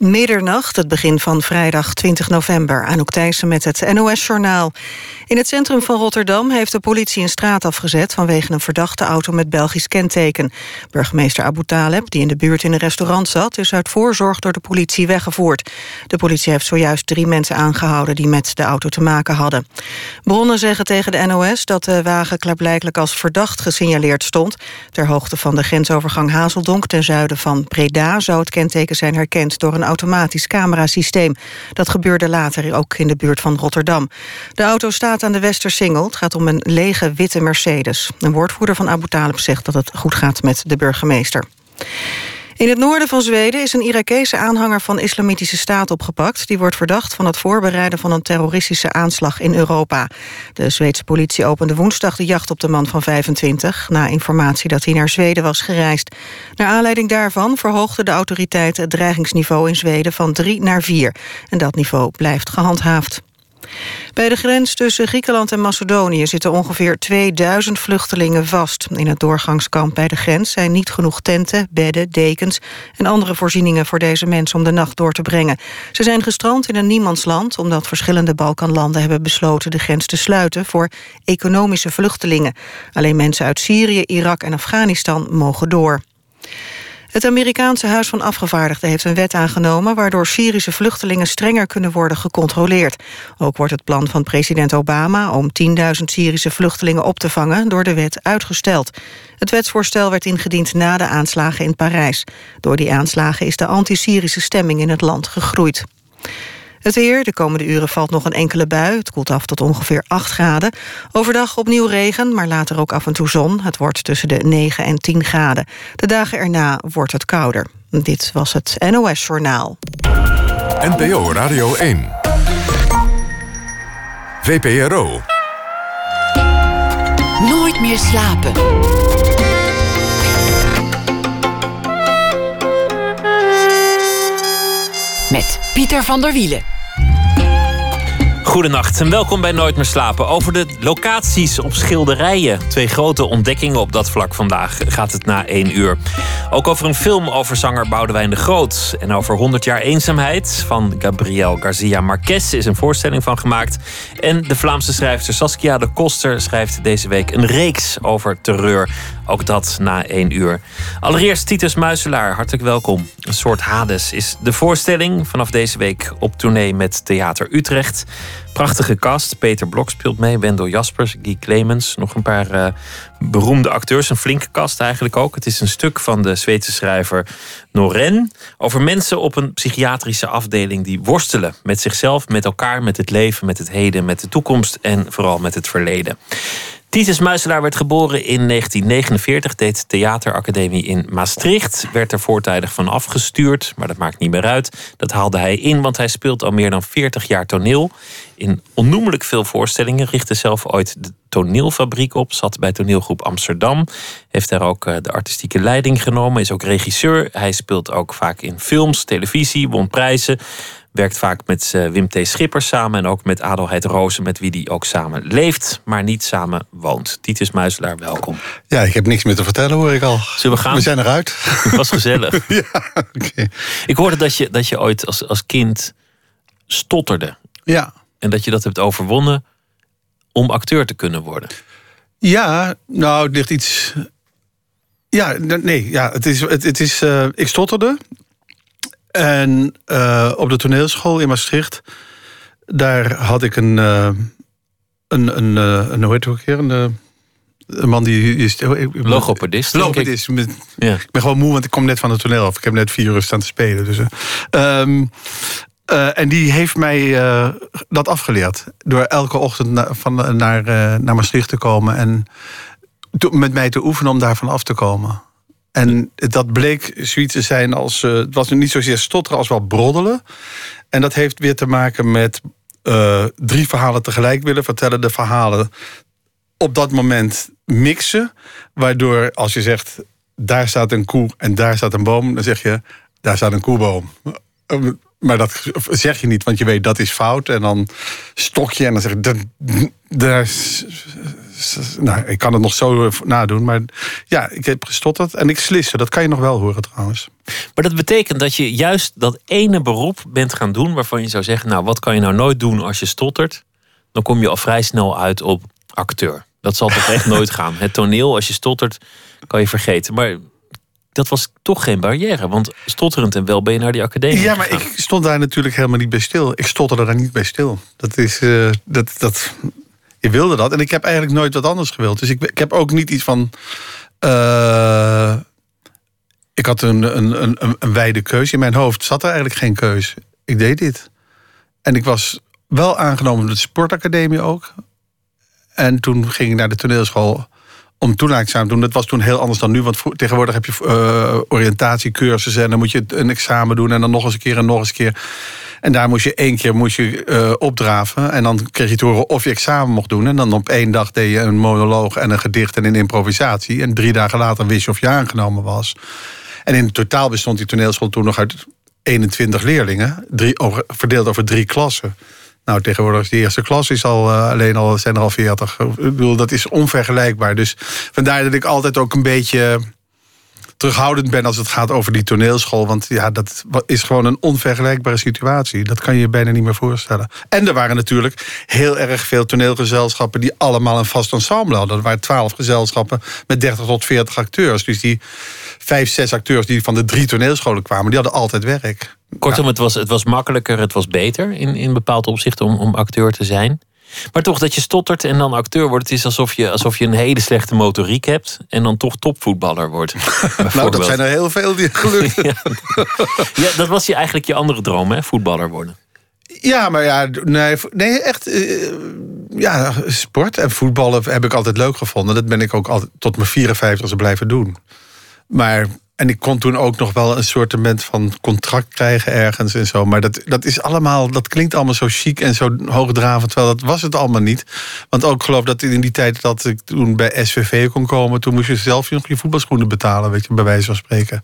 Middernacht, het begin van vrijdag 20 november. Anouk Thijssen met het NOS-journaal. In het centrum van Rotterdam heeft de politie een straat afgezet... vanwege een verdachte auto met Belgisch kenteken. Burgemeester Abu Taleb, die in de buurt in een restaurant zat... is uit voorzorg door de politie weggevoerd. De politie heeft zojuist drie mensen aangehouden... die met de auto te maken hadden. Bronnen zeggen tegen de NOS dat de wagen klaarblijkelijk als verdacht gesignaleerd stond. Ter hoogte van de grensovergang Hazeldonk ten zuiden van Breda... zou het kenteken zijn herkend door een automatisch camerasysteem. Dat gebeurde later ook in de buurt van Rotterdam. De auto staat aan de Westersingel. Het gaat om een lege witte Mercedes. Een woordvoerder van Abu Talib zegt dat het goed gaat met de burgemeester. In het noorden van Zweden is een Irakese aanhanger van Islamitische Staat opgepakt. Die wordt verdacht van het voorbereiden van een terroristische aanslag in Europa. De Zweedse politie opende woensdag de jacht op de man van 25... na informatie dat hij naar Zweden was gereisd. Naar aanleiding daarvan verhoogden de autoriteiten het dreigingsniveau in Zweden van 3 naar 4. En dat niveau blijft gehandhaafd. Bij de grens tussen Griekenland en Macedonië zitten ongeveer 2000 vluchtelingen vast. In het doorgangskamp bij de grens zijn niet genoeg tenten, bedden, dekens en andere voorzieningen voor deze mensen om de nacht door te brengen. Ze zijn gestrand in een niemandsland omdat verschillende Balkanlanden hebben besloten de grens te sluiten voor economische vluchtelingen. Alleen mensen uit Syrië, Irak en Afghanistan mogen door. Het Amerikaanse Huis van Afgevaardigden heeft een wet aangenomen... waardoor Syrische vluchtelingen strenger kunnen worden gecontroleerd. Ook wordt het plan van president Obama... om 10.000 Syrische vluchtelingen op te vangen door de wet uitgesteld. Het wetsvoorstel werd ingediend na de aanslagen in Parijs. Door die aanslagen is de anti-Syrische stemming in het land gegroeid. Het weer, de komende uren valt nog een enkele bui. Het koelt af tot ongeveer 8 graden. Overdag opnieuw regen, maar later ook af en toe zon. Het wordt tussen de 9 en 10 graden. De dagen erna wordt het kouder. Dit was het NOS Journaal. NPO Radio 1. VPRO. Nooit meer slapen. Met Pieter van der Wielen. Goedenacht en welkom bij Nooit meer slapen. Over de locaties op schilderijen. Twee grote ontdekkingen op dat vlak vandaag gaat het na één uur. Ook over een film over zanger Boudewijn de Groot. En over 100 jaar eenzaamheid van Gabriel Garcia Marquez is een voorstelling van gemaakt. En de Vlaamse schrijfster Saskia de Koster schrijft deze week een reeks over terreur. Ook dat na één uur. Allereerst Titus Muiselaar, hartelijk welkom. Een soort Hades is de voorstelling vanaf deze week op tournee met Theater Utrecht. Prachtige cast. Peter Blok speelt mee, Wendel Jaspers, Guy Clemens. Nog een paar uh, beroemde acteurs. Een flinke cast eigenlijk ook. Het is een stuk van de Zweedse schrijver Noren. Over mensen op een psychiatrische afdeling die worstelen met zichzelf, met elkaar, met het leven, met het heden, met de toekomst en vooral met het verleden. Titus Muiselaar werd geboren in 1949, deed theateracademie in Maastricht. Werd er voortijdig van afgestuurd, maar dat maakt niet meer uit. Dat haalde hij in, want hij speelt al meer dan 40 jaar toneel. In onnoemelijk veel voorstellingen. Richtte zelf ooit de toneelfabriek op. Zat bij toneelgroep Amsterdam. Heeft daar ook eh, de artistieke leiding genomen. Is ook regisseur. Hij speelt ook vaak in films, televisie, won prijzen. Werkt vaak met uh, Wim T. Schipper samen en ook met Adelheid Rozen, met wie die ook samen leeft, maar niet samen woont. Titus Muiselaar, welkom. Ja, ik heb niks meer te vertellen hoor ik al. Zullen we gaan? We zijn eruit. Het was gezellig. ja, okay. Ik hoorde dat je, dat je ooit als, als kind stotterde. Ja. En dat je dat hebt overwonnen om acteur te kunnen worden. Ja, nou, het ligt iets. Ja, nee, ja, het is. Het, het is uh, ik stotterde. En uh, op de toneelschool in Maastricht, daar had ik een. Uh, een, een, een, een hoe heet het ook weer? Een, een man die is. Logopedist. Logopedist. Ik. Ja. ik ben gewoon moe, want ik kom net van het toneel af. Ik heb net vier uur staan te spelen. Dus, um, uh, en die heeft mij uh, dat afgeleerd. Door elke ochtend na, van, naar, naar Maastricht te komen en to, met mij te oefenen om daarvan af te komen. En dat bleek zoiets te zijn als. het was niet zozeer stotteren als wel broddelen. En dat heeft weer te maken met drie verhalen tegelijk willen vertellen. De verhalen op dat moment mixen. Waardoor als je zegt. Daar staat een koe en daar staat een boom. Dan zeg je. Daar staat een koeboom. Maar dat zeg je niet, want je weet dat is fout. En dan stok je en dan zeg je, daar, nou, ik kan het nog zo nadoen, maar ja, ik heb gestotterd en ik sliste. Dat kan je nog wel horen trouwens. Maar dat betekent dat je juist dat ene beroep bent gaan doen waarvan je zou zeggen: Nou, wat kan je nou nooit doen als je stottert? Dan kom je al vrij snel uit op acteur. Dat zal toch echt nooit gaan. Het toneel, als je stottert, kan je vergeten. Maar dat was toch geen barrière, want stotterend en wel ben je naar die academie. Ja, maar gegaan. ik stond daar natuurlijk helemaal niet bij stil. Ik stotterde daar niet bij stil. Dat is. eh, dat, dat, je wilde dat. En ik heb eigenlijk nooit wat anders gewild. Dus ik, ik heb ook niet iets van. eh, ik had een, een, een, een, wijde keuze. In mijn hoofd zat er eigenlijk geen keus. Ik deed dit. En ik was wel aangenomen door de sportacademie ook. En toen ging ik naar de toneelschool om toelatingsexamen te doen. Dat was toen heel anders dan nu. Want tegenwoordig heb je eh, oriëntatiecursussen... en dan moet je een examen doen en dan nog eens een keer en nog eens een keer. En daar moest je één keer moest je, eh, opdraven. En dan kreeg je te horen of je examen mocht doen. En dan op één dag deed je een monoloog en een gedicht en een improvisatie. En drie dagen later wist je of je aangenomen was. En in totaal bestond die toneelschool toen nog uit 21 leerlingen. Drie, verdeeld over drie klassen. Nou, tegenwoordig is de eerste klas is al, eh, alleen al, zijn er al 40. Ik bedoel, dat is onvergelijkbaar. Dus vandaar dat ik altijd ook een beetje terughoudend ben als het gaat over die toneelschool. Want ja, dat is gewoon een onvergelijkbare situatie. Dat kan je je bijna niet meer voorstellen. En er waren natuurlijk heel erg veel toneelgezelschappen... die allemaal een vast ensemble hadden. Er waren twaalf gezelschappen met 30 tot 40 acteurs. Dus die vijf, zes acteurs die van de drie toneelscholen kwamen... die hadden altijd werk. Kortom, het, was, het was makkelijker, het was beter in, in bepaald opzicht om, om acteur te zijn. Maar toch dat je stottert en dan acteur wordt, het is alsof je, alsof je een hele slechte motoriek hebt en dan toch topvoetballer wordt. Nou, dat zijn er heel veel die gelukt Ja, dat was je eigenlijk je andere droom, hè? voetballer worden. Ja, maar ja, nee, nee echt. eh, ja, sport en voetballen heb ik altijd leuk gevonden. Dat ben ik ook altijd tot mijn 54e blijven doen. Maar, en ik kon toen ook nog wel een soort van contract krijgen ergens en zo. Maar dat, dat is allemaal, dat klinkt allemaal zo chic en zo hoogdravend. Terwijl dat was het allemaal niet. Want ook geloof dat in die tijd dat ik toen bij SVV kon komen, toen moest je zelf nog je voetbalschoenen betalen, weet je, bij wijze van spreken.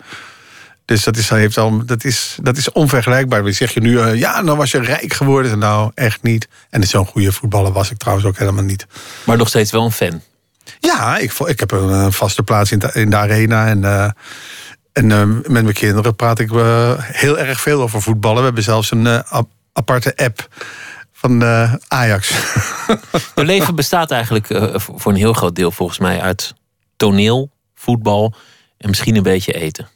Dus dat is, heeft al, dat is, dat is onvergelijkbaar. Dan zeg je nu, eh, ja, dan was je rijk geworden. Nou, echt niet. En zo'n goede voetballer was ik trouwens ook helemaal niet. Maar nog steeds wel een fan. Ja, ik, ik heb een vaste plaats in de, in de arena. En, eh, en eh, met mijn kinderen praat ik eh, heel erg veel over voetballen. We hebben zelfs een eh, ap- aparte app van eh, Ajax. Je leven bestaat eigenlijk voor voor een heel groot deel volgens mij uit toneel, voetbal en misschien een beetje eten.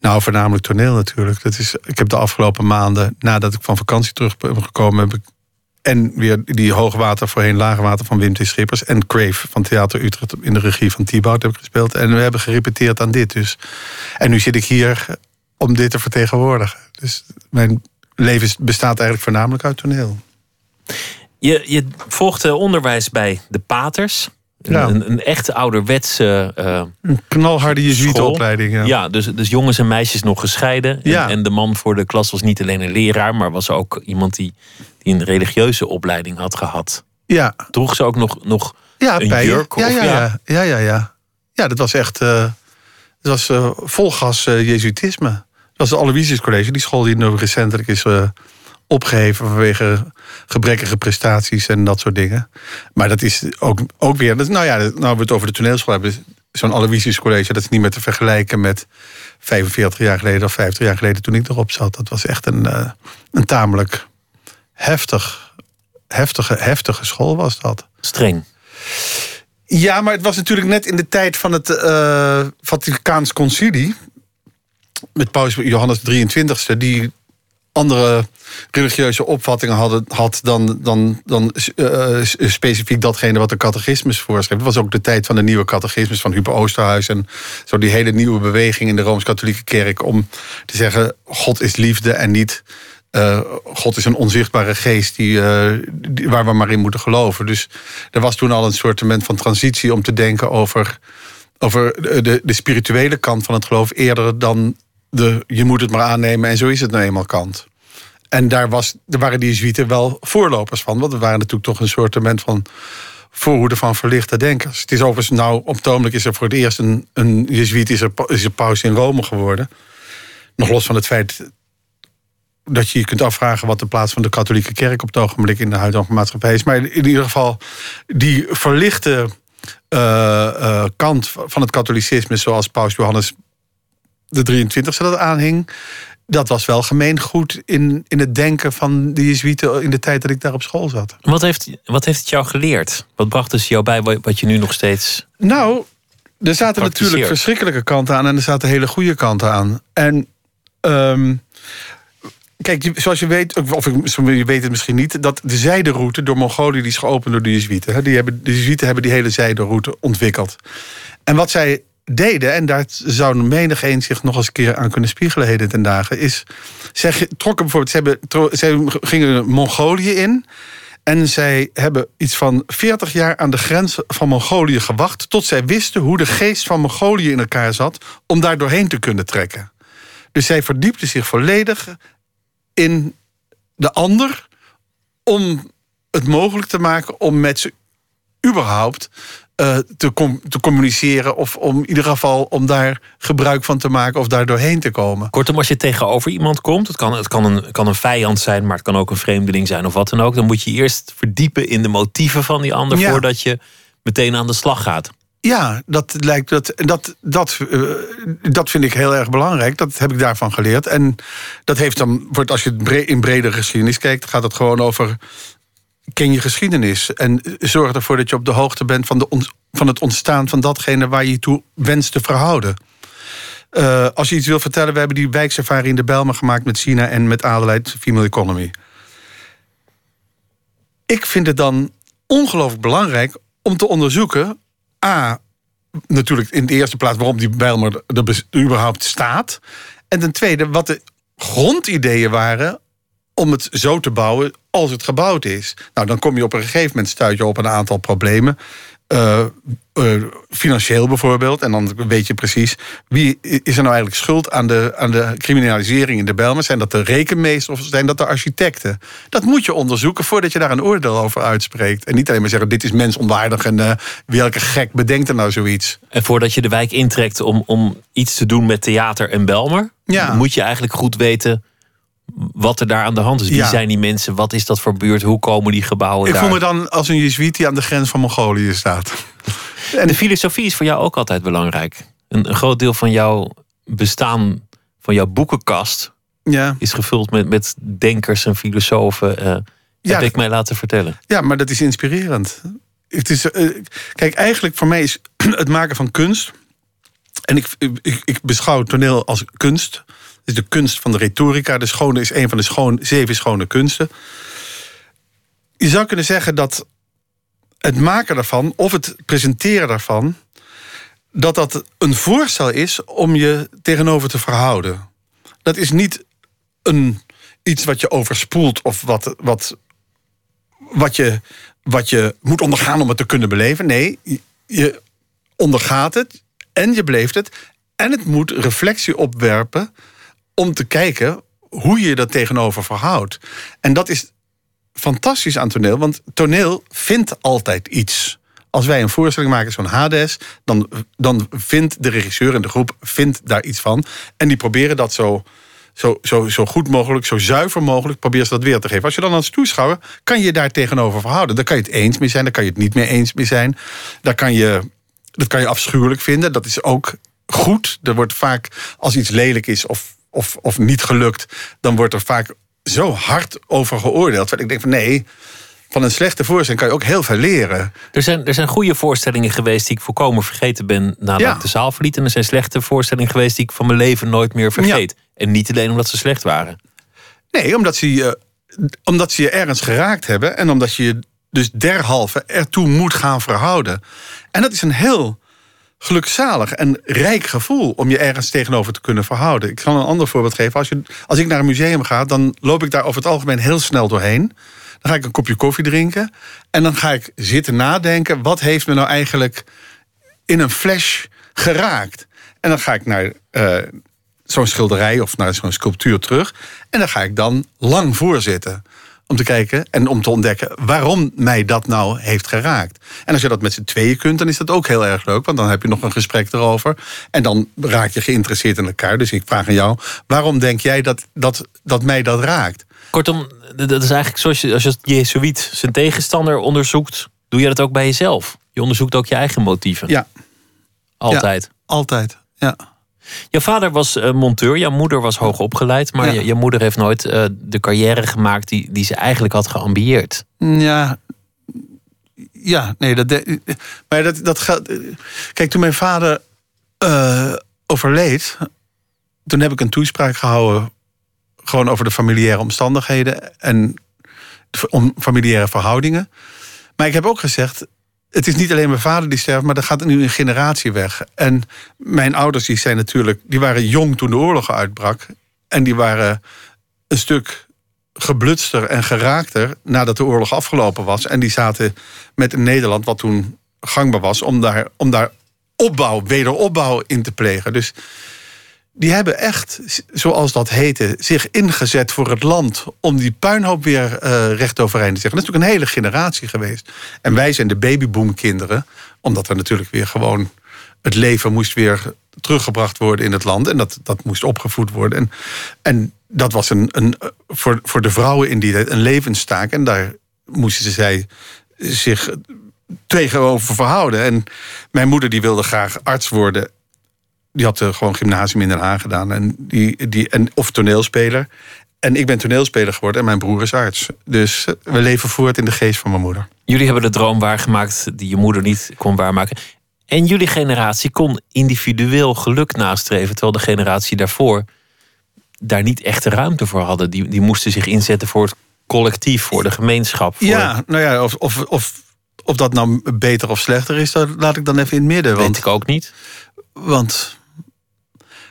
Nou, voornamelijk toneel natuurlijk. Dat is, ik heb de afgelopen maanden, nadat ik van vakantie terug ben gekomen, heb ik en weer die hoogwater voorheen laagwater van Wim T. Schippers en Crave van Theater Utrecht in de regie van Thibaut heb gespeeld. En we hebben gerepeteerd aan dit dus. En nu zit ik hier om dit te vertegenwoordigen. Dus mijn leven bestaat eigenlijk voornamelijk uit toneel. Je, je volgde onderwijs bij de Paters. Een, Ja. een, een echt ouderwetse eh, Een knalharde jezuïetenopleiding. Ja. Ja, dus, dus jongens en meisjes nog gescheiden. En, Ja. en de man voor de klas was niet alleen een leraar, maar was ook iemand die, die een religieuze opleiding had gehad. ja. Droeg ze ook nog, nog Ja, Een bijen. jurk ja, of- ja, ja? ja, ja, ja, ja. Dat was echt. eh dat was eh, vol gas jezuïtisme. Dat was het Aloysius College, die school die nu recentelijk is opgeheven vanwege gebrekkige prestaties en dat soort dingen. Maar dat is ook, ook weer. Dat, nou ja, nou we het over de toneelschool hebben. Zo'n Aloysius College, dat is niet meer te vergelijken met 45 jaar geleden of 50 jaar geleden toen ik erop zat. Dat was echt een, eh, een tamelijk heftig, heftige, heftige school was dat. streng. Ja, maar het was natuurlijk net in de tijd van het eh Vaticaans Concilie. Met paus Johannes 23e, die andere religieuze opvattingen hadden, had dan, dan, dan eh, specifiek datgene wat de catechismus voorschreef. Het was ook de tijd van de nieuwe catechismus van Huber Oosterhuis. En zo die hele nieuwe beweging in de Rooms-Katholieke Kerk om te zeggen: God is liefde en niet. eh, God is een onzichtbare geest die, eh, die- waar we maar in moeten geloven. Dus er was toen al een soort van transitie om te denken over, over de, de spirituele kant van het geloof eerder dan de je moet het maar aannemen en zo is het nou eenmaal kant. En daar, was, daar waren die Jezuïeten wel voorlopers van. Want we waren natuurlijk toch een soort van voorhoede van verlichte denkers. Het is overigens nou, op het is er voor het eerst een, een Jezuïet, is er, is er paus in Rome geworden. Nog los van het feit dat je je kunt afvragen wat de plaats van de katholieke kerk op het ogenblik in de huidige maatschappij is. Maar in ieder geval, die verlichte uh, kant van het katholicisme, zoals Paus Johannes de 23e dat aanhing, dat was wel gemeengoed in, in het denken van de Jezuïeten in de tijd dat ik daar op school zat. Wat heeft, wat heeft het jou geleerd? Wat bracht het jou bij wat je nu nog steeds. Nou, er zaten natuurlijk verschrikkelijke kanten aan en er zaten hele goede kanten aan. En um, kijk, zoals je weet, of je weet het misschien niet, dat de zijderoute door Mongolië die is geopend door de Jezuïeten. Die hebben, de Jezuïeten hebben die hele zijderoute ontwikkeld. En wat zij deden, en daar zou menig een zich nog eens een keer aan kunnen spiegelen heden ten dagen, is, zij trokken bijvoorbeeld, ze hebben, zij gingen Mongolië in. En zij hebben iets van 40 jaar aan de grens van Mongolië gewacht. tot zij wisten hoe de geest van Mongolië in elkaar zat. om daar doorheen te kunnen trekken. Dus zij verdiepten zich volledig in de ander. om het mogelijk te maken om met ze überhaupt uh, te, te, communiceren. Of om in ieder geval om daar gebruik van te maken of daar doorheen te komen. Kortom, als je tegenover iemand komt, het kan, het kan, een, kan een vijand zijn, maar het kan ook een vreemdeling zijn of wat dan ook. Dan moet je eerst verdiepen in de motieven van die ander voordat je meteen aan de slag gaat. Ja, dat lijkt dat, dat, dat, uh, dat vind ik heel erg belangrijk. Dat heb ik daarvan geleerd. En dat heeft dan, als je in bredere geschiedenis kijkt, gaat het gewoon over ken je geschiedenis. En zorg ervoor dat je op de hoogte bent van, de van het ontstaan van datgene waar je je toe wenst te verhouden. Uh, als je iets wil vertellen, we hebben die wijksafari in de Belmen gemaakt met China en met Adelaide Female Economy. Ik vind het dan ongelooflijk belangrijk om te onderzoeken. A, natuurlijk in de eerste plaats waarom die Bijlmer er überhaupt staat. En ten tweede, wat de grondideeën waren om het zo te bouwen als het gebouwd is. Nou, dan kom je op een gegeven moment stuit je op een aantal problemen. Uh, uh, financieel bijvoorbeeld. En dan weet je precies wie is er nou eigenlijk schuld aan de, aan de criminalisering in de Belmen. Zijn dat de rekenmeesters of zijn dat de architecten? Dat moet je onderzoeken voordat je daar een oordeel over uitspreekt. En niet alleen maar zeggen: dit is mensonwaardig en uh, welke gek bedenkt er nou zoiets. En voordat je de wijk intrekt om, om iets te doen met theater en Belmer, ja. moet je eigenlijk goed weten wat er daar aan de hand is. Wie zijn die mensen? Wat is dat voor buurt? Hoe komen die gebouwen Ik daar? voel me dan als een jezuïet die aan de grens van Mongolië staat. En de filosofie is voor jou ook altijd belangrijk. Een, een groot deel van jouw bestaan, van jouw boekenkast... Ja. is gevuld met, met denkers en filosofen. Uh, heb ik mij laten vertellen. Ja, maar dat is inspirerend. Het is, uh, kijk, eigenlijk voor mij is het maken van kunst... en ik, ik, ik beschouw toneel als kunst is de kunst van de retorica. De schone is een van de schoon, zeven schone kunsten. Je zou kunnen zeggen dat het maken daarvan, of het presenteren daarvan, dat dat een voorstel is om je tegenover te verhouden. Dat is niet een, iets wat je overspoelt of wat, wat, wat, je, wat je moet ondergaan om het te kunnen beleven. Nee, je ondergaat het en je beleeft het. En het moet reflectie opwerpen om te kijken hoe je dat tegenover verhoudt. En dat is fantastisch aan toneel, want toneel vindt altijd iets. Als wij een voorstelling maken, zo'n Hades, dan, dan vindt de regisseur en de groep vindt daar iets van. En die proberen dat zo, zo, zo, zo goed mogelijk, zo zuiver mogelijk, proberen ze dat weer te geven. Als je dan als toeschouwer, kan je daar tegenover verhouden. Dan kan je het eens mee zijn, dan kan je het niet mee eens mee zijn. Daar kan je, dat kan je afschuwelijk vinden. Dat is ook goed. Er wordt vaak, als iets lelijk is of of, of niet gelukt, dan wordt er vaak zo hard over geoordeeld. Want ik denk van nee, van een slechte voorstelling kan je ook heel veel leren. Er zijn, er zijn goede voorstellingen geweest die ik volkomen vergeten ben nadat ik de zaal verliet. En er zijn slechte voorstellingen geweest die ik van mijn leven nooit meer vergeet. En niet alleen omdat ze slecht waren. Nee, omdat ze, je, omdat ze je ergens geraakt hebben. En omdat je je dus derhalve ertoe moet gaan verhouden. En dat is een heel gelukzalig en rijk gevoel om je ergens tegenover te kunnen verhouden. Ik zal een ander voorbeeld geven. Als, je, als ik naar een museum ga, dan loop ik daar over het algemeen heel snel doorheen. Dan ga ik een kopje koffie drinken. En dan ga ik zitten nadenken. Wat heeft me nou eigenlijk in een flash geraakt? En dan ga ik naar uh, zo'n schilderij of naar zo'n sculptuur terug. En dan ga ik dan lang voorzitten. Om te kijken en om te ontdekken waarom mij dat nou heeft geraakt. En als je dat met z'n tweeën kunt, dan is dat ook heel erg leuk. Want dan heb je nog een gesprek erover. En dan raak je geïnteresseerd in elkaar. Dus ik vraag aan jou, waarom denk jij dat, dat, dat mij dat raakt? Kortom, dat is eigenlijk zoals je, als je Jezuïet zijn tegenstander onderzoekt, doe je dat ook bij jezelf. Je onderzoekt ook je eigen motieven. Ja. Altijd. Ja, altijd, ja. Jouw vader was uh, monteur, jouw moeder was hoog opgeleid, maar ja. je, je, moeder heeft nooit uh, de carrière gemaakt die, die ze eigenlijk had geambieerd. Ja, ja, nee, dat, de, maar dat, dat gaat. Kijk, toen mijn vader uh, overleed, toen heb ik een toespraak gehouden, gewoon over de familiaire omstandigheden en om familiaire verhoudingen. Maar ik heb ook gezegd, het is niet alleen mijn vader die sterft, maar er gaat nu een generatie weg. En mijn ouders die zijn natuurlijk, die waren jong toen de oorlog uitbrak. En die waren een stuk geblutster en geraakter nadat de oorlog afgelopen was. En die zaten met Nederland wat toen gangbaar was om daar, om daar opbouw, wederopbouw in te plegen. Dus die hebben echt, zoals dat heette, zich ingezet voor het land om die puinhoop weer uh, recht overeind te zeggen. Dat is natuurlijk een hele generatie geweest. En wij zijn de babyboomkinderen, omdat er natuurlijk weer gewoon het leven moest weer teruggebracht worden in het land. En dat, dat moest opgevoed worden. En, en dat was een, een, voor, voor de vrouwen in die tijd een levenstaak. En daar moesten zij zich tegenover verhouden. En mijn moeder die wilde graag arts worden die had uh, gewoon gymnasium in Den Haag gedaan. En die, die, en, of toneelspeler. En ik ben toneelspeler geworden en mijn broer is arts. Dus uh, we leven voort in de geest van mijn moeder. Jullie hebben de droom waargemaakt die je moeder niet kon waarmaken. En jullie generatie kon individueel geluk nastreven. Terwijl de generatie daarvoor daar niet echt de ruimte voor hadden. Die, die moesten zich inzetten voor het collectief, voor de gemeenschap. Voor... Ja, nou ja, of, of, of, of dat nou beter of slechter is, dat laat ik dan even in het midden. Weet ik ook niet. Want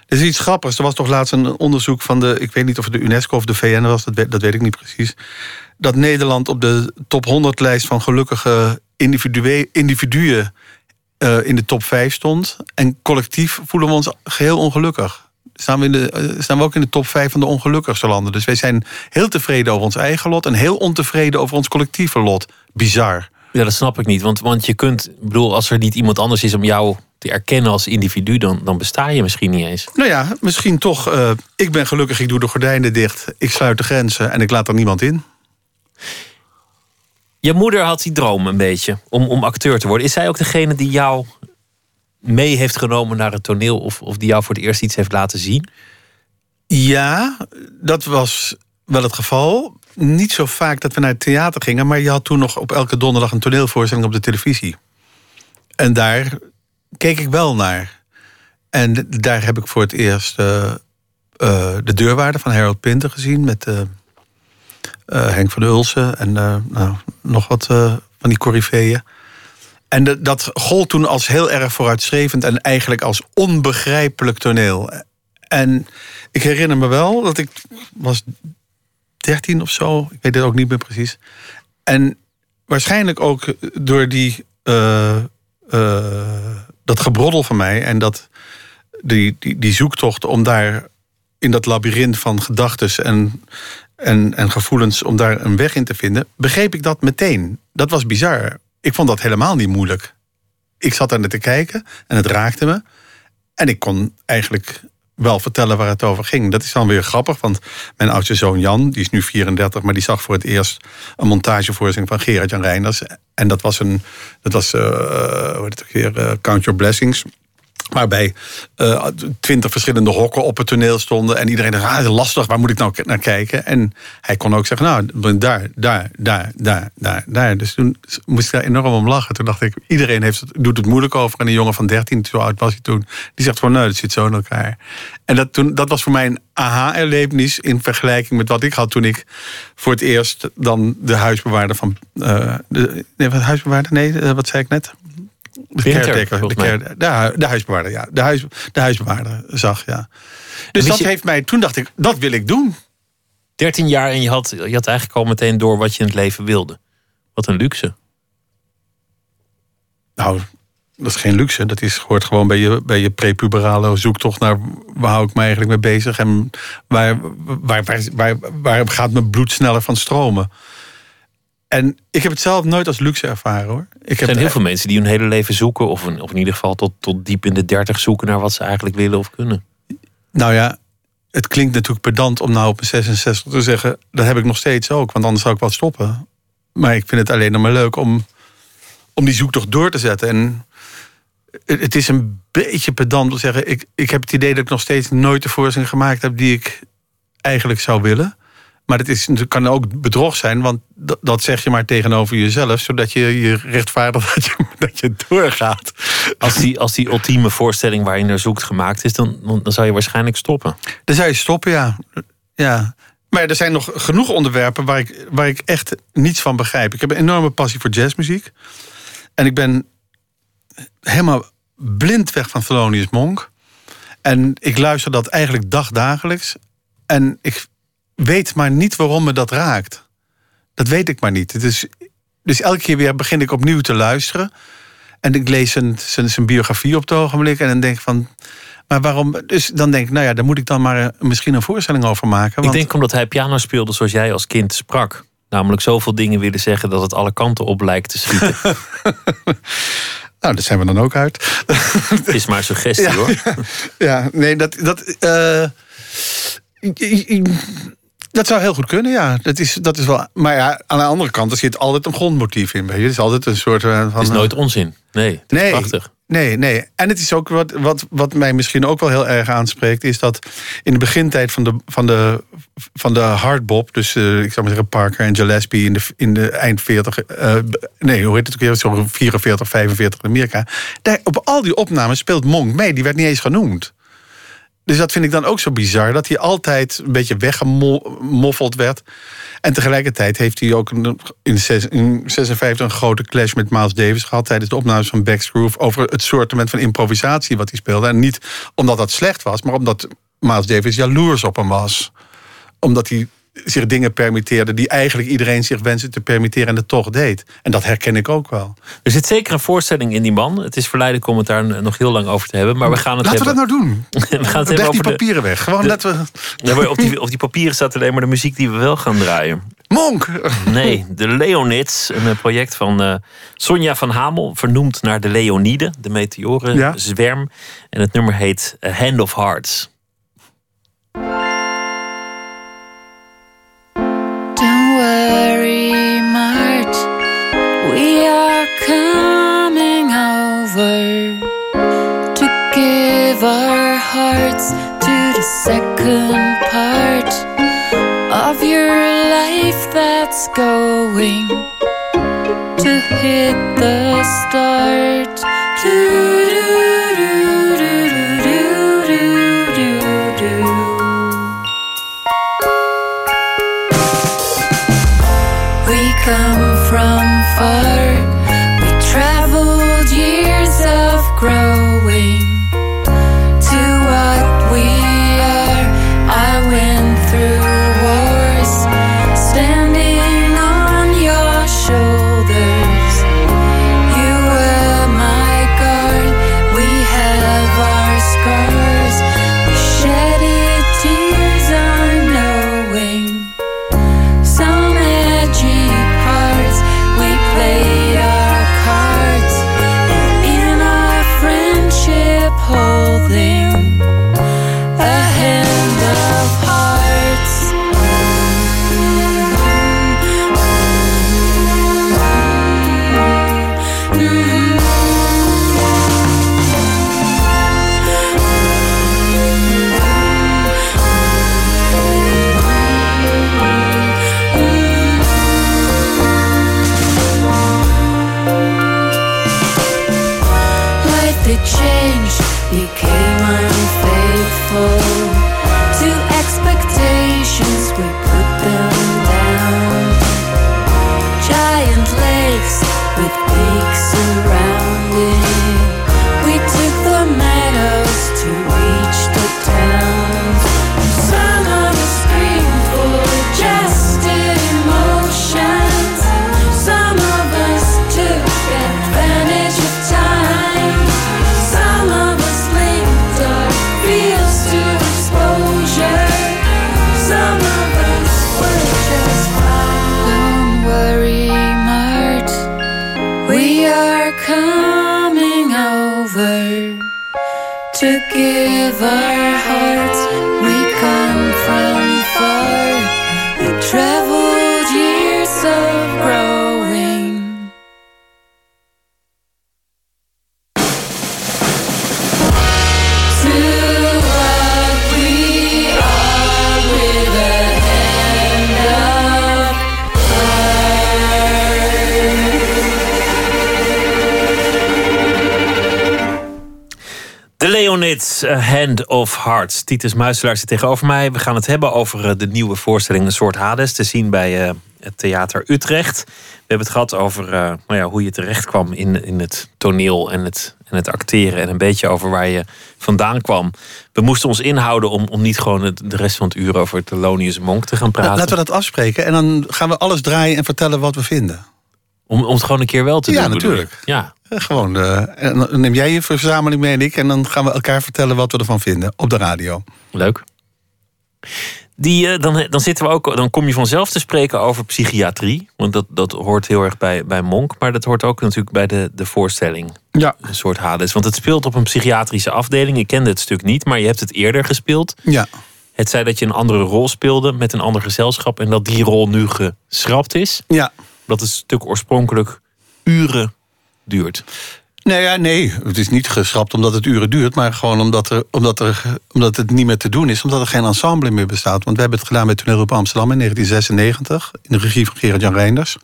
er is iets grappigs. Er was toch laatst een onderzoek van de... ik weet niet of het de UNESCO of de VN was, dat weet, dat weet ik niet precies... dat Nederland op de top 100 lijst van gelukkige individuen, uh, in de top 5 stond. En collectief voelen we ons geheel ongelukkig. Staan we, in de, uh, staan we ook in de top 5 van de ongelukkigste landen. Dus wij zijn heel tevreden over ons eigen lot... en heel ontevreden over ons collectieve lot. Bizar. Ja, dat snap ik niet. Want, want je kunt, bedoel, als er niet iemand anders is om jou te erkennen als individu, dan, dan besta je misschien niet eens. Nou ja, misschien toch. Uh, ik ben gelukkig, ik doe de gordijnen dicht, ik sluit de grenzen en ik laat er niemand in. Je moeder had die droom een beetje om, om acteur te worden. Is zij ook degene die jou mee heeft genomen naar het toneel of, of die jou voor het eerst iets heeft laten zien? Ja, dat was wel het geval. Niet zo vaak dat we naar het theater gingen, maar je had toen nog op elke donderdag een toneelvoorstelling op de televisie. En daar keek ik wel naar. En daar heb ik voor het eerst uh, uh, de deurwaarde van Harold Pinter gezien met uh, Henk van Ulsen en nou, nog wat van die coryfeeën. En dat gold toen als heel erg vooruitstrevend en eigenlijk als onbegrijpelijk toneel. En ik herinner me wel dat ik was 13 of zo, ik weet het ook niet meer precies. En waarschijnlijk ook door die dat gebroddel van mij en dat, die, die, die zoektocht om daar in dat labyrint van gedachten en, en, en gevoelens, om daar een weg in te vinden, begreep ik dat meteen. Dat was bizar. Ik vond dat helemaal niet moeilijk. Ik zat daar net te kijken en het raakte me. En ik kon eigenlijk wel vertellen waar het over ging. Dat is dan weer grappig, want mijn oudste zoon Jan, die is nu 34, maar die zag voor het eerst een montagevoorstelling van Gerard Jan Reinders. En dat was een, dat was, uh, hoe heet het weer, uh, Count Your Blessings. Waarbij uh, twintig verschillende hokken op het toneel stonden. En iedereen dacht, ah, lastig, waar moet ik nou naar kijken? En hij kon ook zeggen, nou, daar, daar, daar, daar, daar, daar. Dus toen moest ik daar enorm om lachen. Toen dacht ik, iedereen heeft het, doet het moeilijk over. En een jongen van 13, zo oud was hij toen, die zegt van, nou, dat zit zo in elkaar. En dat, toen, dat was voor mij een aha-erlevenis in vergelijking met wat ik had toen ik voor het eerst dan de huisbewaarder van. Uh, de, nee, wat huisbewaarder? Nee, uh, wat zei ik net? De caretaker, de, de, de, huisbewaarder, ja. De, huis, de huisbewaarder zag, ja. Dus dat je, heeft mij, toen dacht ik, dat wil ik doen. 13 jaar en je had, je had eigenlijk al meteen door wat je in het leven wilde. Wat een luxe. Nou, dat is geen luxe. Dat is, hoort gewoon bij je, bij je prepuberale zoektocht naar waar hou ik me eigenlijk mee bezig en waar, waar, waar, waar, waar gaat mijn bloed sneller van stromen. En ik heb het zelf nooit als luxe ervaren hoor. Ik er zijn heel veel mensen die hun hele leven zoeken, of, of in ieder geval tot, tot diep in de dertig zoeken naar wat ze eigenlijk willen of kunnen. Nou ja, het klinkt natuurlijk pedant om nou op mijn 66 te zeggen, dat heb ik nog steeds ook, want anders zou ik wel stoppen. Maar ik vind het alleen nog maar leuk om, om die zoektocht door te zetten. En het is een beetje pedant te zeggen. Ik, ik heb het idee dat ik nog steeds nooit de voorstelling gemaakt heb die ik eigenlijk zou willen. Maar het, is, het kan ook bedrog zijn, want dat, dat, zeg je maar tegenover jezelf, zodat je je rechtvaardigt dat je, dat je doorgaat. Als die, als die ultieme voorstelling waar je naar zoekt gemaakt is, dan, dan zou je waarschijnlijk stoppen. Dan zou je stoppen, ja. ja. Maar er zijn nog genoeg onderwerpen waar ik, waar ik echt niets van begrijp. Ik heb een enorme passie voor jazzmuziek. En ik ben helemaal blind weg van Thelonious Monk. En ik luister dat eigenlijk dagdagelijks. En ik weet maar niet waarom me dat raakt. Dat weet ik maar niet. Het is, dus elke keer weer begin ik opnieuw te luisteren. En ik lees zijn, zijn, zijn biografie op het ogenblik. En dan denk ik van. Maar waarom? Dus dan denk ik, nou ja, daar moet ik dan maar misschien een voorstelling over maken. Want... Ik denk omdat hij piano speelde zoals jij als kind sprak. Namelijk zoveel dingen willen zeggen dat het alle kanten op lijkt te schieten. Nou, daar zijn we dan ook uit. Het is maar suggestie hoor. Ja, nee, dat. dat uh, dat zou heel goed kunnen, ja. Dat is, dat is wel, maar ja, aan de andere kant, er zit altijd een grondmotief in. Het is altijd een soort eh, van. Het is nooit onzin. Nee, het nee, prachtig. Nee, nee. En het is ook wat, wat, wat mij misschien ook wel heel erg aanspreekt, is dat in de begintijd van de, van de, van de hardbop, dus uh, ik zou maar zeggen Parker en Gillespie in de, in de eind 40, uh, eh, nee, hoe heet het ook weer, zo 44, 45 in Amerika. Daar, op al die opnames speelt Monk mee, die werd niet eens genoemd. Dus dat vind ik dan ook zo bizar. Dat hij altijd een beetje weggemoffeld werd. En tegelijkertijd heeft hij ook in 56 een grote clash met Miles Davis gehad. tijdens de opnames van Backsgroove. over het soort van improvisatie wat hij speelde. En niet omdat dat slecht was, maar omdat Miles Davis jaloers op hem was. Omdat hij zich dingen permitteerde die eigenlijk iedereen zich wenste te permitteren en het toch deed. En dat herken ik ook wel. Er zit zeker een voorstelling in die man. Het is verleidelijk om het daar nog heel lang over te hebben. Maar we gaan het Laten hebben... we dat nou doen. we gaan het hebben over die papieren weg. Gewoon de... we... op, die, op die papieren staat alleen maar de muziek die we wel gaan draaien. Monk! Nee, de Leonids. Een eh, project van uh, Sonja van Hamel. Vernoemd naar de Leoniden. De meteorenzwerm. Ja. En het nummer heet A Hand of Hearts. Hearts to the second part of your life that's going to hit the start. We Hearts. Titus Muiselaar zit tegenover mij. We gaan het hebben over eh, de nieuwe voorstelling Een soort Hades. Te zien bij eh, het Theater Utrecht. We hebben het gehad over eh, nou ja, hoe je terecht kwam in, in het toneel en het, en het acteren. En een beetje over waar je vandaan kwam. We moesten ons inhouden om, om niet gewoon het, de rest van het uur over Thelonious Monk te gaan praten. Laten we dat afspreken en dan gaan we alles draaien en vertellen wat we vinden. Om, om het gewoon een keer wel te Ja, doen. natuurlijk. Ja, Gewoon, eh, en dan neem jij je verzameling mee en ik... en dan gaan we elkaar vertellen wat we ervan vinden op de radio. leuk. Die, eh, dan, dan, zitten we ook, dan kom je vanzelf te spreken over psychiatrie. Want dat, dat hoort heel erg bij, bij Monk. Maar dat hoort ook natuurlijk bij de, de voorstelling. Ja. Een soort Hades. Want het speelt op een psychiatrische afdeling. Ik kende het stuk niet, maar je hebt het eerder gespeeld. Ja, Het zei dat je een andere rol speelde met een ander gezelschap. En dat die rol nu geschrapt is. ja. Dat het stuk oorspronkelijk uren duurt. Nee, ja, nee, het is niet geschrapt omdat het uren duurt... maar gewoon omdat, er, omdat, er, omdat het niet meer te doen is. Omdat er geen ensemble meer bestaat. Want we hebben het gedaan bij Toneelgroep Amsterdam in 1996... in de regie van Gerard-Jan Reinders.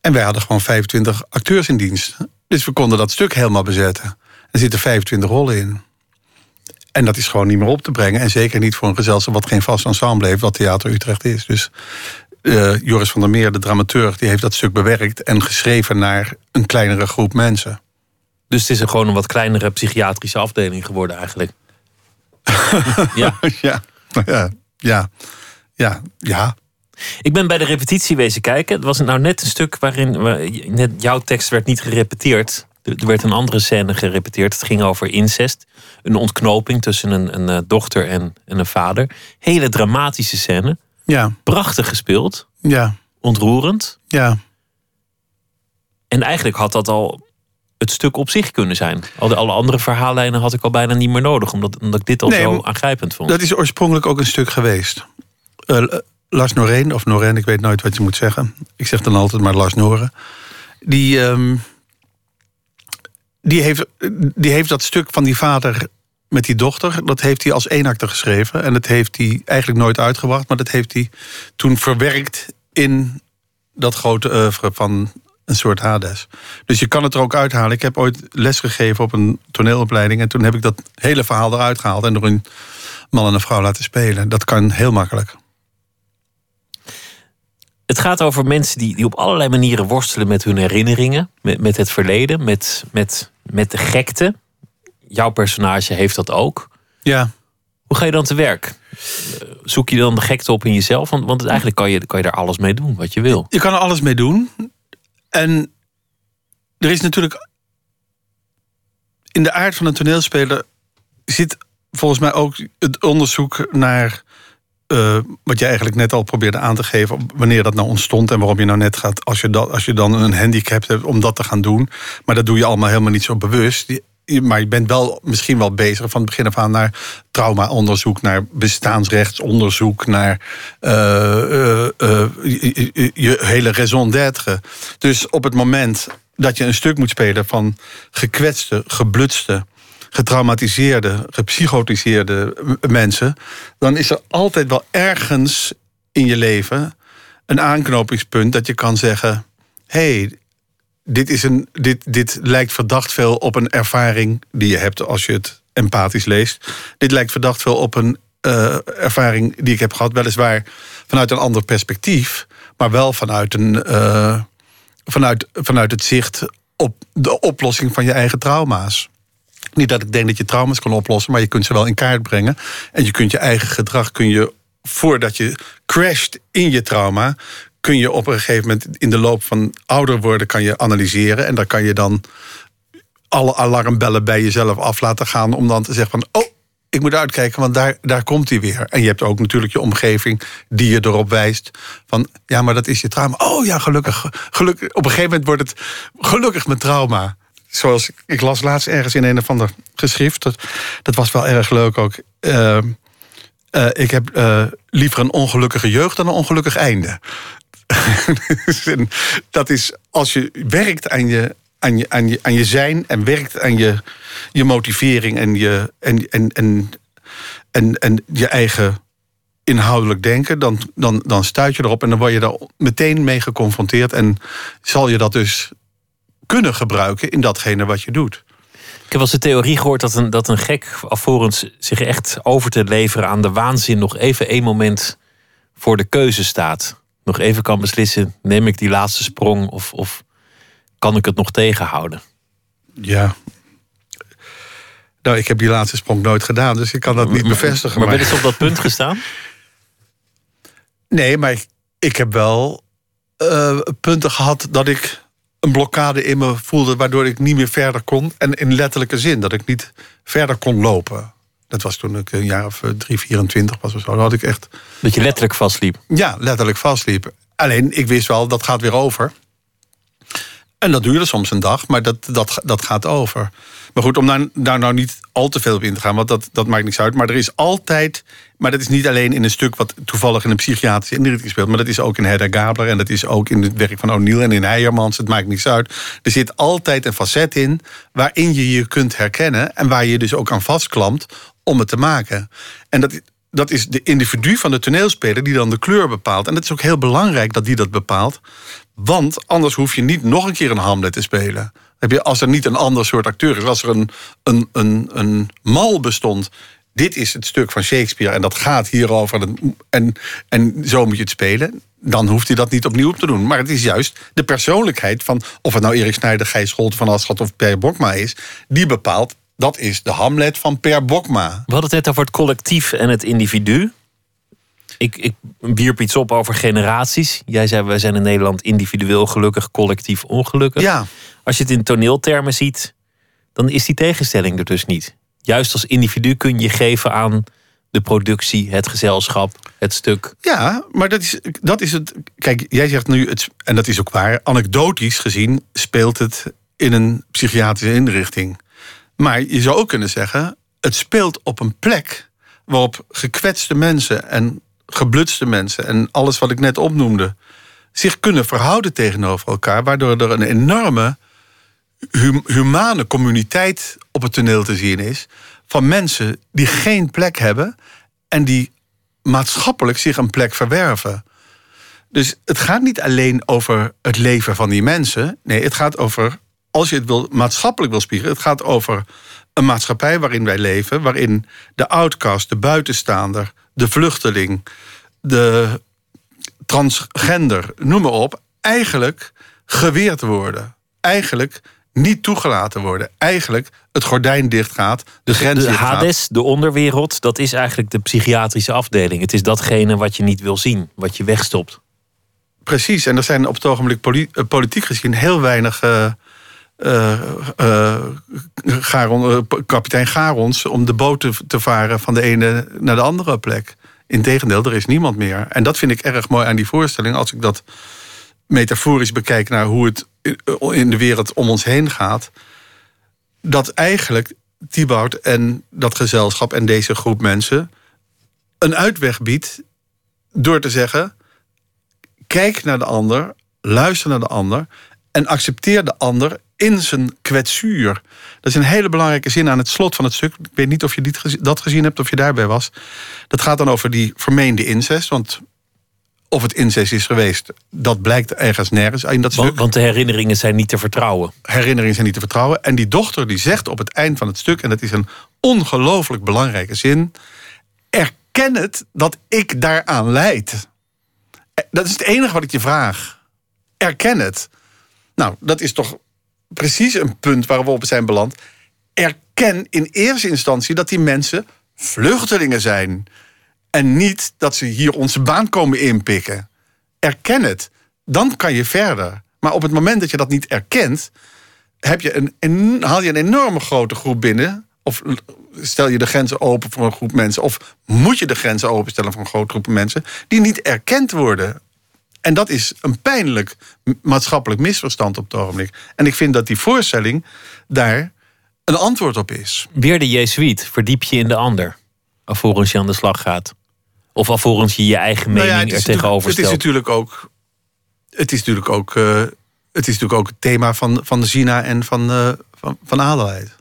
En wij hadden gewoon 25 acteurs in dienst. Dus we konden dat stuk helemaal bezetten. Er zitten 25 rollen in. En dat is gewoon niet meer op te brengen. En zeker niet voor een gezelschap wat geen vast ensemble heeft... wat Theater Utrecht is. Dus eh, Joris van der Meer, de dramaturg... die heeft dat stuk bewerkt en geschreven naar een kleinere groep mensen. Dus het is een gewoon een wat kleinere psychiatrische afdeling geworden eigenlijk. ja. Ja, ja, ja, ja, ja. Ik ben bij de repetitie wezen kijken. Het was nou net een stuk waarin waar- net jouw tekst werd niet gerepeteerd. Er er werd een andere scène gerepeteerd. Het ging over incest. Een ontknoping tussen een, een eh, dochter en, en een vader. Hele dramatische scène. Ja, Prachtig gespeeld. ja, Ontroerend. ja. En eigenlijk had dat al het stuk op zich kunnen zijn. Al de, alle andere verhaallijnen had ik al bijna niet meer nodig. Omdat, omdat ik dit al Nee, zo aangrijpend vond. Dat is oorspronkelijk ook een stuk geweest. Eh, Lars Noreen, of Noreen, ik weet nooit wat je moet zeggen. Ik zeg dan altijd maar Lars Noren. Die, ehm, die, heeft, die heeft dat stuk van die vader met die dochter... dat heeft hij als eenakter geschreven. En dat heeft hij eigenlijk nooit uitgebracht... maar dat heeft hij toen verwerkt in dat grote oeuvre van een soort Hades. Dus je kan het er ook uithalen. Ik heb ooit lesgegeven op een toneelopleiding... en toen heb ik dat hele verhaal eruit gehaald... en door een man en een vrouw laten spelen. Dat kan heel makkelijk. Het gaat over mensen die, die op allerlei manieren worstelen met hun herinneringen, met, met het verleden, met, met, met de gekte. Jouw personage heeft dat ook. Ja, Hoe ga je dan te werk? Zoek je dan de gekte op in jezelf? Want, want eigenlijk kan je, kan je daar alles mee doen wat je wil. je kan er alles mee doen. En er is natuurlijk... In de aard van een toneelspeler zit volgens mij ook het onderzoek naar... eh, wat je eigenlijk net al probeerde aan te geven... wanneer dat nou ontstond en waarom je nou net gaat... als je, dat, als je dan een handicap hebt om dat te gaan doen. Maar dat doe je allemaal helemaal niet zo bewust. Maar je bent wel misschien wel bezig van het begin af aan... naar traumaonderzoek, naar bestaansrechtsonderzoek... naar eh, eh, eh, je, hele raison d'être. Dus op het moment dat je een stuk moet spelen... van gekwetste, geblutste getraumatiseerde, gepsychotiseerde mensen, dan is er altijd wel ergens in je leven een aanknopingspunt dat je kan zeggen: hé, hey, dit, is een, dit, dit lijkt verdacht veel op een ervaring die je hebt als je het empathisch leest. Dit lijkt verdacht veel op een eh, ervaring die ik heb gehad, weliswaar vanuit een ander perspectief, maar wel vanuit, een, eh, vanuit, vanuit het zicht op de oplossing van je eigen trauma's. Niet dat ik denk dat je trauma's kan oplossen, maar je kunt ze wel in kaart brengen. En je kunt je eigen gedrag, kun je, voordat je crasht in je trauma, kun je op een gegeven moment in de loop van ouder worden, kan je analyseren. En dan kan je dan alle alarmbellen bij jezelf af laten gaan. Om dan te zeggen van, oh, ik moet uitkijken, want daar, daar komt hij weer. En je hebt ook natuurlijk je omgeving die je erop wijst. Van, ja, maar dat is je trauma. Oh ja, gelukkig. gelukkig. Op een gegeven moment wordt het gelukkig met trauma. zoals ik, las laatst ergens in een of ander geschrift. Dat, dat was wel erg leuk ook. Eh, eh, ik heb eh, liever een ongelukkige jeugd dan een ongelukkig einde. Dat is als je werkt aan je, aan je, aan je, aan je zijn en werkt aan je, je motivering en je, en, en, en, en, en je eigen inhoudelijk denken, dan, dan, dan stuit je erop en dan word je daar meteen mee geconfronteerd. En zal je dat dus kunnen gebruiken in datgene wat je doet. Ik heb eens de theorie gehoord dat een, dat een gek alvorens zich echt over te leveren aan de waanzin nog even één moment voor de keuze staat. Nog even kan beslissen, neem ik die laatste sprong of, of kan ik het nog tegenhouden? Ja. Nou, ik heb die laatste sprong nooit gedaan, dus ik kan dat niet bevestigen. Maar ben je op dat punt gestaan? Nee, maar ik, ik heb wel eh, punten gehad dat ik een blokkade in me voelde, waardoor ik niet meer verder kon. En in letterlijke zin, dat ik niet verder kon lopen. Dat was toen ik een jaar of eh, drie, 24 was of zo. Dan had ik echt. Dat je letterlijk vastliep. Ja, letterlijk vastliep. Alleen, ik wist wel, dat gaat weer over. En dat duurde soms een dag, maar dat, dat, dat gaat over. Maar goed, om daar, daar nou niet al te veel op in te gaan, want dat, dat maakt niks uit. Maar er is altijd, maar dat is niet alleen in een stuk wat toevallig in een psychiatrische inrichting speelt, maar dat is ook in Hedda Gabler en dat is ook in het werk van O'Neill en in Heijermans. Het maakt niks uit. Er zit altijd een facet in waarin je je kunt herkennen en waar je dus ook aan vastklampt om het te maken. En dat, dat is de individu van de toneelspeler die dan de kleur bepaalt. En het is ook heel belangrijk dat die dat bepaalt. Want anders hoef je niet nog een keer een Hamlet te spelen. Heb je, als er niet een ander soort acteur is, als er een, een, een, een mal bestond. Dit is het stuk van Shakespeare en dat gaat hierover. En, en zo moet je het spelen. Dan hoeft hij dat niet opnieuw te doen. Maar het is juist de persoonlijkheid van. of het nou Erik Snijder, Gijs Scholte van Aschat of Per Bokma is. die bepaalt. Dat is de Hamlet van Per Bokma. We hadden het net over het collectief en het individu. Ik, ik wierp iets op over generaties. Jij zei, wij zijn in Nederland individueel gelukkig, collectief ongelukkig. Ja. Als je het in toneeltermen ziet, dan is die tegenstelling er dus niet. Juist als individu kun je geven aan de productie, het gezelschap, het stuk. Ja, maar dat is, dat is het. Kijk, jij zegt nu, het, en dat is ook waar, anekdotisch gezien speelt het in een psychiatrische inrichting. Maar je zou ook kunnen zeggen, het speelt op een plek waarop gekwetste mensen en geblutste mensen en alles wat ik net opnoemde zich kunnen verhouden tegenover elkaar, waardoor er een enorme hum- humane communiteit op het toneel te zien is van mensen die geen plek hebben en die maatschappelijk zich een plek verwerven. Dus het gaat niet alleen over het leven van die mensen. Nee, het gaat over, als je het wil, maatschappelijk wil spiegelen, het gaat over een maatschappij waarin wij leven, waarin de outcast, de buitenstaander, de vluchteling, de transgender, noem maar op, eigenlijk geweerd worden. Eigenlijk niet toegelaten worden. Eigenlijk het gordijn dichtgaat, de grens De. Hades, de onderwereld, dat is eigenlijk de psychiatrische afdeling. Het is datgene wat je niet wil zien, wat je wegstopt. Precies, en er zijn op het ogenblik eh, politiek gezien heel weinig eh, eh, eh, Garon, eh, kapitein Garons om de boot te, te varen van de ene naar de andere plek. Integendeel, er is niemand meer. En dat vind ik erg mooi aan die voorstelling. Als ik dat metaforisch bekijk naar hoe het in de wereld om ons heen gaat. Dat eigenlijk Thibaut en dat gezelschap en deze groep mensen een uitweg biedt door te zeggen: kijk naar de ander, luister naar de ander en accepteer de ander in zijn kwetsuur. Dat is een hele belangrijke zin aan het slot van het stuk. Ik weet niet of je dat gezien hebt of je daarbij was. Dat gaat dan over die vermeende incest. Want of het incest is geweest, dat blijkt ergens nergens in dat Want, stuk. want de herinneringen zijn niet te vertrouwen. Herinneringen zijn niet te vertrouwen. En die dochter die zegt op het eind van het stuk... en dat is een ongelooflijk belangrijke zin... erken het dat ik daaraan leid. Eh, Dat is het enige wat ik je vraag. Erken het. Nou, dat is toch precies een punt waar we op zijn beland. Erken in eerste instantie dat die mensen vluchtelingen zijn. En niet dat ze hier onze baan komen inpikken. Erken het. Dan kan je verder. Maar op het moment dat je dat niet erkent, heb je een, haal je een enorme grote groep binnen. Of stel je de grenzen open voor een groep mensen. Of moet je de grenzen openstellen voor een grote groep mensen. die niet erkend worden. En dat is een pijnlijk maatschappelijk misverstand op het ogenblik. En ik vind dat die voorstelling daar een antwoord op is. Weer de Jezuïet. Verdiep je in de ander. Alvorens je aan de slag gaat. Of alvorens je je eigen Nou mening ja, er tegenover natuurlijk- Het is stelt. natuurlijk ook. Het is natuurlijk ook. eh, het is natuurlijk ook het thema van, van Zina en van, eh van, van Adelheid.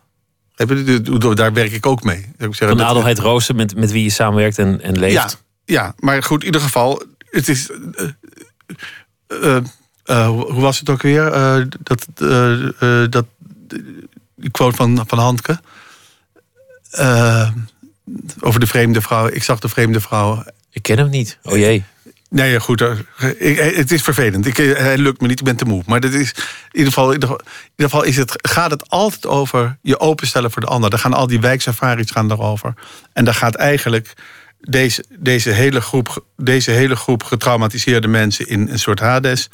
Daar werk ik ook mee. Ik zeggen, Van Adelheid Roosen, met, met wie je samenwerkt en, en leeft. Ja, ja, maar goed, in ieder geval. Het is. eh, eh, eh, hoe hoe was het ook weer? Eh, dat, eh, eh, dat, die quote van, van Handke. Eh, over de vreemde vrouw. Ik zag de vreemde vrouw. Ik ken hem niet. Oh jee. Nee, goed. eh, ik, eh, het is vervelend. Ik, eh, hij lukt me niet, ik ben te moe. Maar dat is, in, ieder geval, in ieder geval- in ieder geval is het, gaat het altijd over je openstellen voor de ander. Daar gaan al die wijksafaris gaan daarover. En daar gaat eigenlijk deze, deze, hele groep, deze hele groep getraumatiseerde mensen in een soort Hades.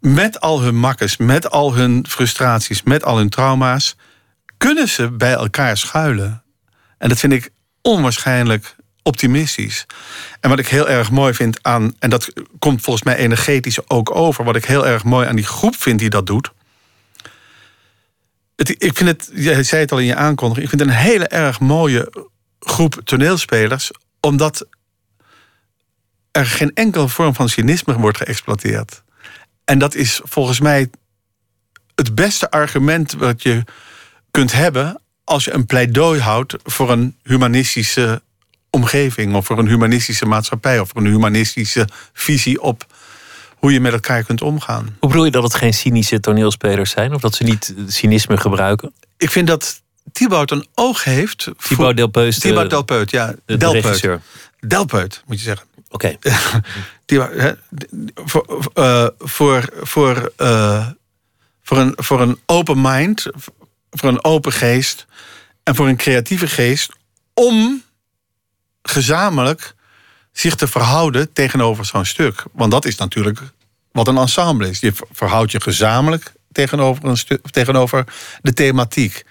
Met al hun makkers, met al hun frustraties, met al hun trauma's. Kunnen ze bij elkaar schuilen. En dat vind ik onwaarschijnlijk optimistisch. En wat ik heel erg mooi vind aan, en dat komt volgens mij energetisch ook over, wat ik heel erg mooi aan die groep vind die dat doet. Het, ik vind het, jij zei het al in je aankondiging, ik vind het een hele erg mooie groep toneelspelers, omdat er geen enkele vorm van cynisme wordt geëxploiteerd. En dat is volgens mij het beste argument wat je kunt hebben als je een pleidooi houdt voor een humanistische omgeving of voor een humanistische maatschappij of voor een humanistische visie op hoe je met elkaar kunt omgaan. Hoe bedoel je dat het geen cynische toneelspelers zijn? Of dat ze niet cynisme gebruiken? Ik vind dat Thibaut een oog heeft. Thibaut Delpeus, de- Thibaut Delpeut, ja. de- de Delpeut. regisseur. Delpeut, moet je zeggen. Oké. Hè, voor, eh, voor, voor, eh, voor, een, voor een open mind, voor een open geest en voor een creatieve geest om gezamenlijk zich te verhouden tegenover zo'n stuk. Want dat is natuurlijk wat een ensemble is. Je ver- verhoudt je gezamenlijk tegenover, een stuk, tegenover de thematiek.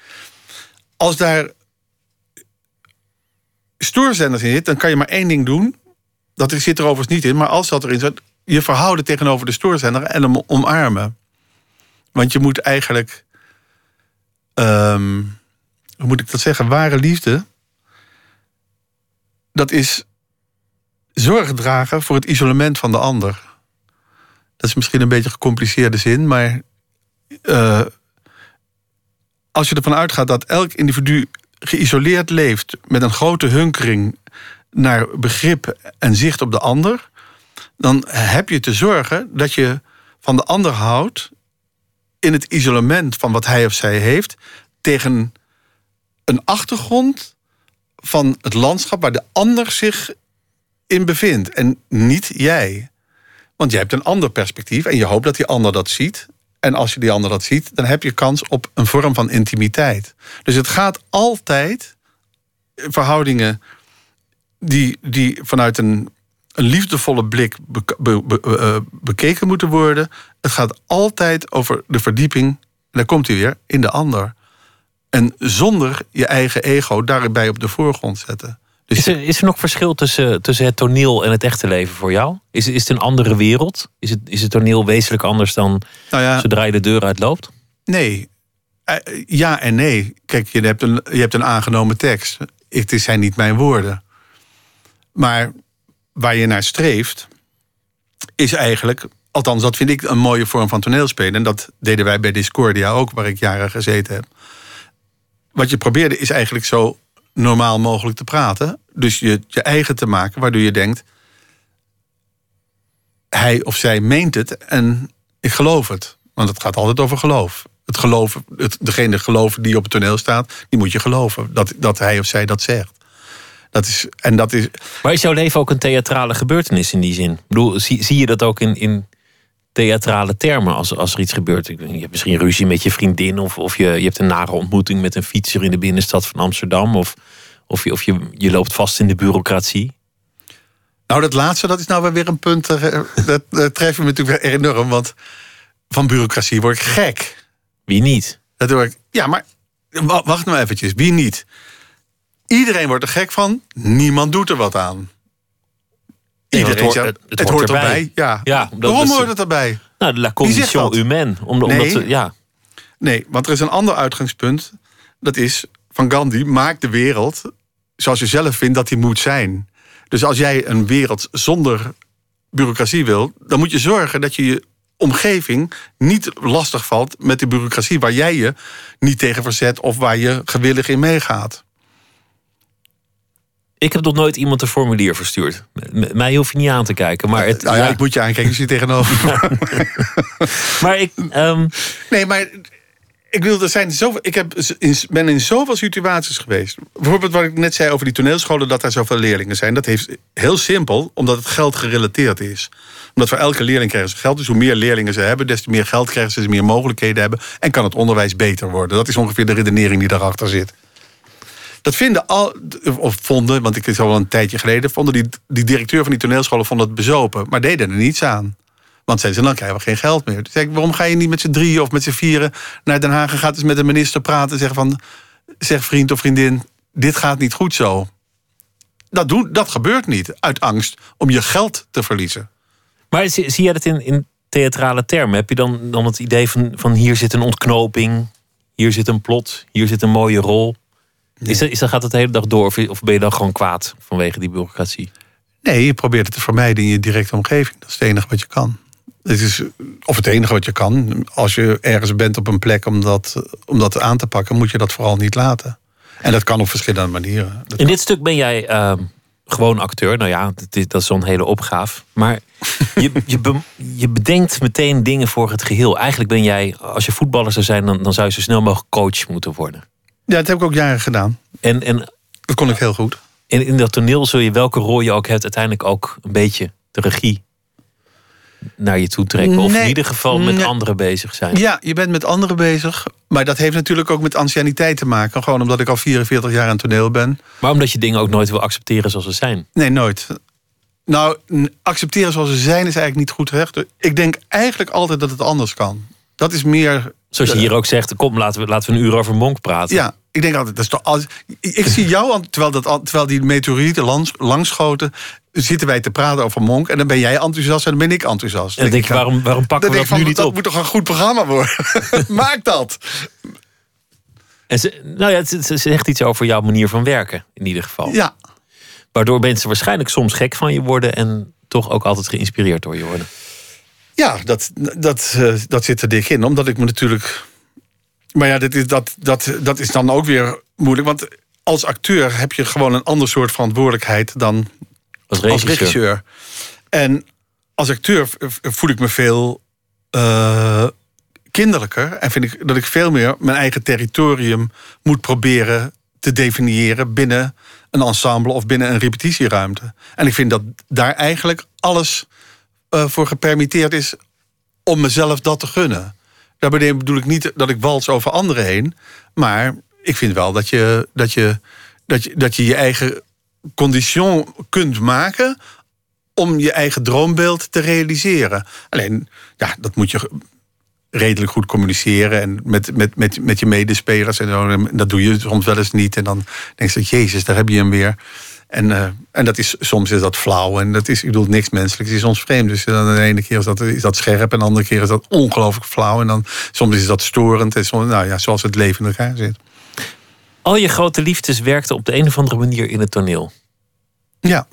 Als daar stoorzenders in zit, dan kan je maar één ding doen. Dat zit er overigens niet in, maar als dat erin zit, je verhouden tegenover de stoorzender en hem omarmen. Want je moet eigenlijk, ehm, hoe moet ik dat zeggen, ware liefde, dat is zorg dragen voor het isolement van de ander. Dat is misschien een beetje een gecompliceerde zin, maar eh, als je ervan uitgaat dat elk individu geïsoleerd leeft met een grote hunkering naar begrip en zicht op de ander, dan heb je te zorgen dat je van de ander houdt in het isolement van wat hij of zij heeft tegen een achtergrond van het landschap waar de ander zich in bevindt en niet jij. Want jij hebt een ander perspectief en je hoopt dat die ander dat ziet. En als je die ander dat ziet, dan heb je kans op een vorm van intimiteit. Dus het gaat altijd verhoudingen die, die vanuit een, een liefdevolle blik eh, bekeken moeten worden. Het gaat altijd over de verdieping, en daar komt hij weer, in de ander. En zonder je eigen ego daarbij op de voorgrond zetten. Dus Is er, is er nog verschil tussen, tussen het toneel en het echte leven voor jou? Is, is het een andere wereld? Is het, is het toneel wezenlijk anders dan nou ja, zodra je de deur uitloopt? Nee. Eh, Ja en nee. Kijk, je hebt een, je hebt een aangenomen tekst. Het zijn niet mijn woorden. Maar waar je naar streeft, is eigenlijk... Althans, dat vind ik een mooie vorm van toneelspelen. En dat deden wij bij Discordia ook, waar ik jaren gezeten heb. Wat je probeerde is eigenlijk zo normaal mogelijk te praten. Dus je, je eigen te maken, waardoor je denkt... hij of zij meent het en ik geloof het. Want het gaat altijd over geloof. Het geloof, het, degene geloven die op het toneel staat, die moet je geloven. Dat, dat hij of zij dat zegt. Dat is, en dat is, Maar is jouw leven ook een theatrale gebeurtenis in die zin? Ik bedoel, zie, zie je dat ook in, in theatrale termen als, als er iets gebeurt? Je hebt misschien ruzie met je vriendin... of, of je, je hebt een nare ontmoeting met een fietser in de binnenstad van Amsterdam... of, of, je, of je, je loopt vast in de bureaucratie. Nou, dat laatste, dat is nou weer een punt. eh, Dat, dat treft me natuurlijk weer enorm. Want van bureaucratie word ik gek. Wie niet? Dat word ik, ja, maar wa- wacht nou eventjes. Wie niet? Iedereen wordt er gek van. Niemand doet er wat aan. Iedereen het, hoort, het, het hoort hoort erbij. erbij. Ja. Waarom hoort het erbij? Nou, de la condition humaine. Omdat, Nee. omdat ja. Nee, want er is een ander uitgangspunt. Dat is van Gandhi: maak de wereld zoals je zelf vindt dat die moet zijn. Dus als jij een wereld zonder bureaucratie wil, dan moet je zorgen dat je je omgeving niet lastig valt met de bureaucratie waar jij je niet tegen verzet of waar je gewillig in meegaat. Ik heb nog nooit iemand een formulier verstuurd. M- mij hoef je niet aan te kijken. Maar, het, Nou ja, ja. ik moet je aankijken, je zit tegenover. maar ik, ehm, Nee, maar ik wil, er zijn zoveel. Ik heb ben in zoveel situaties geweest. Bijvoorbeeld wat ik net zei over die toneelscholen, dat er zoveel leerlingen zijn. Dat heeft heel simpel, omdat het geld gerelateerd is. Omdat voor elke leerling krijgen ze geld. Dus hoe meer leerlingen ze hebben, des te meer geld krijgen ze, des te meer mogelijkheden hebben. En kan het onderwijs beter worden. Dat is ongeveer de redenering die daarachter zit. Dat vinden al, of vonden, want ik is al een tijdje geleden, vonden die, die directeur van die toneelscholen vonden het bezopen, maar deden er niets aan. Want zeiden ze, dan krijgen we geen geld meer. Ik, waarom ga je niet met z'n drieën of met z'n vieren naar Den Haag en gaat eens met de minister praten en zeggen van, zeg vriend of vriendin, dit gaat niet goed zo. Dat, doen, dat gebeurt niet uit angst om je geld te verliezen. maar zie, zie jij dat in, in theatrale termen? Heb je dan, dan het idee van, van hier zit een ontknoping, hier zit een plot, hier zit een mooie rol? Is dat, is dat, gaat het de hele dag door of, of ben je dan gewoon kwaad vanwege die bureaucratie? Nee, je probeert het te vermijden in je directe omgeving. Dat is het enige wat je kan. Het is, of het enige wat je kan. Als je ergens bent op een plek om dat, om dat aan te pakken, moet je dat vooral niet laten. En dat kan op verschillende manieren. Dat In dit stuk ben jij ehm, gewoon acteur. Nou ja, dat is, dat is zo'n hele opgave. Maar je, je, be- je bedenkt meteen dingen voor het geheel. Eigenlijk ben jij, als je voetballer zou zijn, dan, dan zou je zo snel mogelijk coach moeten worden. Ja, dat heb ik ook jaren gedaan. En, en Dat kon ik heel goed. in, in dat toneel zul je, welke rol je ook hebt, uiteindelijk ook een beetje de regie naar je toe trekken. Of in ieder geval met nee. anderen bezig zijn. Ja, je bent met anderen bezig. Maar dat heeft natuurlijk ook met anciëniteit te maken. Gewoon omdat ik al 44 jaar aan toneel ben. Maar omdat je dingen ook nooit wil accepteren zoals ze zijn. Nee, nooit. Nou, accepteren zoals ze zijn is eigenlijk niet goed recht. Ik denk eigenlijk altijd dat het anders kan. Dat is meer Zoals je hier ook zegt, kom laten we, laten we een uur over Monk praten. Ja, ik denk altijd, dat is toch als, ik zie jou, terwijl, dat, terwijl die meteorieten langs, langschoten, zitten wij te praten over Monk. En dan ben jij enthousiast en dan ben ik enthousiast. En dan denk je, waarom, waarom pakken we dat ik nu niet dat op? moet toch een goed programma worden? Maak dat. En ze, nou ja, het zegt iets over jouw manier van werken, in ieder geval. Ja, Waardoor mensen waarschijnlijk soms gek van je worden en toch ook altijd geïnspireerd door je worden. Ja dat, dat, eh, dat zit er dik in. Omdat ik me natuurlijk... Maar ja, dit is, dat, dat, dat is dan ook weer moeilijk. Want als acteur heb je gewoon een ander soort verantwoordelijkheid dan Als als regisseur. En als acteur voel ik me veel eh, kinderlijker. En vind ik dat ik veel meer mijn eigen territorium moet proberen te definiëren binnen een ensemble of binnen een repetitieruimte. En ik vind dat daar eigenlijk alles voor gepermitteerd is om mezelf dat te gunnen. Daarbij bedoel ik niet dat ik wals over anderen heen. Maar ik vind wel dat je dat je, dat je, dat je, je eigen condition kunt maken om je eigen droombeeld te realiseren. Alleen, ja, dat moet je redelijk goed communiceren en met, met, met, met je medespelers en zo. En dat doe je soms wel eens niet. En dan denk je, jezus, daar heb je hem weer. En, eh, en dat is, soms is dat flauw en dat is, ik bedoel, niks menselijks is ons vreemd. Dus dan de ene keer is dat, is dat scherp en de andere keer is dat ongelooflijk flauw. En dan soms is dat storend en soms, nou ja, zoals het leven in elkaar zit. Al je grote liefdes werkten op de een of andere manier in het toneel. Ja,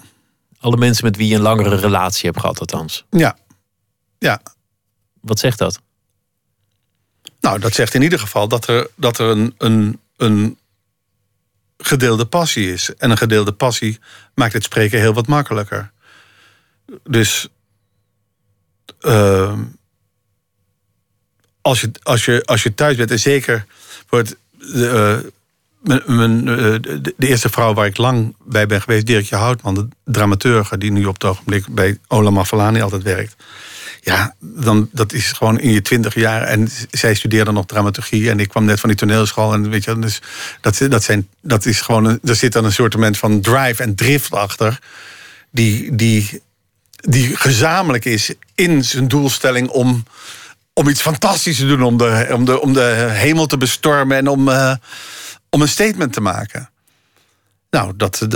Alle mensen met wie je een langere relatie hebt gehad, althans. ja, ja. Wat zegt dat? Nou, dat zegt in ieder geval dat er, dat er een, een, een gedeelde passie is. En een gedeelde passie maakt het spreken heel wat makkelijker. Dus ehm, als, je, als, je, als je thuis bent, en zeker het. de, eh, mijn, eh, de eerste vrouw waar ik lang bij ben geweest, Dirkje Houtman, de dramaturge die nu op het ogenblik bij Ola Mafalani altijd werkt. Ja, dan, dat is gewoon in je twintig jaar. En zij studeerde nog dramaturgie. En ik kwam net van die toneelschool. En weet je, dus dat, dat, zijn, dat is gewoon. Er zit dan een soort van drive en drift achter. Die, die, die gezamenlijk is in zijn doelstelling om, om iets fantastisch te doen. Om de, om de, om de hemel te bestormen en om, eh, om een statement te maken. Nou, dat,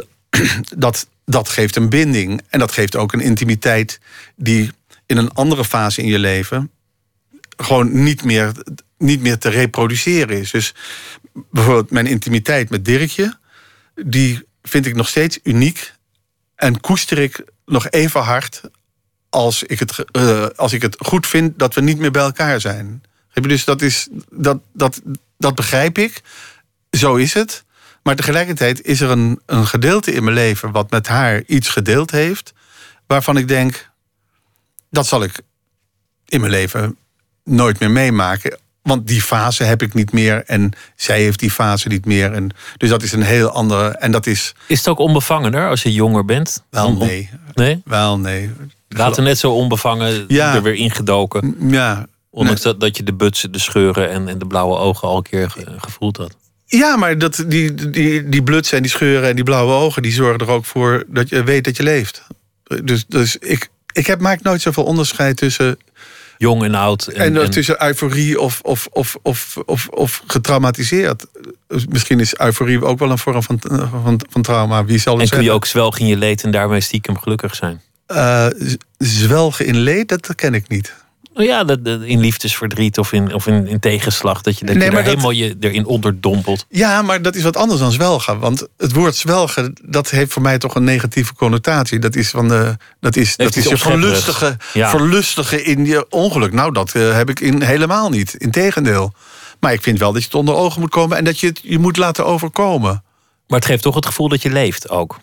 dat, dat geeft een binding. En dat geeft ook een intimiteit die in een andere fase in je leven gewoon niet meer, niet meer te reproduceren is. Dus bijvoorbeeld mijn intimiteit met Dirkje, die vind ik nog steeds uniek en koester ik nog even hard als ik het, eh, als ik het goed vind dat we niet meer bij elkaar zijn. Dus dat, is, dat, dat, dat begrijp ik. Zo is het. Maar tegelijkertijd is er een, een gedeelte in mijn leven wat met haar iets gedeeld heeft, waarvan ik denk, dat zal ik in mijn leven nooit meer meemaken. Want die fase heb ik niet meer en zij heeft die fase niet meer. En, dus dat is een heel andere. En dat is Is het ook onbevangener als je jonger bent? wel nee. Nee? Wel nee. Later net zo onbevangen Ja. er weer ingedoken. Ja, Ondanks dat, dat je de butsen, de scheuren en, en de blauwe ogen al een keer ge- gevoeld had. Ja, maar dat, die, die, die blutsen en die scheuren en die blauwe ogen... die zorgen er ook voor dat je weet dat je leeft. Dus, dus ik, ik heb, maak nooit zoveel onderscheid tussen... Jong en oud. En, En, en- tussen euforie of, of, of, of, of, of getraumatiseerd. Dus misschien is euforie ook wel een vorm van, van, van trauma. Wie zal het en kun je ook zwelgen in je leed en daarmee stiekem gelukkig zijn. Eh, z- zwelgen in leed, dat ken ik niet. Oh ja, dat, dat- in liefdesverdriet of in, of in, in tegenslag. Dat je, dat Nee, je er dat- helemaal je, erin onderdompelt. Ja, maar dat is wat anders dan zwelgen. Want het woord zwelgen, dat heeft voor mij toch een negatieve connotatie. Dat is van de. Dat is, dat is je verlustige, Ja. verlustige in je ongeluk. Nou, dat eh, heb ik in, helemaal niet. Integendeel. Maar ik vind wel dat je het onder ogen moet komen en dat je het je moet laten overkomen. Maar het geeft toch het gevoel dat je leeft ook.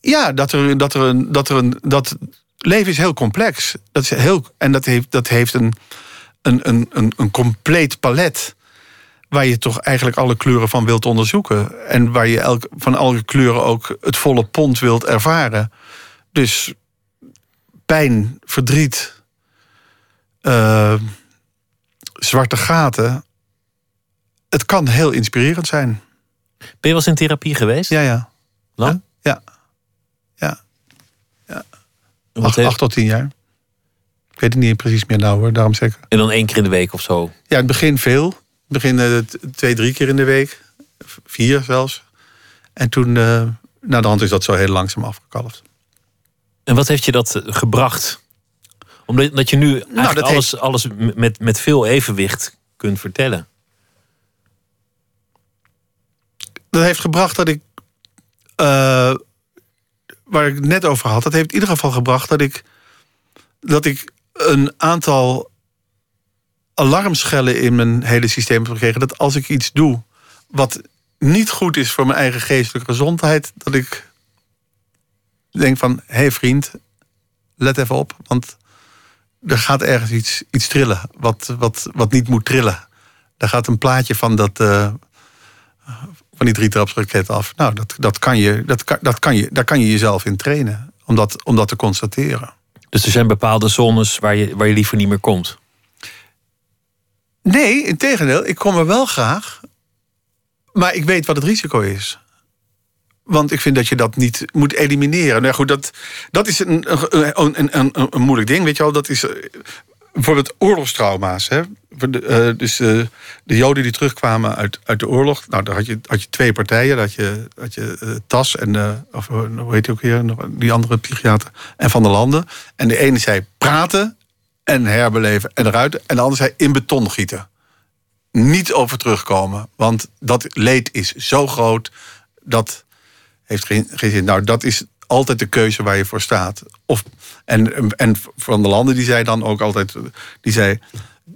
Ja, dat er, dat er een. Dat er een dat, leven is heel complex. Dat is heel, en dat heeft, dat heeft een, een, een, een, een compleet palet. Waar je toch eigenlijk alle kleuren van wilt onderzoeken. En waar je elk, van alle kleuren ook het volle pond wilt ervaren. Dus pijn, verdriet, eh, zwarte gaten. Het kan heel inspirerend zijn. Ben je wel eens in therapie geweest? Ja, ja. Lang? Ja. ja. Acht, heeft- acht tot tien jaar. Ik weet het niet precies meer nou hoor, daarom zeker. En dan één keer in de week of zo. Ja, in het begin veel. Het begin eh, twee, drie keer in de week. Vier zelfs. En toen, eh na de hand is dat zo heel langzaam afgekalfd. En wat heeft je dat eh, gebracht? Omdat dat je nu eigenlijk Nou, dat alles, alles met, met veel evenwicht kunt vertellen. Dat heeft gebracht dat ik... waar ik het net over had, dat heeft in ieder geval gebracht dat ik... dat ik een aantal alarmschellen in mijn hele systeem heb gekregen. Dat als ik iets doe wat niet goed is voor mijn eigen geestelijke gezondheid, dat ik denk van, hé hey vriend, let even op, want er gaat ergens iets, iets trillen wat, wat, wat niet moet trillen. Daar gaat een plaatje van dat, eh, van die drietrapsraket af. Nou, dat, dat kan je, dat kan, dat kan je, daar kan je jezelf in trainen, om dat, om dat te constateren. Dus er zijn bepaalde zones waar je, waar je liever niet meer komt. Nee, in tegendeel, ik kom er wel graag. Maar ik weet wat het risico is. Want ik vind dat je dat niet moet elimineren. Nou goed, dat, dat is een, een, een, een, moeilijk ding. Weet je wel, dat is bijvoorbeeld oorlogstrauma's. Hè? Eh, dus eh, de Joden die terugkwamen uit, uit de oorlog. Nou, daar had je, had je twee partijen. Dat je, had je eh, Tas en, of hoe heet die ook weer? Die andere psychiater. En Van der Landen. En de ene zei praten en herbeleven en eruit. En de andere zei in beton gieten. Niet over terugkomen. Want dat leed is zo groot. Dat heeft geen, geen zin. Nou, dat is altijd de keuze waar je voor staat. Of, en, en Van der Landen die zei dan ook altijd... Die zei,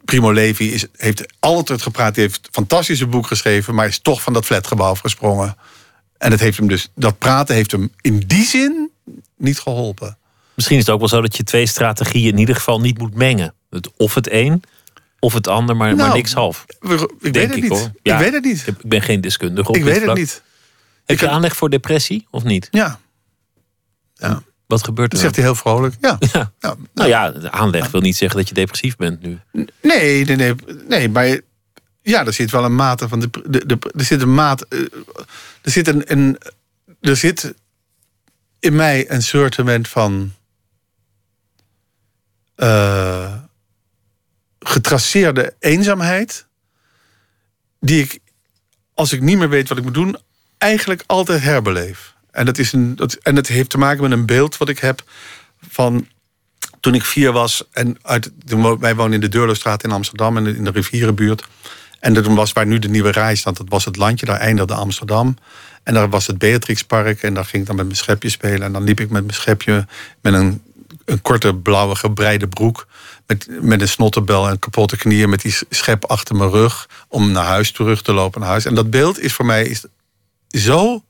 Primo Levi is, heeft altijd gepraat. Die heeft een fantastische boek geschreven... maar is toch van dat flatgebouw afgesprongen. En het heeft hem dus, dat praten heeft hem in die zin niet geholpen. Misschien is het ook wel zo dat je twee strategieën in ieder geval niet moet mengen. Het, of het een, of het ander, maar, maar Nou, niks half. Ik weet het ik, niet. Ja. Ik weet het niet. Ik ben geen deskundige op Ik weet het vlak. niet. Heb Ik je heb- aanleg voor depressie of niet? Ja, ja. Wat gebeurt dat er zegt hij heel vrolijk. Ja. Ja. Ja. Nou ja, de aanleg wil niet zeggen dat je depressief bent nu. Nee, nee, nee, nee, maar ja, er zit wel een mate van de, de, de er zit een maat, eh, er zit een, een er zit in mij een soortement van eh, getraceerde eenzaamheid, die ik, als ik niet meer weet wat ik moet doen, eigenlijk altijd herbeleef. En dat, is een, dat, en dat heeft te maken met een beeld wat ik heb van toen ik vier was. En uit, wij woonden in de Deurlostraat in Amsterdam en in de rivierenbuurt. En toen was waar nu de nieuwe rij staat, dat was het landje, daar eindigde Amsterdam. En daar was het Beatrixpark en daar ging ik dan met mijn schepje spelen. En dan liep ik met mijn schepje met een, een korte blauwe gebreide broek. Met, met een snottenbel en kapotte knieën met die schep achter mijn rug. Om naar huis terug te lopen naar huis. En dat beeld is voor mij is zo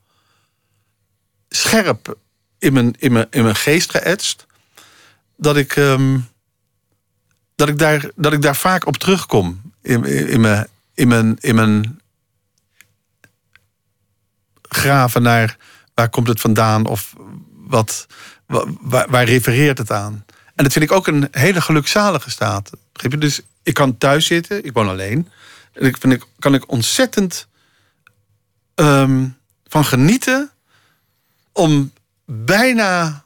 scherp in mijn, in mijn, in mijn geest geëtst. Dat ik, ehm, dat, ik daar, dat ik daar vaak op terugkom. In, in, mijn, in, mijn, in mijn graven naar waar komt het vandaan of wat, wa- waar, waar refereert het aan. En dat vind ik ook een hele gelukzalige staat. Begrijp je? Dus ik kan thuis zitten, ik woon alleen. En ik vind ik, kan ik ontzettend ehm, van genieten om bijna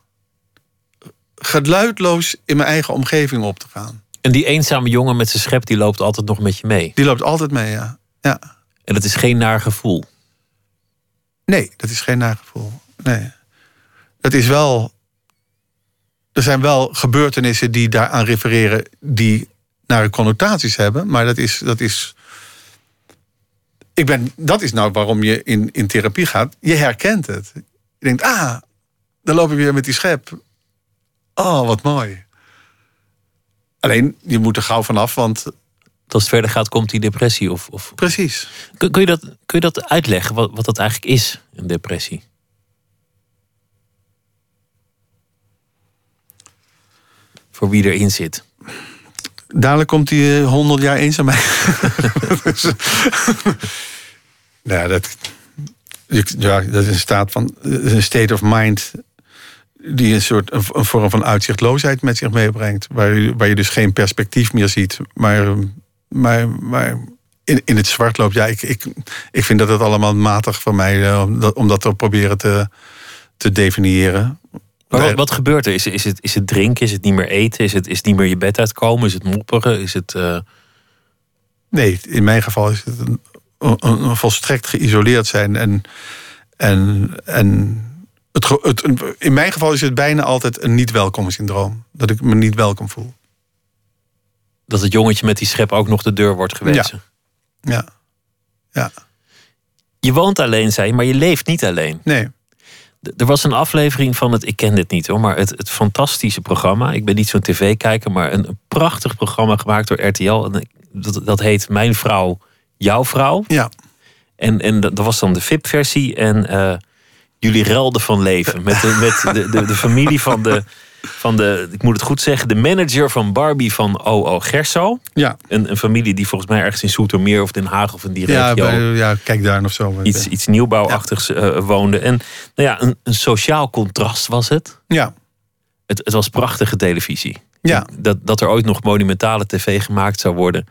geluidloos in mijn eigen omgeving op te gaan. En die eenzame jongen met zijn schep, die loopt altijd nog met je mee. Die loopt altijd mee, ja. ja. En dat is geen naar gevoel. Nee, dat is geen nagevoel. Nee. Het is wel. Er zijn wel gebeurtenissen die daaraan refereren die nare connotaties hebben, maar dat is. Dat is ik ben, dat is nou waarom je in, in therapie gaat. Je herkent het. Je denkt, ah, dan loop ik weer met die schep. Oh, wat mooi. Alleen, je moet er gauw vanaf, want Als het verder gaat, komt die depressie. Of, of... precies. Kun, kun je dat, kun je dat uitleggen, wat, wat dat eigenlijk is, een depressie? Voor wie erin zit. Dadelijk komt die eh, honderd jaar eenzaamheid. Dus, nou, ja, dat, ja, dat is een staat van is een state of mind die een soort een, een vorm van uitzichtloosheid met zich meebrengt, waar je, waar je dus geen perspectief meer ziet, maar, maar, maar in, in het zwart loopt. Ja, ik, ik, ik vind dat het allemaal matig van mij eh, om dat, om dat te proberen te, te definiëren. Maar wat, wat gebeurt er? Is, is, het, is het drinken? Is het niet meer eten? Is het, is het niet meer je bed uitkomen? Is het mopperen? Is het... eh, Nee, in mijn geval is het een volstrekt geïsoleerd zijn. En, en, en het, het, in mijn geval is het bijna altijd een niet-welkom syndroom. Dat ik me niet welkom voel. dat het jongetje met die schep ook nog de deur wordt gewezen? Ja. Ja. Je woont alleen, zei je, maar je leeft niet alleen. Nee. Er was een aflevering van het, ik ken dit niet hoor, maar het, het fantastische programma. Ik ben niet zo'n tv-kijker, maar een, een prachtig programma gemaakt door RTL. En dat, dat heet Mijn Vrouw, Jouw Vrouw. Ja. En, en dat was dan de VIP-versie. En eh, jullie relden van leven. Met, de, met de, de, de familie van de, van de, ik moet het goed zeggen, de manager van Barbie van O.O. Gerso. Ja. Een, een familie die volgens mij ergens in Soetermeer of Den Haag of in die Ja, regio bij, ja, kijk daar of zo. iets, iets nieuwbouwachtigs eh, woonde. En nou ja, een, een sociaal contrast was het. Ja. Het, het was prachtige televisie. Ja. Dat, dat er ooit nog monumentale tv gemaakt zou worden.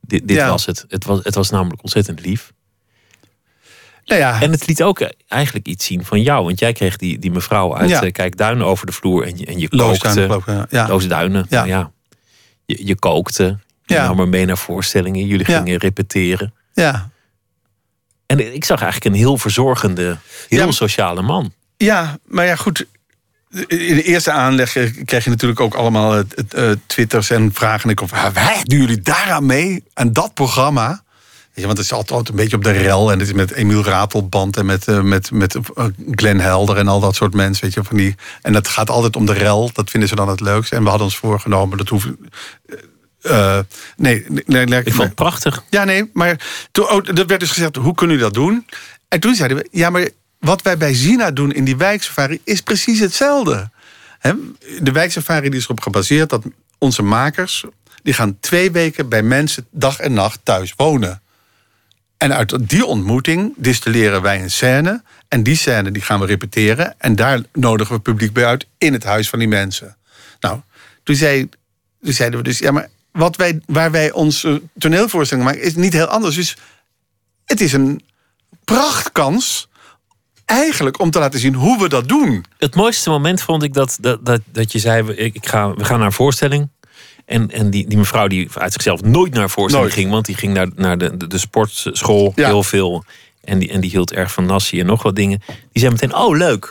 Dit, dit Ja. was het. Het was, het was namelijk ontzettend lief. Nou ja. En het liet ook eigenlijk iets zien van jou. Want jij kreeg die, die mevrouw uit Ja. eh, Kijkduinen over de vloer. En je, en je Loosduinen, kookte. ik, ja. Ja. Loosduinen, Ja. ja. Je, je kookte. Je Ja. nam er mee naar voorstellingen. Jullie gingen repeteren. ja. En ik zag eigenlijk een heel verzorgende, heel sociale man. Ja, maar ja, goed. In de eerste aanleg krijg je natuurlijk ook allemaal eh, twitters en vragen. Ik of, "Ah, wij doen jullie daaraan mee? Aan dat programma? Want het is altijd een beetje op de rel. En het is met Emiel Ratelband en met, eh, met, met eh, Glenn Helder en al dat soort mensen. Weet je, van die, en dat gaat altijd om de rel. Dat vinden ze dan het leukste. En we hadden ons voorgenomen, dat hoeft... eh, nee, nee, nee, nee, Ik vond het prachtig. ja, nee, maar toen, oh, er werd dus gezegd, hoe kunnen jullie dat doen? En toen zeiden we, ja, maar wat wij bij Zina doen in die wijksafari is precies hetzelfde. De wijksafari die is erop gebaseerd dat onze makers... die gaan twee weken bij mensen dag en nacht thuis wonen. En uit die ontmoeting distilleren wij een scène... en die scène die gaan we repeteren... en daar nodigen we publiek bij uit in het huis van die mensen. Nou, toen, zei, zeiden we dus... ja, maar wat wij, waar wij onze toneelvoorstelling maken... is niet heel anders. Dus het is een prachtkans... eigenlijk om te laten zien hoe we dat doen. Het mooiste moment vond ik dat, dat, dat, dat je zei: we- ik, ga, we gaan naar een voorstelling. En, en die, die mevrouw die uit zichzelf nooit naar voorstelling Nooit. ging, want die ging naar, naar de, de, de sportschool Ja. heel veel. En die, en die hield erg van Nassi en nog wat dingen. Die zei meteen, oh leuk.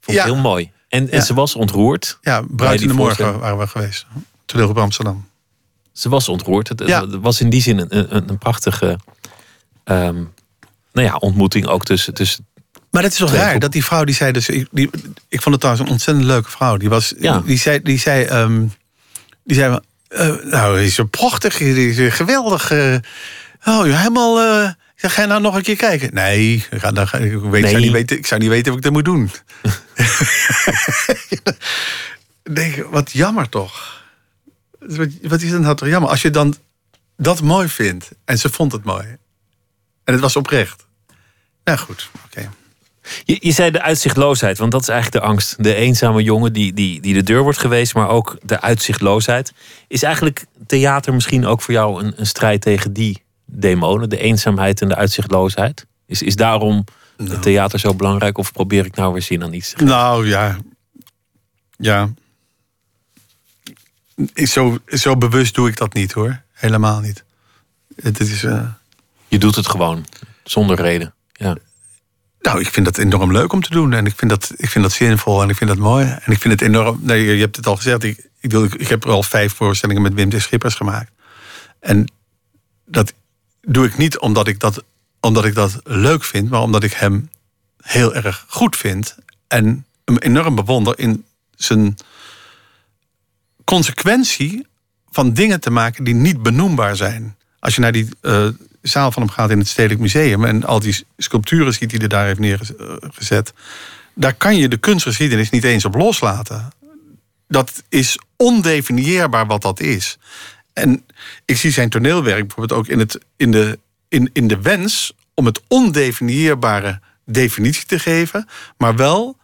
Vond ik Ja. heel mooi. En, en Ja. ze was ontroerd. Ja, Bruid in de Morgen waren we geweest. Toneel op Amsterdam. Ze was ontroerd. Het, het- Ja. het was in die zin een, een, een prachtige ehm, nou ja, ontmoeting ook tussen, tussen Maar dat is toch raar, dat die vrouw die zei dus... Ik, die, ik vond het trouwens een ontzettend leuke vrouw. Die, was, Ja. die zei... Die zei, ehm, die zei eh, nou, is zo prachtig, die is geweldig. oh, helemaal... eh, ga je nou nog een keer kijken? Nee, ik, ga, dan ga, ik, weet, Nee. Zou niet weten, ik zou niet weten wat ik dat moet doen. Denk, wat jammer toch. Wat, wat is dat nou toch jammer? Als je dan dat mooi vindt. En ze vond het mooi. En het was oprecht. Nou goed, oké. Je, je zei de uitzichtloosheid, want dat is eigenlijk de angst. De eenzame jongen die, die, die de deur wordt geweest, maar ook de uitzichtloosheid. Is eigenlijk theater misschien ook voor jou een, een strijd tegen die demonen, de eenzaamheid en de uitzichtloosheid? Is, is daarom het theater zo belangrijk of probeer ik nou weer zin aan iets te geven? Nou ja. Ja. Zo, zo bewust doe ik dat niet hoor. Helemaal niet. Het is. eh, Je doet het gewoon, zonder reden. Ja. nou, ik vind dat enorm leuk om te doen. En ik vind dat, ik vind dat zinvol en ik vind dat mooi. En ik vind het enorm. Nee, je hebt het al gezegd. Ik, ik, ik, heb al vijf voorstellingen met Wim de Schippers gemaakt. En dat doe ik niet omdat ik dat, omdat ik dat leuk vind, maar omdat ik hem heel erg goed vind. En hem enorm bewonder in zijn consequentie van dingen te maken die niet benoembaar zijn. Als je naar die eh, zaal van hem gaat in het Stedelijk Museum en al die sculpturen ziet die hij daar heeft neergezet, daar kan je de kunstgeschiedenis niet eens op loslaten. Dat is ondefinieerbaar wat dat is. En ik zie zijn toneelwerk bijvoorbeeld ook in, het, in, de, in, in de wens om het ondefinieerbare definitie te geven, maar wel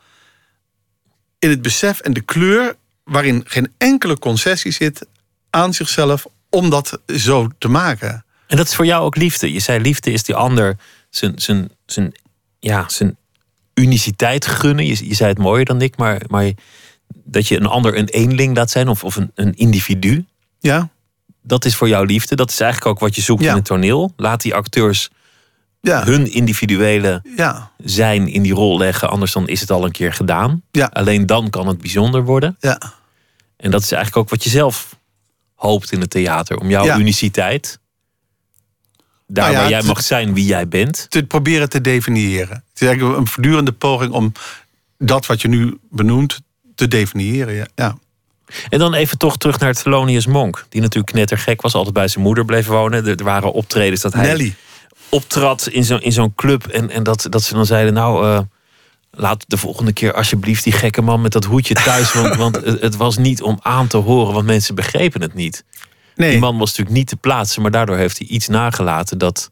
in het besef en de kleur waarin geen enkele concessie zit aan zichzelf om dat zo te maken. En dat is voor jou ook liefde. Je zei liefde is die ander zijn, zijn, zijn, ja, zijn uniciteit gunnen. Je, je zei het mooier dan ik, maar, maar dat je een ander een eenling laat zijn of, of een, een individu. Ja, Dat is voor jou liefde. Dat is eigenlijk ook wat je zoekt Ja. in het toneel. Laat die acteurs ja, hun individuele ja, zijn in die rol leggen. Anders dan is het al een keer gedaan. Ja. Alleen dan kan het bijzonder worden. ja. En dat is eigenlijk ook wat je zelf hoopt in het theater. Om jouw Ja. uniciteit. Daar Nou ja, waar jij mag zijn wie jij bent. Te proberen te definiëren. Het is eigenlijk een voortdurende poging om dat wat je nu benoemt te definiëren. Ja. ja. En dan even toch terug naar Thelonious Monk. Die natuurlijk knettergek was, altijd bij zijn moeder bleef wonen. Er waren optredens dat hij Nelly. optrad in zo'n club. En, en dat, dat ze dan zeiden, nou, eh, laat de volgende keer alsjeblieft die gekke man met dat hoedje thuis. Want, want het, het was niet om aan te horen, want mensen begrepen het niet. Nee, Die man was natuurlijk niet te plaatsen, maar daardoor heeft hij iets nagelaten dat,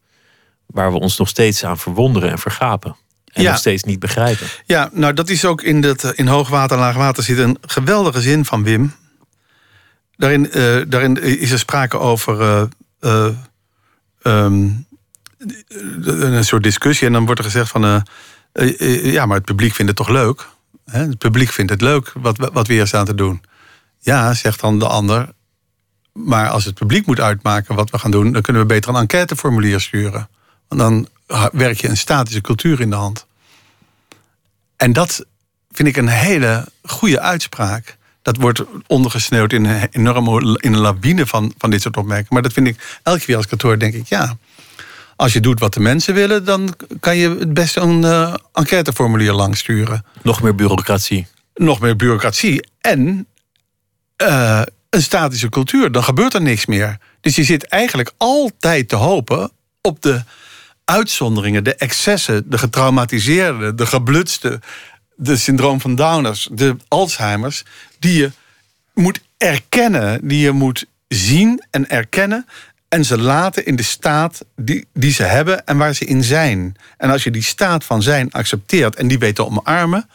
waar we ons nog steeds aan verwonderen en vergapen. En Ja. nog steeds niet begrijpen. Ja, nou dat is ook in, dat, eh, in hoogwater en laagwater zit een geweldige zin van Wim. Daarin, eh, daarin is er sprake over eh, eh, ehm, een soort discussie. En dan wordt er gezegd van... ja, maar het publiek vindt het toch leuk? Hè? Het publiek vindt het leuk wat, we- wat we hier staan te doen. Ja, zegt dan de ander. Maar als het publiek moet uitmaken wat we gaan doen... dan kunnen we beter een enquêteformulier sturen. Want dan werk je een statische cultuur in de hand. En dat vind ik een hele goede uitspraak. Dat wordt ondergesneeuwd in een enorme in een lawine van, van dit soort opmerkingen. Maar dat vind ik elke keer als hoor, denk ik ja. Als je doet wat de mensen willen, dan kan je het beste een eh, enquêteformulier lang sturen. Nog meer bureaucratie. Nog meer bureaucratie en eh, een statische cultuur. Dan gebeurt er niks meer. Dus je zit eigenlijk altijd te hopen op de uitzonderingen, de excessen, de getraumatiseerden, de geblutste, de syndroom van Downers, de Alzheimer's, die je moet erkennen, die je moet zien en erkennen en ze laten in de staat die, die ze hebben en waar ze in zijn. En als je die staat van zijn accepteert en die weet te omarmen,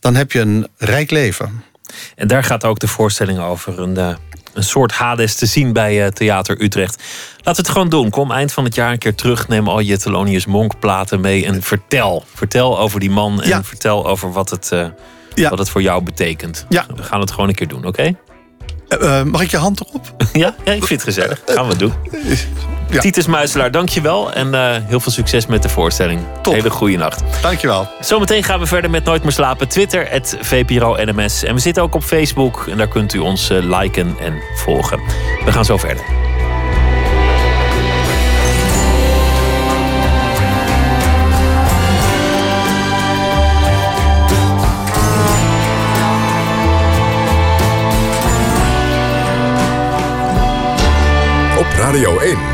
dan heb je een rijk leven. En daar gaat ook de voorstelling over. Een, eh, een soort Hades te zien bij eh, Theater Utrecht. Laten we het gewoon doen. Kom eind van het jaar een keer terug. Neem al je Thelonious Monk platen mee. En vertel. Vertel over die man. En Ja. vertel over wat het, eh, Ja. wat het voor jou betekent. Ja. We gaan het gewoon een keer doen, oké? Mag ik je hand erop? ja? ja, ik vind het gezellig. Gaan we doen. Ja. Titus Muiselaar, dankjewel. En eh, heel veel succes met de voorstelling. Top. Hele goede nacht. Dankjewel. Zometeen gaan we verder met Nooit meer slapen. Twitter, het VPRO NMS. En we zitten ook op Facebook. En daar kunt u ons eh, liken en volgen. We gaan zo verder. Op Radio 1.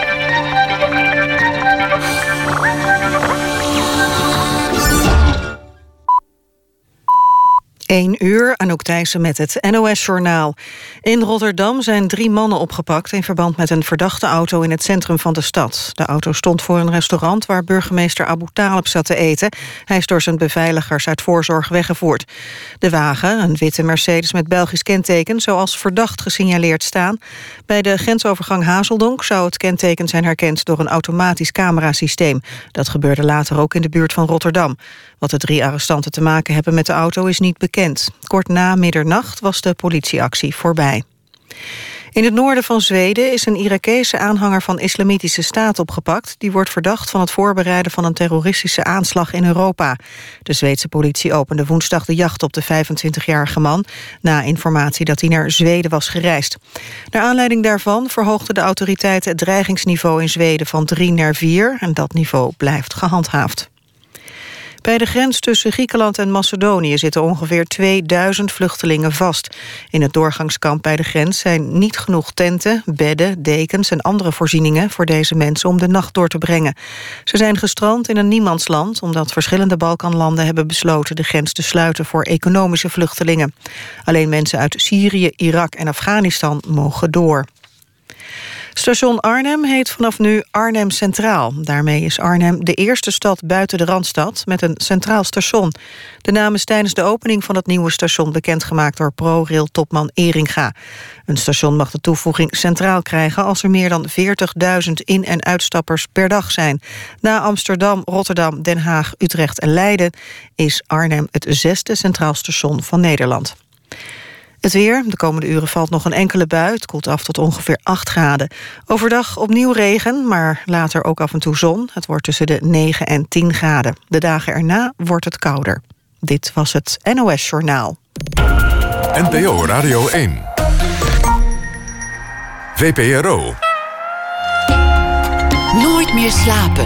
1 uur, Anouk Thijssen met het NOS-journaal. In Rotterdam zijn drie mannen opgepakt... in verband met een verdachte auto in het centrum van de stad. De auto stond voor een restaurant waar burgemeester Abu Talib zat te eten. Hij is door zijn beveiligers uit voorzorg weggevoerd. De wagen, een witte Mercedes met Belgisch kenteken... zou als verdacht gesignaleerd staan. Bij de grensovergang Hazeldonk zou het kenteken zijn herkend... door een automatisch camerasysteem. Dat gebeurde later ook in de buurt van Rotterdam. Wat de drie arrestanten te maken hebben met de auto is niet bekend. Kort na middernacht was de politieactie voorbij. In het noorden van Zweden is een Irakese aanhanger van Islamitische Staat opgepakt. Die wordt verdacht van het voorbereiden van een terroristische aanslag in Europa. De Zweedse politie opende woensdag de jacht op de 25-jarige man... na informatie dat hij naar Zweden was gereisd. Naar aanleiding daarvan verhoogden de autoriteiten het dreigingsniveau in Zweden van 3 naar 4... en dat niveau blijft gehandhaafd. Bij de grens tussen Griekenland en Macedonië zitten ongeveer 2000 vluchtelingen vast. In het doorgangskamp bij de grens zijn niet genoeg tenten, bedden, dekens en andere voorzieningen voor deze mensen om de nacht door te brengen. Ze zijn gestrand in een niemandsland omdat verschillende Balkanlanden hebben besloten de grens te sluiten voor economische vluchtelingen. Alleen mensen uit Syrië, Irak en Afghanistan mogen door. Station Arnhem heet vanaf nu Arnhem Centraal. Daarmee is Arnhem de eerste stad buiten de Randstad met een centraal station. De naam is tijdens de opening van het nieuwe station bekendgemaakt door ProRail-topman Eringa. Een station mag de toevoeging centraal krijgen als er meer dan 40.000 in- en uitstappers per dag zijn. Na Amsterdam, Rotterdam, Den Haag, Utrecht en Leiden is Arnhem het zesde centraal station van Nederland. Het weer. De komende uren valt nog een enkele bui. Het koelt af tot ongeveer 8 graden. Overdag opnieuw regen, maar later ook af en toe zon. Het wordt tussen de 9 en 10 graden. De dagen erna wordt het kouder. Dit was het NOS Journaal. NPO Radio 1. VPRO. Nooit meer slapen.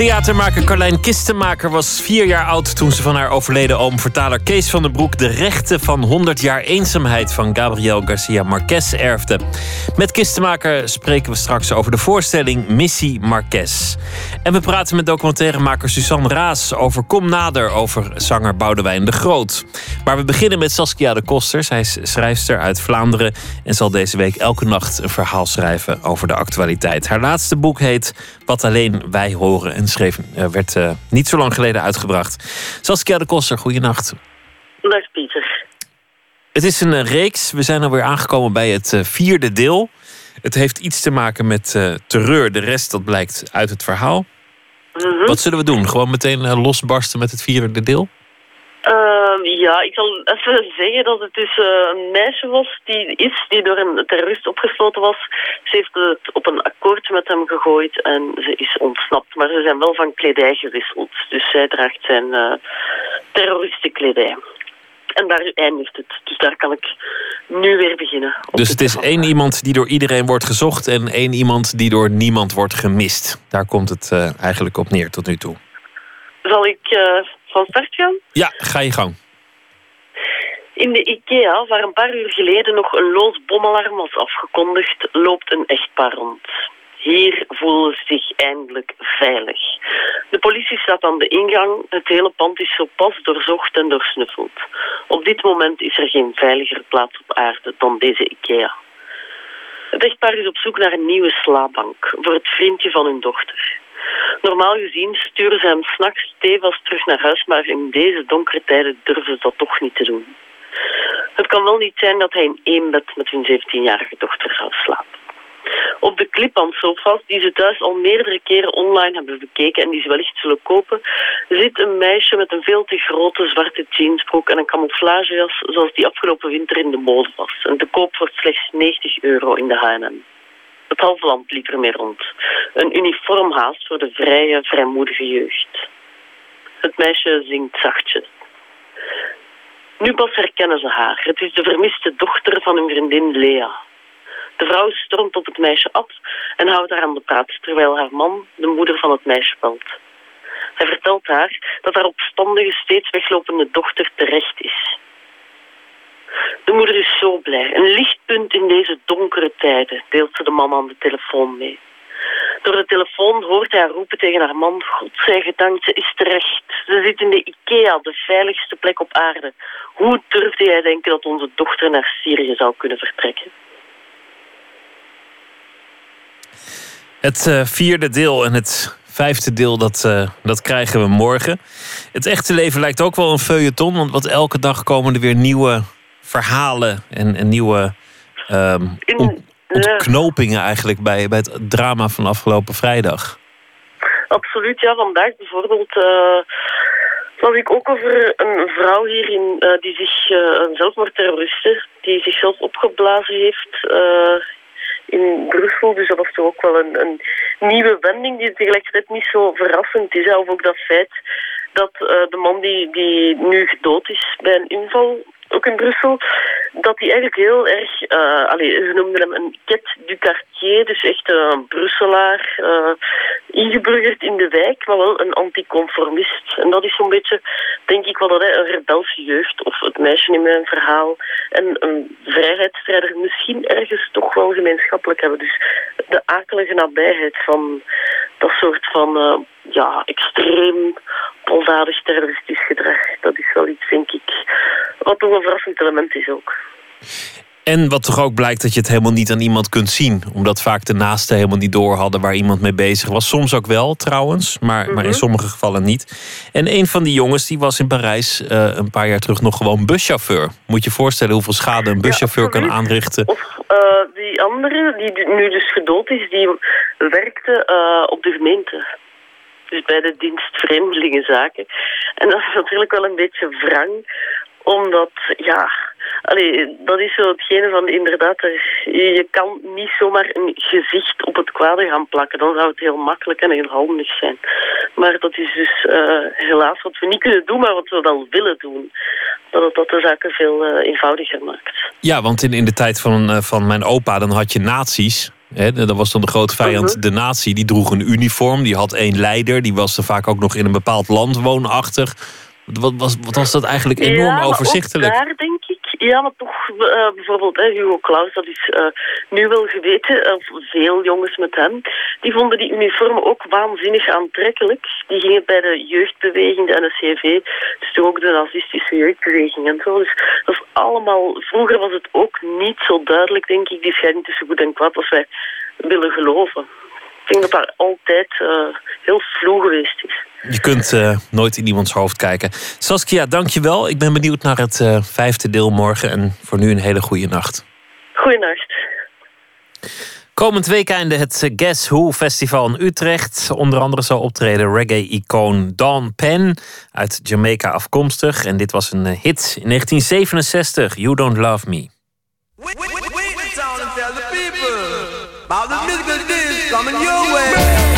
Theatermaker Carlijn Kistenmaker was vier jaar oud toen ze van haar overleden oom vertaler Kees van den Broek de rechten van 100 jaar eenzaamheid van Gabriel Garcia Marquez erfde. Met Kistenmaker spreken we straks over de voorstelling Missie Marquez. En we praten met documentairemaker Suzanne Raas over Kom Nader over zanger Boudewijn de Groot. Maar we beginnen met Saskia de Koster. Zij is schrijfster uit Vlaanderen en zal deze week elke nacht een verhaal schrijven over de actualiteit. Haar laatste boek heet Wat alleen wij horen en schreef, eh, werd eh, niet zo lang geleden uitgebracht. Saskia de Koster, goeienacht. Dag Pieter. Het is een eh, reeks. We zijn alweer aangekomen bij het vierde deel. Het heeft iets te maken met terreur. De rest dat blijkt uit het verhaal. Mhm. Wat zullen we doen? Gewoon meteen losbarsten met het vierde deel? Ehm, ja, ik zal even zeggen dat het dus eh, een meisje was die is, die door een terrorist opgesloten was. Ze heeft het op een akkoord met hem gegooid en ze is ontsnapt. Maar ze zijn wel van kledij gewisseld. Dus zij draagt zijn uh, terroristenkledij. En daar eindigt het. Dus daar kan ik nu weer beginnen. Dus het is één iemand die door iedereen wordt gezocht en één iemand die door niemand wordt gemist. Daar komt het eh, eigenlijk op neer tot nu toe. Zal ik eh, van start gaan? Ja, ga je gang. In de IKEA, waar een paar uur geleden nog een loos bomalarm was afgekondigd, loopt een echtpaar rond. Hier voelen ze zich eindelijk veilig. De politie staat aan de ingang. Het hele pand is zo pas doorzocht en doorsnuffeld. Op dit moment is er geen veiliger plaats op aarde dan deze IKEA. Het echtpaar is op zoek naar een nieuwe slaapbank voor het vriendje van hun dochter. Normaal gezien sturen ze hem s'nachts stevast terug naar huis, maar in deze donkere tijden durven ze dat toch niet te doen. Het kan wel niet zijn dat hij in één bed met hun 17-jarige dochter zou slapen. Op de slip-on-sofa's die ze thuis al meerdere keren online hebben bekeken en die ze wellicht zullen kopen, zit een meisje met een veel te grote zwarte jeansbroek en een camouflagejas zoals die afgelopen winter in de mode was. En te koop voor slechts 90 euro in de H&M. Het halve land liep ermee rond. Een uniform haast voor de vrije, vrijmoedige jeugd. Het meisje zingt zachtjes. Nu pas herkennen ze haar. Het is de vermiste dochter van hun vriendin Lea. De vrouw stormt op het meisje af en houdt haar aan de praat, terwijl haar man de moeder van het meisje belt. Hij vertelt haar dat haar opstandige, steeds weglopende dochter terecht is. De moeder is zo blij. Een lichtpunt in deze donkere tijden, deelt ze de man aan de telefoon mee. Door de telefoon hoort hij haar roepen tegen haar man. God zij gedankt, ze is terecht. Ze zit in de IKEA, de veiligste plek op aarde. Hoe durfde jij denken dat onze dochter naar Syrië zou kunnen vertrekken? Het eh, vierde deel en het vijfde deel, dat, eh, dat krijgen we morgen. Het echte leven lijkt ook wel een feuilleton, want wat elke dag komen er weer nieuwe verhalen en, en nieuwe In- ont- ontknopingen eigenlijk bij, bij het drama van afgelopen vrijdag. Absoluut, ja. Vandaag bijvoorbeeld eh las ik ook over een vrouw hier in, eh, die zich, eh, een zelfmoordterroriste, die zichzelf opgeblazen heeft eh, in Brussel. Dus dat was toch ook wel een, een nieuwe wending die tegelijkertijd niet zo verrassend is. hè. Of ook dat feit dat eh, de man die, die nu gedood is bij een inval, ook in Brussel, dat hij eigenlijk heel erg, eh allee, ze noemden hem een quête du quartier, dus echt een Brusselaar, eh, ingeburgerd in de wijk, maar wel een anticonformist. En dat is zo'n beetje, denk ik wel, dat hij een rebelse jeugd, of het meisje in mijn verhaal, en een vrijheidsstrijder misschien ergens toch wel gemeenschappelijk hebben. Dus de akelige nabijheid van dat soort van, eh, ja, extreem baldadig terroristisch gedrag, dat is wel iets, denk ik, wat toch een verrassend element is ook. En wat toch ook blijkt dat je het helemaal niet aan iemand kunt zien. Omdat vaak de naasten helemaal niet door hadden waar iemand mee bezig was. Soms ook wel trouwens, maar, maar in sommige gevallen niet. En een van die jongens die was in Parijs eh, een paar jaar terug nog gewoon buschauffeur. Moet je voorstellen hoeveel schade een buschauffeur kan aanrichten. Of eh, die andere, die nu dus gedood is, die werkte eh, op de gemeente. Dus bij de dienst Vreemdelingenzaken. En dat is natuurlijk wel een beetje wrang, omdat, ja, allee, dat is zo hetgene van inderdaad, er- je kan niet zomaar een gezicht op het kwade gaan plakken. Dan zou het heel makkelijk en heel handig zijn. Maar dat is dus eh, helaas wat we niet kunnen doen, maar wat we wel willen doen. Dat het dat de zaken veel eh, eenvoudiger maakt. Ja, want in, in de tijd van, eh, van mijn opa, dan had je nazi's. Hè, dat was dan de grote vijand, Mhm. de nazi. Die droeg een uniform, die had één leider. Die was er vaak ook nog in een bepaald land woonachtig. Wat was, wat was dat eigenlijk enorm ja, overzichtelijk? Daar denk ja, maar toch eh, bijvoorbeeld hè, Hugo Claus, dat is eh, nu wel geweten, eh, veel jongens met hem, die vonden die uniformen ook waanzinnig aantrekkelijk. Die gingen bij de jeugdbeweging, de NSCV, dus ook de nazistische jeugdbeweging en zo. Dus dat is allemaal, vroeger was het ook niet zo duidelijk, denk ik, die scheiding tussen goed en kwaad als wij willen geloven. Ik denk dat dat altijd eh, heel vloe geweest is. Je kunt eh, nooit in iemands hoofd kijken. Saskia, dankjewel. Ik ben benieuwd naar het eh, vijfde deel morgen. En voor nu een hele goede nacht. Goeienacht. Komend weekende het eh, Guess Who Festival in Utrecht. Onder andere zal optreden reggae-icoon Dawn Penn uit Jamaica afkomstig. En dit was een eh, hit in 1967, You Don't Love Me. coming your way.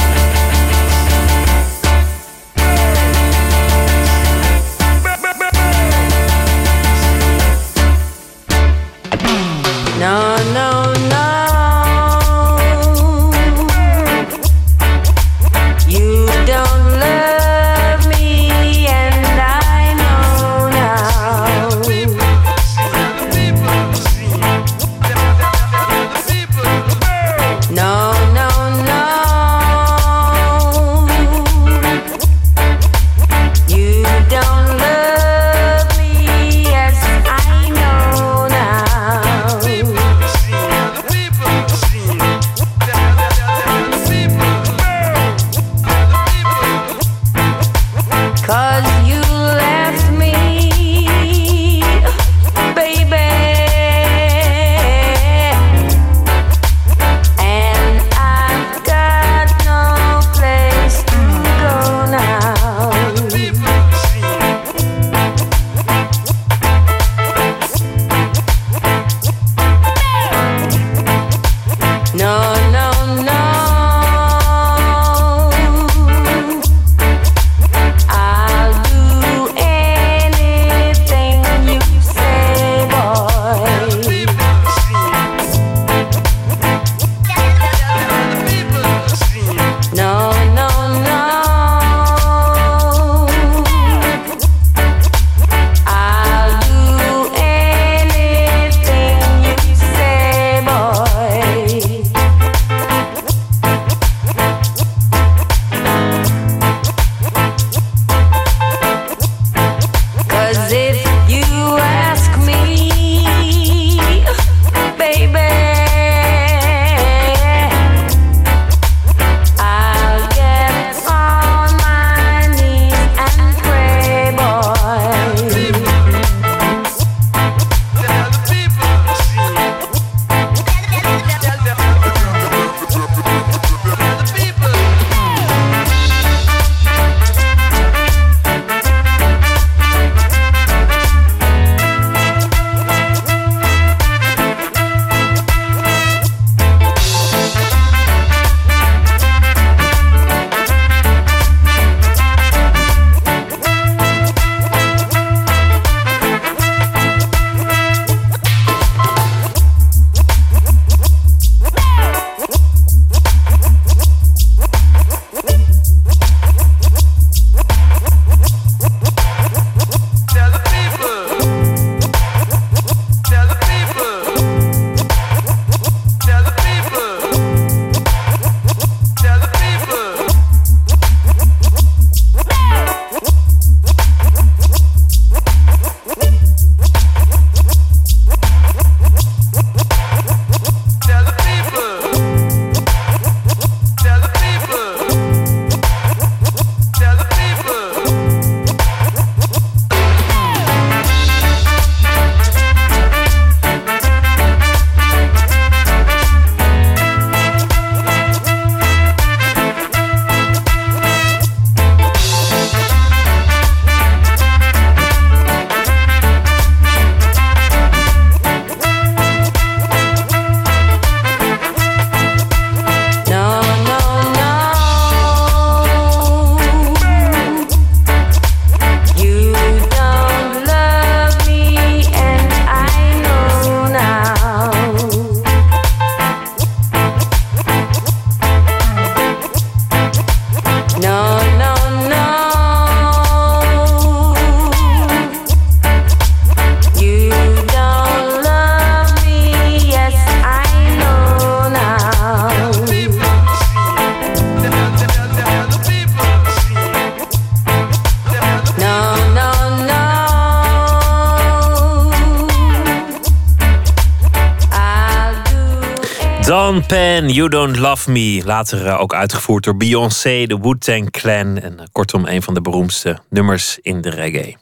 Penn, You Don't Love Me. Later eh, ook uitgevoerd door Beyoncé, de Wu-Tang Clan. En eh, kortom, een van de beroemdste nummers in de reggae.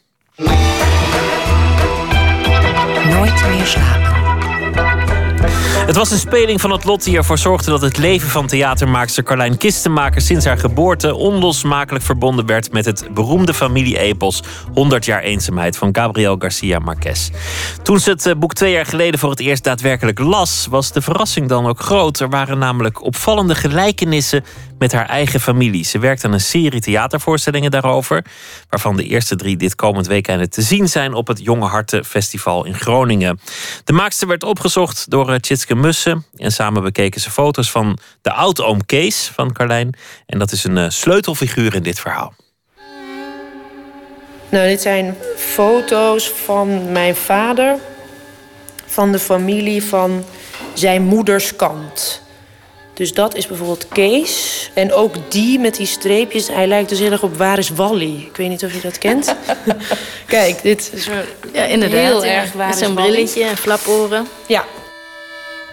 Nooit meer slapen. Het was een speling van het lot die ervoor zorgde dat het leven van theatermaakster Carlijn Kistenmaker sinds haar geboorte onlosmakelijk verbonden werd met het beroemde familie-epos 100 jaar eenzaamheid van Gabriel Garcia Marquez. Toen ze het eh, boek twee jaar geleden voor het eerst daadwerkelijk las, was de verrassing dan ook groot. Er waren namelijk opvallende gelijkenissen met haar eigen familie. Ze werkt aan een serie theatervoorstellingen daarover, waarvan de eerste drie dit komend weekend te zien zijn op het Jonge Harten Festival in Groningen. De maakster werd opgezocht door eh, Tjitske Mussen en samen bekeken ze foto's van de oud-oom Kees van Carlijn. En dat is een eh, sleutelfiguur in dit verhaal. Nou, dit zijn foto's van mijn vader, van de familie van zijn moeders kant. Dus dat is bijvoorbeeld Kees. En ook die met die streepjes, hij lijkt dus heel erg op Waar is Wally? Ik weet niet of je dat kent. Kijk, dit is Ja, inderdaad. heel erg Waar Met is zo'n Wally? brilletje en flaporen. Ja,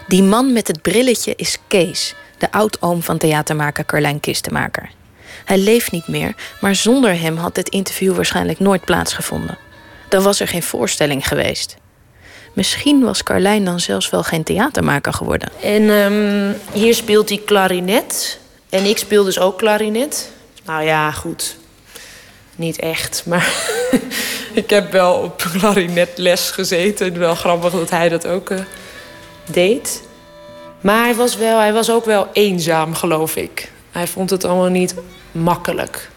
Die man met het brilletje is Kees, de oud-oom van theatermaker Carlijn Kistenmaker. Hij leeft niet meer, maar zonder hem had dit interview waarschijnlijk nooit plaatsgevonden. Dan was er geen voorstelling geweest. Misschien was Carlijn dan zelfs wel geen theatermaker geworden. En ehm, hier speelt hij klarinet. En ik speel dus ook klarinet. Nou ja, goed. Niet echt, maar ik heb wel op klarinetles gezeten. Wel grappig dat hij dat ook eh, deed. Maar hij was, wel, hij was ook wel eenzaam, geloof ik. Hij vond het allemaal niet makkelijk.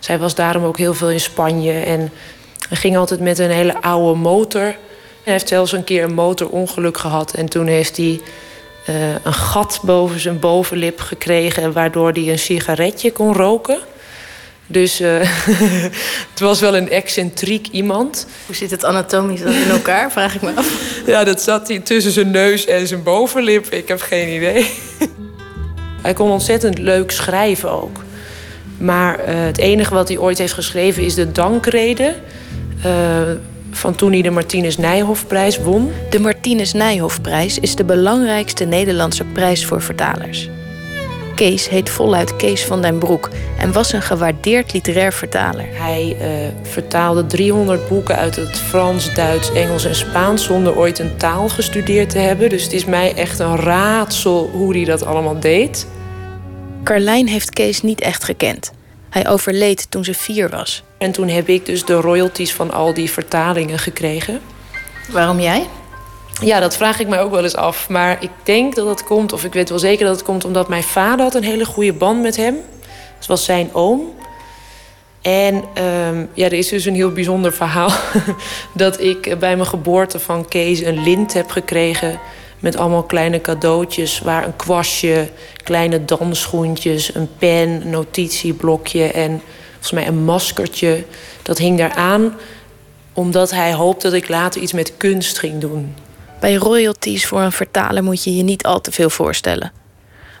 Zij was daarom ook heel veel in Spanje. En ging altijd met een hele oude motor. Hij heeft zelfs een keer een motorongeluk gehad. En toen heeft hij eh, een gat boven zijn bovenlip gekregen... waardoor hij een sigaretje kon roken. Dus eh, het was wel een excentriek iemand. Hoe zit het anatomisch dan in elkaar, vraag ik me af. Ja, dat zat hij tussen zijn neus en zijn bovenlip. Ik heb geen idee. hij kon ontzettend leuk schrijven ook. Maar eh, het enige wat hij ooit heeft geschreven is de dankrede... eh, van toen hij de Martinus Nijhoffprijs won. De Martinus Nijhoffprijs is de belangrijkste Nederlandse prijs voor vertalers. Kees heet voluit Kees van den Broek en was een gewaardeerd literair vertaler. Hij eh, vertaalde 300 boeken uit het Frans, Duits, Engels en Spaans... zonder ooit een taal gestudeerd te hebben. Dus het is mij echt een raadsel hoe hij dat allemaal deed. Carlijn heeft Kees niet echt gekend. Hij overleed toen ze vier was. En toen heb ik dus de royalties van al die vertalingen gekregen. Waarom jij? Ja, dat vraag ik mij ook wel eens af. Maar ik denk dat het komt, of ik weet wel zeker dat het komt... omdat mijn vader had een hele goede band met hem. Het was zijn oom. En ehm, ja, er is dus een heel bijzonder verhaal... dat ik bij mijn geboorte van Kees een lint heb gekregen... met allemaal kleine cadeautjes, waar een kwastje... kleine dansschoentjes, een pen, notitieblokje... en volgens mij een maskertje. Dat hing daar aan omdat hij hoopte dat ik later iets met kunst ging doen. Bij royalties voor een vertaler moet je je niet al te veel voorstellen.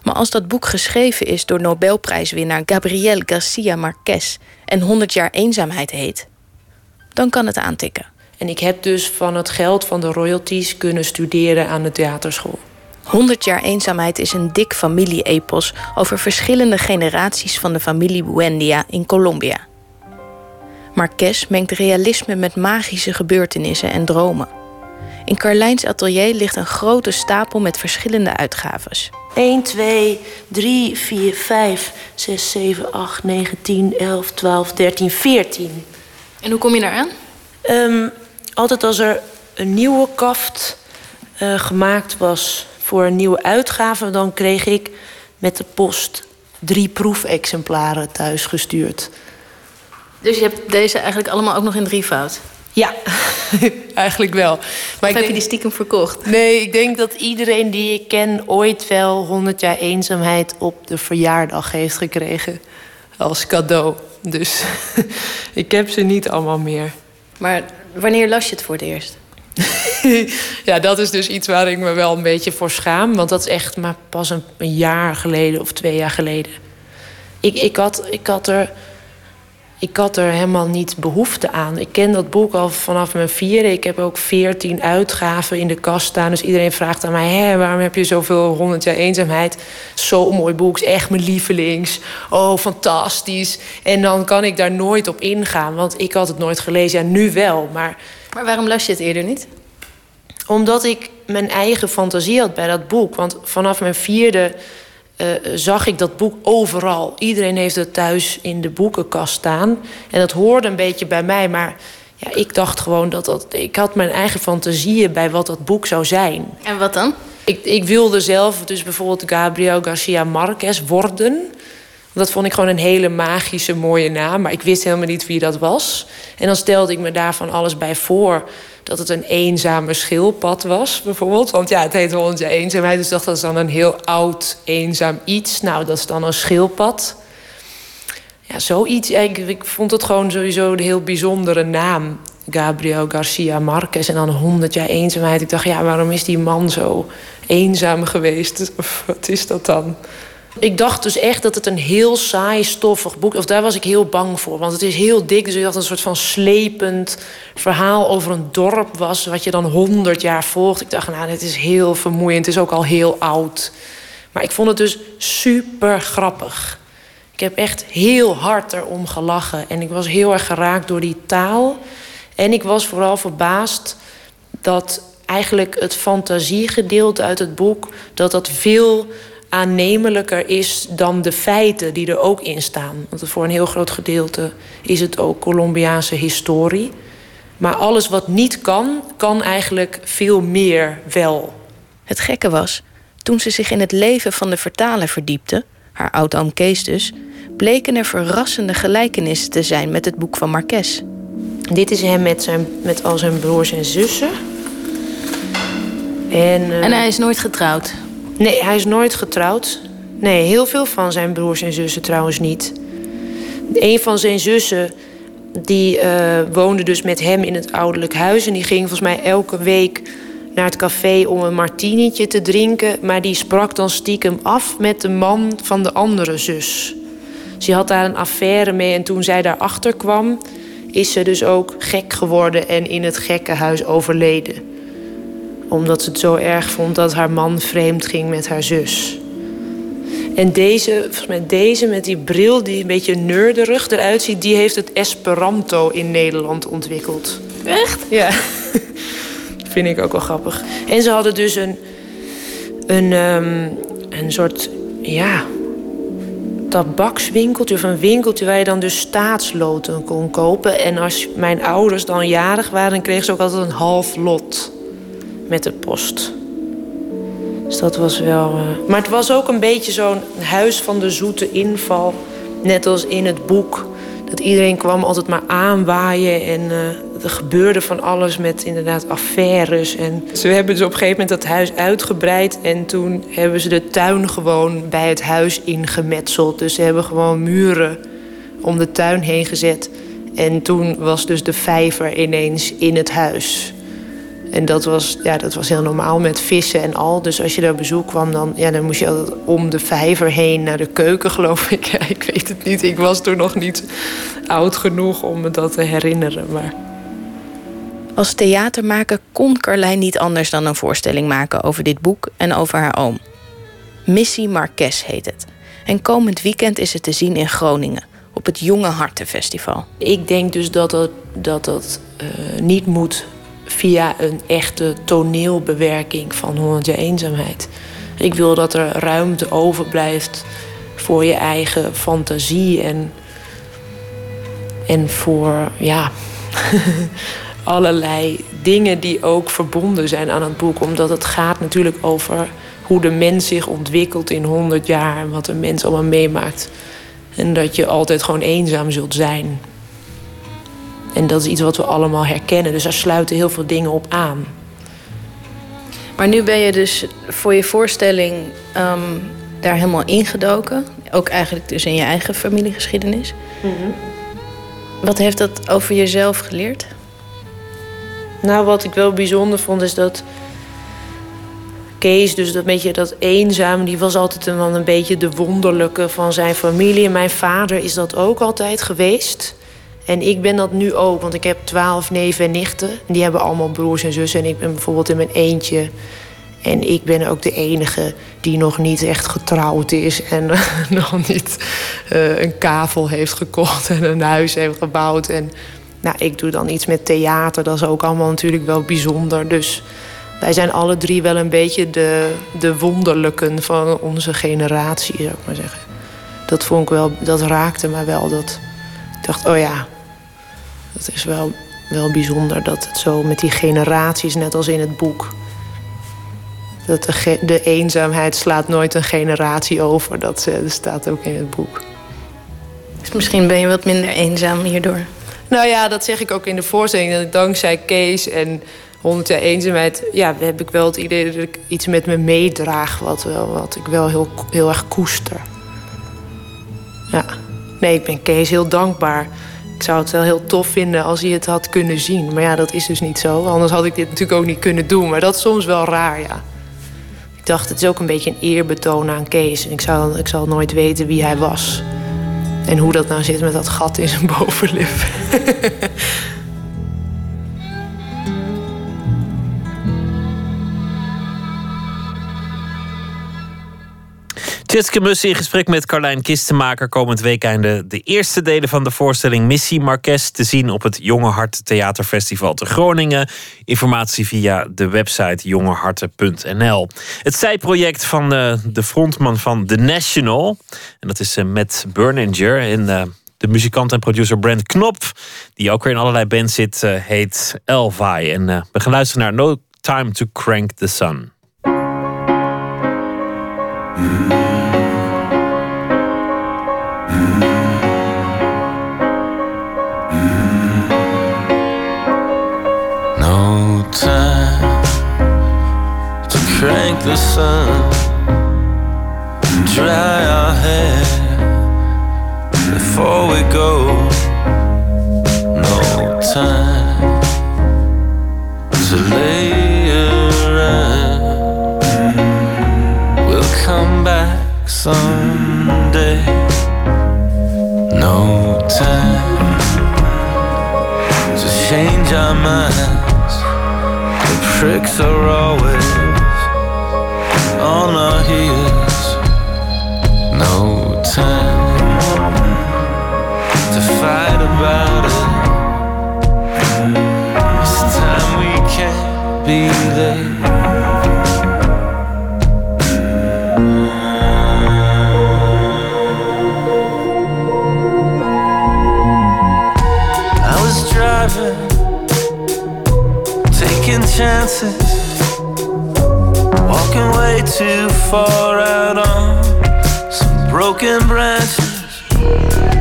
Maar als dat boek geschreven is door Nobelprijswinnaar Gabriel Garcia Marquez en 100 jaar eenzaamheid heet, dan kan het aantikken. En ik heb dus van het geld van de royalties kunnen studeren aan de theaterschool. 100 jaar eenzaamheid is een dik familie-epos over verschillende generaties van de familie Buendia in Colombia. Marquez mengt realisme met magische gebeurtenissen en dromen. In Carlijns atelier ligt een grote stapel met verschillende uitgaves. 1, 2, 3, 4, 5, 6, 7, 8, 9, 10, 11, 12, 13, 14. En hoe kom je daar aan? Um, altijd als er een nieuwe kaft uh, gemaakt was voor een nieuwe uitgave... dan kreeg ik met de post drie proefexemplaren thuisgestuurd. Dus je hebt deze eigenlijk allemaal ook nog in drievoud? Ja, eigenlijk wel. Maar ik heb je die stiekem verkocht? Nee, ik denk dat iedereen die ik ken ooit wel 100 jaar eenzaamheid op de verjaardag heeft gekregen. Als cadeau. Dus ik heb ze niet allemaal meer. Maar wanneer las je het voor het eerst? ja, dat is dus iets waar ik me wel een beetje voor schaam. Want dat is echt maar pas een, een jaar geleden of twee jaar geleden. Ik, ik, had, ik had er ik had er helemaal niet behoefte aan. Ik ken dat boek al vanaf mijn vierde. Ik heb ook veertien uitgaven in de kast staan. Dus iedereen vraagt aan mij... Hé, waarom heb je zoveel 100 jaar eenzaamheid? Zo'n mooi boek, is echt mijn lievelings. Oh, fantastisch. En dan kan ik daar nooit op ingaan. Want ik had het nooit gelezen. Ja, nu wel, maar... Maar waarom las je het eerder niet? Omdat ik mijn eigen fantasie had bij dat boek. Want vanaf mijn vierde... Uh, zag ik dat boek overal. Iedereen heeft het thuis in de boekenkast staan. En dat hoorde een beetje bij mij, maar ja, ik dacht gewoon dat dat. Ik had mijn eigen fantasieën bij wat dat boek zou zijn. En wat dan? Ik, ik wilde zelf dus bijvoorbeeld Gabriel Garcia Marquez worden. Dat vond ik gewoon een hele magische, mooie naam. Maar ik wist helemaal niet wie dat was. En dan stelde ik me daarvan alles bij voor dat het een eenzame schildpad was, bijvoorbeeld. Want ja, het heet hondje eenzaamheid, dus dacht dat is dan een heel oud, eenzaam iets. Nou, dat is dan een schildpad. Ja, zoiets. Ik, ik vond het gewoon sowieso een heel bijzondere naam. Gabriel Garcia Marquez en dan 100 jaar eenzaamheid. Ik dacht, ja, waarom is die man zo eenzaam geweest? Wat is dat dan? Ik dacht dus echt dat het een heel saai, stoffig boek... of daar was ik heel bang voor, want het is heel dik. Dus ik dacht een soort van slepend verhaal over een dorp was... wat je dan honderd jaar volgt. Ik dacht, nou, dit is heel vermoeiend. Het is ook al heel oud. Maar ik vond het dus super grappig. Ik heb echt heel hard erom gelachen. En ik was heel erg geraakt door die taal. En ik was vooral verbaasd dat eigenlijk het fantasiegedeelte uit het boek... dat dat veel aannemelijker is dan de feiten die er ook in staan. Want voor een heel groot gedeelte is het ook Colombiaanse historie. Maar alles wat niet kan, kan eigenlijk veel meer wel. Het gekke was Toen ze zich in het leven van de vertaler verdiepte, haar oud-oom Kees dus, bleken er verrassende gelijkenissen te zijn met het boek van Marques. Dit is hem met, zijn, met al zijn broers en zussen. En, eh, En hij is nooit getrouwd. Nee, hij is nooit getrouwd. Nee, heel veel van zijn broers en zussen trouwens niet. Een van zijn zussen die eh, woonde dus met hem in het ouderlijk huis. En die ging volgens mij elke week naar het café om een martinietje te drinken. Maar die sprak dan stiekem af met de man van de andere zus. Ze had daar een affaire mee en toen zij daarachter kwam... is ze dus ook gek geworden en in het gekkenhuis overleden. Omdat ze het zo erg vond dat haar man vreemd ging met haar zus. En deze, volgens mij deze met die bril die een beetje nerderig eruit ziet... die heeft het Esperanto in Nederland ontwikkeld. Echt? Ja. Vind ik ook wel grappig. En ze hadden dus een, een, ehm, een soort, ja, tabakswinkeltje of een winkeltje waar je dan dus staatsloten kon kopen. En als mijn ouders dan jarig waren, kregen ze ook altijd een half lot met de post. Dus dat was wel. eh, Maar het was ook een beetje zo'n huis van de zoete inval. Net als in het boek. Dat iedereen kwam altijd maar aanwaaien. En eh, er gebeurde van alles met inderdaad affaires. En ze hebben dus op een gegeven moment dat huis uitgebreid. En toen hebben ze de tuin gewoon bij het huis ingemetseld. Dus ze hebben gewoon muren om de tuin heen gezet. En toen was dus de vijver ineens in het huis. En dat was, ja, dat was heel normaal met vissen en al. Dus als je daar bezoek kwam, dan, ja, dan moest je altijd om de vijver heen naar de keuken, geloof ik. Ja, ik weet het niet. Ik was toen nog niet oud genoeg om me dat te herinneren. Maar Als theatermaker kon Carlijn niet anders dan een voorstelling maken over dit boek en over haar oom. Missie Marques heet het. En komend weekend is het te zien in Groningen op het Jonge Hartenfestival. ik denk dus dat dat, dat, dat eh, niet moet via een echte toneelbewerking van 100 jaar eenzaamheid. Ik wil dat er ruimte overblijft voor je eigen fantasie en, en voor ja, allerlei dingen die ook verbonden zijn aan het boek. Omdat het gaat natuurlijk over hoe de mens zich ontwikkelt in 100 jaar en wat een mens allemaal meemaakt. En dat je altijd gewoon eenzaam zult zijn. En dat is iets wat we allemaal herkennen. Dus daar sluiten heel veel dingen op aan. Maar nu ben je dus voor je voorstelling ehm, daar helemaal ingedoken. Ook eigenlijk dus in je eigen familiegeschiedenis. Wat heeft dat over jezelf geleerd? Nou, wat ik wel bijzonder vond is dat Kees, dus dat beetje dat eenzaam, die was altijd een, een beetje de wonderlijke van zijn familie. En mijn vader is dat ook altijd geweest. En ik ben dat nu ook, want ik heb twaalf neven en nichten. En die hebben allemaal broers en zussen. En ik ben bijvoorbeeld in mijn eentje. En ik ben ook de enige die nog niet echt getrouwd is. En nog niet eh, een kavel heeft gekocht en een huis heeft gebouwd. En nou, ik doe dan iets met theater. Dat is ook allemaal natuurlijk wel bijzonder. Dus wij zijn alle drie wel een beetje de, de wonderlijken van onze generatie, zou ik maar zeggen. Dat vond ik wel, dat raakte me wel. Dat, ik dacht, oh ja, dat is wel, wel bijzonder dat het zo met die generaties, net als in het boek. Dat de, de eenzaamheid slaat nooit een generatie over. Dat eh, staat ook in het boek. Dus misschien ben je wat minder eenzaam hierdoor. Nou ja, dat zeg ik ook in de voorstelling. Dat dankzij Kees en 100 jaar eenzaamheid... Ja, heb ik wel het idee dat ik iets met me meedraag... wat, wel, wat ik wel heel, heel erg koester. Ja. Nee, ik ben Kees heel dankbaar. Ik zou het wel heel tof vinden als hij het had kunnen zien. Maar ja, dat is dus niet zo. Anders had ik dit natuurlijk ook niet kunnen doen. Maar dat is soms wel raar, ja. Ik dacht, het is ook een beetje een eerbetoon aan Kees. En ik zou, ik zal nooit weten wie hij was. En hoe dat nou zit met dat gat in zijn bovenlip. Tjitske Mussen in gesprek met Carlijn Kistenmaker. Komend weekend de eerste delen van de voorstelling Missie Marques te zien op het Jonge Hart Theaterfestival te Groningen. Informatie via de website jongeharten.nl. Het zijproject van de, de frontman van The National. En dat is eh, Matt Berninger. En eh, de muzikant en producer Brent Knop, die ook weer in allerlei bands zit, eh, heet Elvi. En eh, we gaan luisteren naar No Time to Crank the Sun. No the sun, and dry our hair before we go. No time to lay around. We'll come back someday. No time to change our minds. The pricks are always on our heels. No time to fight about it. This time we can't be late. I was driving, taking chances, walking way too far out on some broken branches.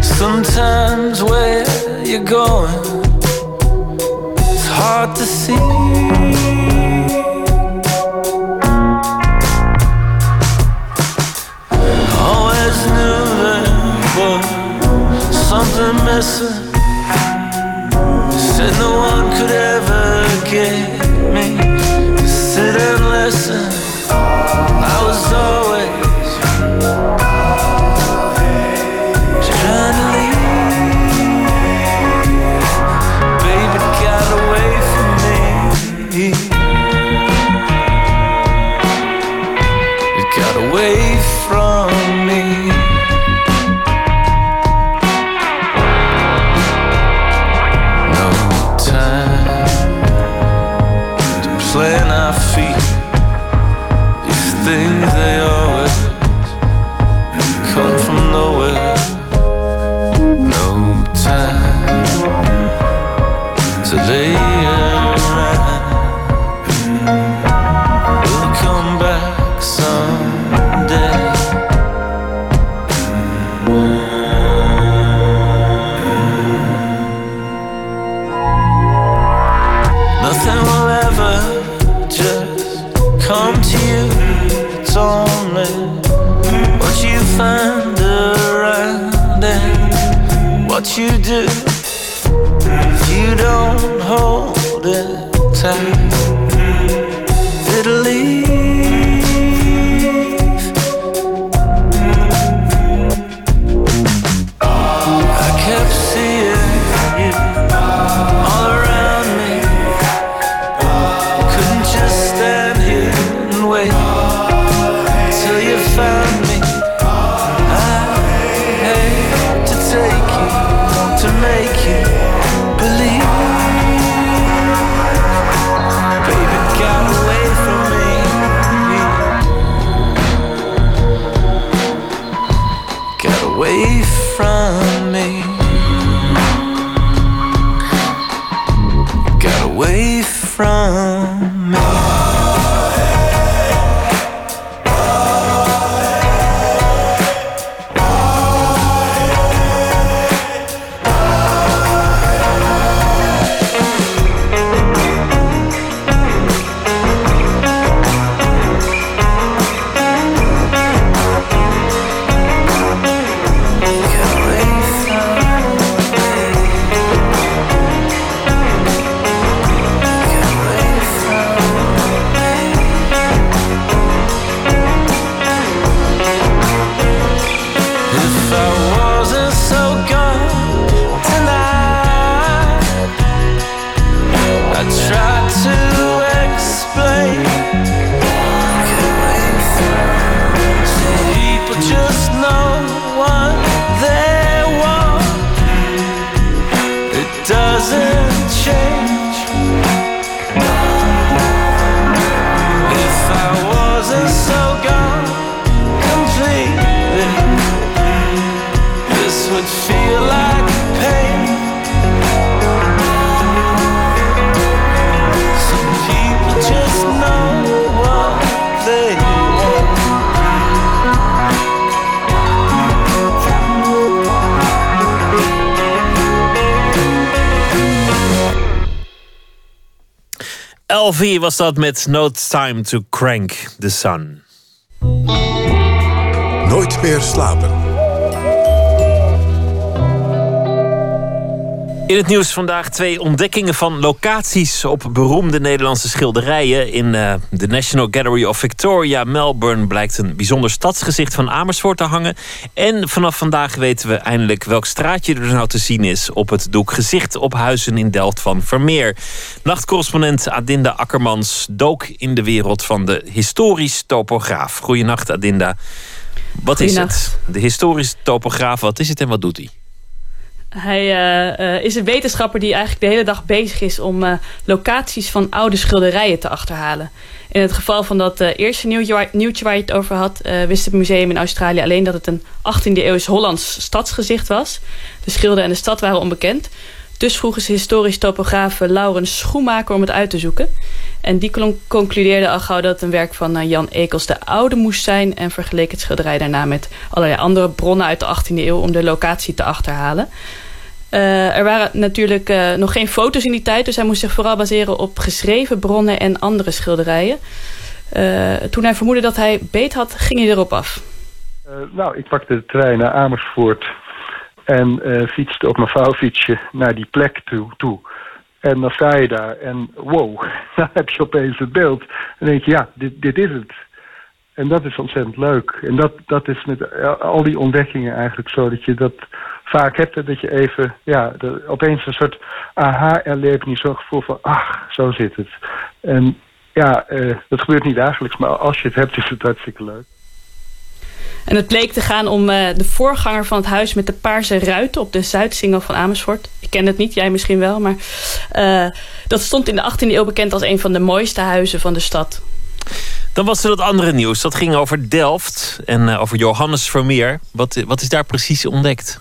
Sometimes where you're going, it's hard to see. Always knew there was something missing. Said no one could ever get me to sit and listen. I was LV was dat met No Time to Crank the Sun. Nooit meer slapen. In het nieuws vandaag twee ontdekkingen van locaties op beroemde Nederlandse schilderijen. In uh, de National Gallery of Victoria, Melbourne, blijkt een bijzonder stadsgezicht van Amersfoort te hangen. En vanaf vandaag weten we eindelijk welk straatje er nou te zien is op het doek Gezicht op Huizen in Delft van Vermeer. Nachtcorrespondent Adinda Akkermans dook in de wereld van de historisch topograaf. Goedenacht, Adinda. Wat is het? De historisch topograaf, wat is het en wat doet hij? Hij uh, uh, is een wetenschapper die eigenlijk de hele dag bezig is om uh, locaties van oude schilderijen te achterhalen. In het geval van dat eerste nieuwtje, nieuwtje, waar je het over had, wist het museum in Australië alleen dat het een 18e eeuws Hollands stadsgezicht was. De schilder en de stad waren onbekend. Dus vroegen ze historisch topograaf Laurens Schoenmaker om het uit te zoeken. En die concludeerde al gauw dat het een werk van Jan Ekels de Oude moest zijn... en vergeleek het schilderij daarna met allerlei andere bronnen uit de 18e eeuw... om de locatie te achterhalen. Uh, er waren natuurlijk uh, nog geen foto's in die tijd... dus hij moest zich vooral baseren op geschreven bronnen en andere schilderijen. Toen hij vermoedde dat hij beet had, ging hij erop af. nou, ik pakte de trein naar Amersfoort... en fietste op mijn vouwfietsje naar die plek toe... toe. En dan sta je daar en wow, dan heb je opeens het beeld. En denk je, ja, dit, dit is het. En dat is ontzettend leuk. En dat, dat is met al die ontdekkingen eigenlijk zo dat je dat vaak hebt. Dat je even, ja, opeens een soort aha-erlevenis, zo'n gevoel van, ach, zo zit het. En ja, uh, dat gebeurt niet dagelijks, maar als je het hebt is het hartstikke leuk. En het bleek te gaan om uh, de voorganger van het huis met de paarse ruiten op de Zuidsingel van Amersfoort. Ik ken het niet, jij misschien wel, maar uh, dat stond in de 18e eeuw bekend als een van de mooiste huizen van de stad. Dan was er dat andere nieuws. Dat ging over Delft en uh, over Johannes Vermeer. Wat, wat is daar precies ontdekt?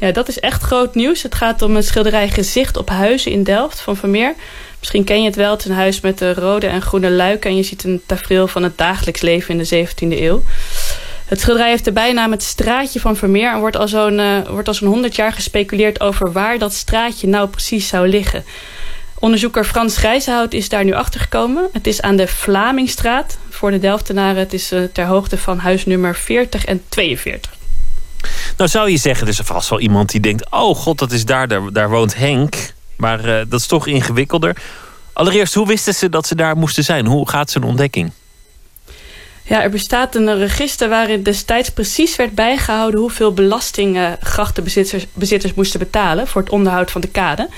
Ja, dat is echt groot nieuws. Het gaat om een schilderij Gezicht op Huizen in Delft van Vermeer. Misschien ken je het wel. Het is een huis met de rode en groene luiken. En je ziet een tafereel van het dagelijks leven in de 17e eeuw. Het schilderij heeft de bijnaam het straatje van Vermeer... en wordt al zo'n uh, wordt al zo'n 100 jaar gespeculeerd over waar dat straatje nou precies zou liggen. Onderzoeker Frans Grijzenhout is daar nu achter gekomen. Het is aan de Vlamingstraat voor de Delftenaren. Het is uh, ter hoogte van huisnummer 40 en 42. Nou zou je zeggen, er is vast wel iemand die denkt... oh god, dat is daar, daar, woont Henk. Maar uh, dat is toch ingewikkelder. Allereerst, hoe wisten ze dat ze daar moesten zijn? Hoe gaat zo'n ontdekking? Ja, er bestaat een register waarin destijds precies werd bijgehouden... hoeveel belasting grachtenbezitters bezitters moesten betalen... voor het onderhoud van de kade.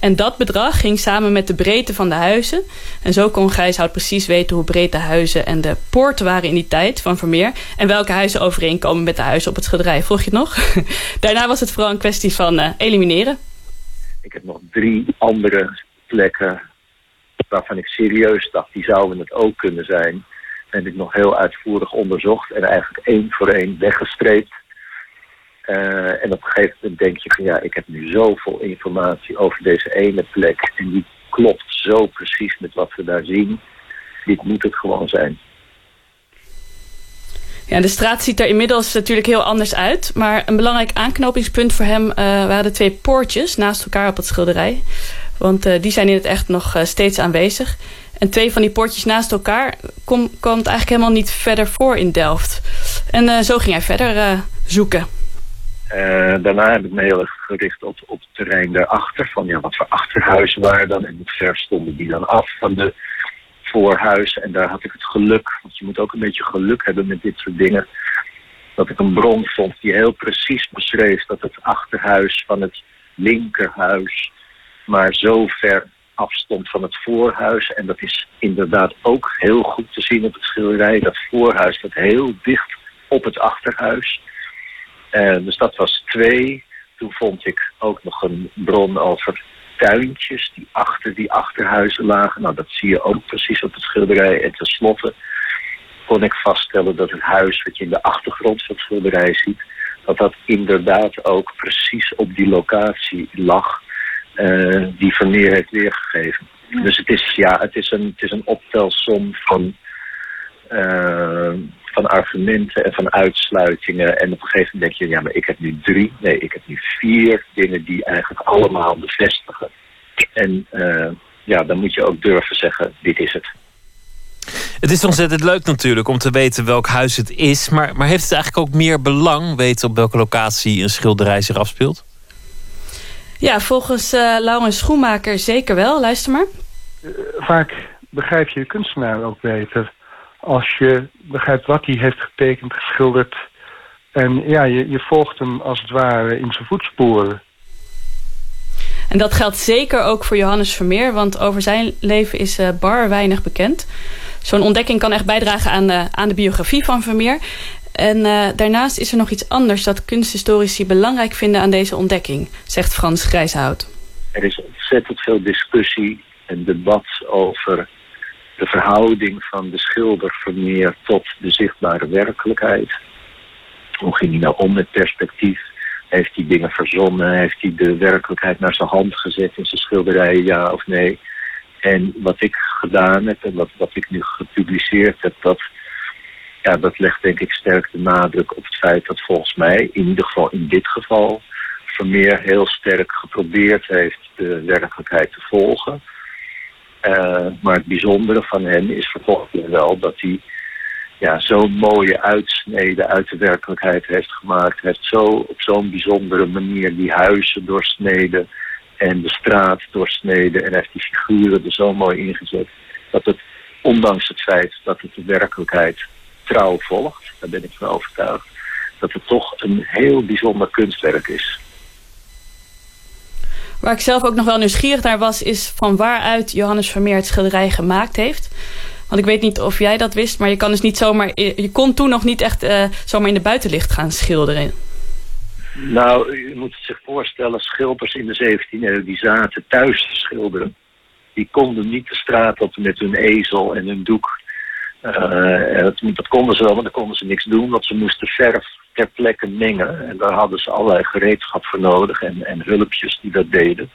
En dat bedrag ging samen met de breedte van de huizen. En zo kon Gijshout precies weten hoe breed de huizen en de poorten waren in die tijd van Vermeer. En welke huizen overeenkomen met de huizen op het schilderij. Volg je het nog? Daarna was het vooral een kwestie van uh, elimineren. Ik heb nog drie andere plekken waarvan ik serieus dacht... die zouden het ook kunnen zijn heb ik nog heel uitvoerig onderzocht en eigenlijk één voor één weggestreept. Uh, en op een gegeven moment denk je van ja, ik heb nu zoveel informatie over deze ene plek. En die klopt zo precies met wat we daar zien. Dit moet het gewoon zijn. Ja, de straat ziet er inmiddels natuurlijk heel anders uit. Maar een belangrijk aanknopingspunt voor hem uh, waren de twee poortjes naast elkaar op het schilderij. Want uh, die zijn in het echt nog steeds aanwezig. En twee van die poortjes naast elkaar kom, komt eigenlijk helemaal niet verder voor in Delft. En uh, zo ging hij verder uh, zoeken. Uh, daarna heb ik me heel erg gericht op, op het terrein daarachter. Van ja, wat voor achterhuizen waren dan en hoe ver stonden die dan af van de voorhuizen. En daar had ik het geluk, want je moet ook een beetje geluk hebben met dit soort dingen. Dat ik een bron vond die heel precies beschreef dat het achterhuis van het linkerhuis maar zo ver afstond van het voorhuis. En dat is inderdaad ook heel goed te zien op het schilderij. Dat voorhuis staat heel dicht op het achterhuis. Uh, dus dat was twee. Toen vond ik ook nog een bron over tuintjes die achter die achterhuizen lagen. Nou, dat zie je ook precies op het schilderij. En tenslotte kon ik vaststellen dat het huis wat je in de achtergrond van het schilderij ziet... dat dat inderdaad ook precies op die locatie lag uh, die Vermeer heeft weergegeven. Ja. Dus het is, ja, het is een, het is een optelsom van, uh, van argumenten en van uitsluitingen. En op een gegeven moment denk je, ja, maar ik heb nu drie, nee, ik heb nu vier dingen die eigenlijk allemaal bevestigen. En uh, ja, dan moet je ook durven zeggen, dit is het. Het is ontzettend leuk natuurlijk om te weten welk huis het is. Maar, maar heeft het eigenlijk ook meer belang weten op welke locatie een schilderij zich afspeelt? Ja, volgens uh, Laurens Schoenmaker zeker wel. Luister maar. Vaak begrijp je de kunstenaar ook beter als je begrijpt wat hij heeft getekend, geschilderd. En ja, je, je volgt hem als het ware in zijn voetsporen. En dat geldt zeker ook voor Johannes Vermeer, want over zijn leven is uh, bar weinig bekend. Zo'n ontdekking kan echt bijdragen aan, uh, aan de biografie van Vermeer. En uh, daarnaast is er nog iets anders dat kunsthistorici belangrijk vinden aan deze ontdekking, zegt Frans Grijshout. Er is ontzettend veel discussie en debat over de verhouding van de schilder Vermeer tot de zichtbare werkelijkheid. Hoe ging hij nou om met perspectief? Heeft hij dingen verzonnen? Heeft hij de werkelijkheid naar zijn hand gezet in zijn schilderijen, ja of nee? En wat ik gedaan heb en wat, wat ik nu gepubliceerd heb, dat, ja, dat legt denk ik sterk de nadruk op het feit dat volgens mij, in ieder geval in dit geval, Vermeer heel sterk geprobeerd heeft de werkelijkheid te volgen. Uh, maar het bijzondere van hem is vervolgens wel dat hij ja, zo'n mooie uitsnede uit de werkelijkheid heeft gemaakt. Heeft zo op zo'n bijzondere manier die huizen doorsneden en de straat doorsneden. En heeft die figuren er zo mooi ingezet. Dat het, ondanks het feit dat het de werkelijkheid trouw volgt, daar ben ik van overtuigd, dat het toch een heel bijzonder kunstwerk is. Waar ik zelf ook nog wel nieuwsgierig naar was, is van waaruit Johannes Vermeer het schilderij gemaakt heeft. Want ik weet niet of jij dat wist, maar je kan dus niet zomaar. Je kon toen nog niet echt uh, zomaar in de buitenlicht gaan schilderen. Nou, je moet het zich voorstellen, schilders in de 17e eeuw die zaten thuis te schilderen. Die konden niet de straat op met hun ezel en hun doek. Uh, dat, dat konden ze wel, maar dan konden ze niks doen, want ze moesten verf ter plekke mengen. En daar hadden ze allerlei gereedschap voor nodig en, en hulpjes die dat deden.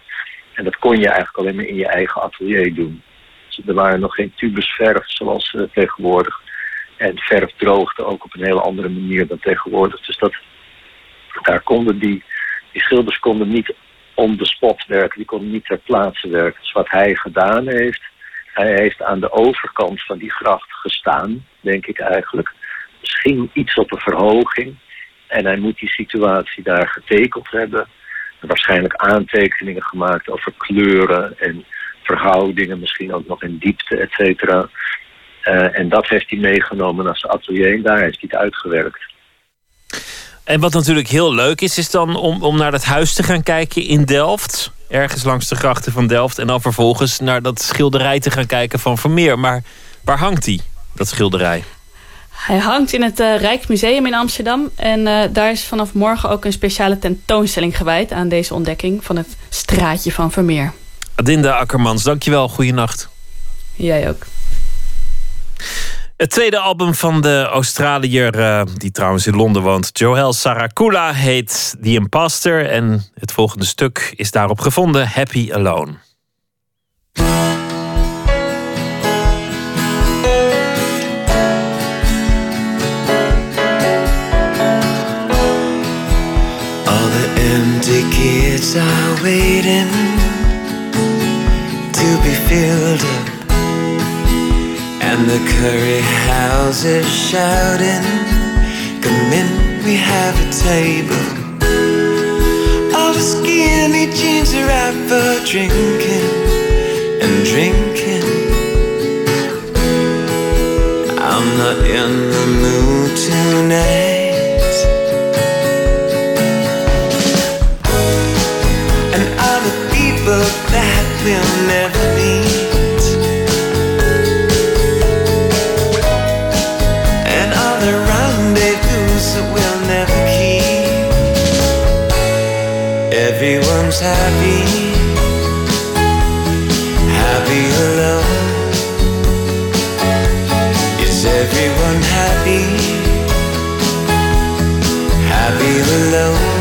En dat kon je eigenlijk alleen maar in je eigen atelier doen. Dus er waren nog geen tubus verf zoals uh, tegenwoordig. En verf droogde ook op een hele andere manier dan tegenwoordig. Dus dat, daar konden die, die schilders konden niet on the spot werken, die konden niet ter plaatse werken. Dus wat hij gedaan heeft, hij heeft aan de overkant van die gracht gestaan, denk ik eigenlijk. Misschien iets op een verhoging. En hij moet die situatie daar getekend hebben. Waarschijnlijk aantekeningen gemaakt over kleuren en verhoudingen, misschien ook nog in diepte, et cetera. Uh, en dat heeft hij meegenomen zijn atelier en daar heeft hij het uitgewerkt. En wat natuurlijk heel leuk is, is dan om, om naar dat huis te gaan kijken in Delft. Ergens langs de grachten van Delft. En dan vervolgens naar dat schilderij te gaan kijken van Vermeer. Maar waar hangt die, dat schilderij? Hij hangt in het uh, Rijksmuseum in Amsterdam. En uh, daar is vanaf morgen ook een speciale tentoonstelling gewijd... aan deze ontdekking van het straatje van Vermeer. Adinda Akkermans, dankjewel. Goeienacht. Jij ook. Het tweede album van de Australiër, uh, die trouwens in Londen woont, Joel Saracula, heet The Imposter. En het volgende stuk is daarop gevonden, Happy Alone. All the empty kids are waiting to be filled up. And the curry houses shouting, Come in, we have a table. All the skinny jeans are out for drinking and drinking. I'm not in the mood tonight. And all the people that will never Everyone's happy, happy alone. Is everyone happy, happy alone?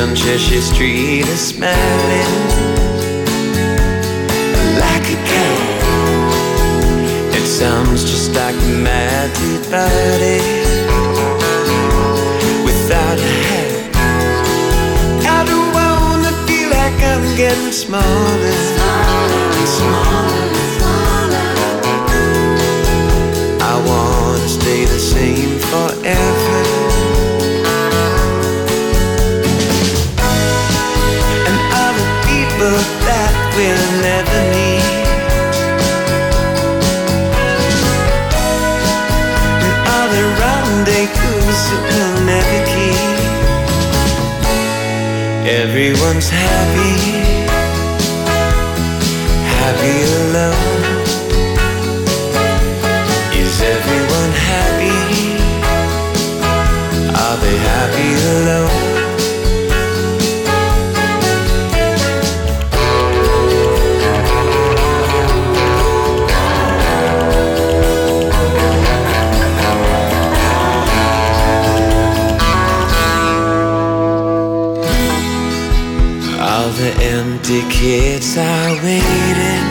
On Cheshire Street is smelling like a cat. It sounds just like Mad Body without a hat. I don't wanna feel like I'm getting smaller, smaller, and smaller. I wanna stay the same forever. We'll never meet. And other rendezvous that we'll never keep. Everyone's happy, happy alone. Is everyone happy? Are they happy alone? Kids are waiting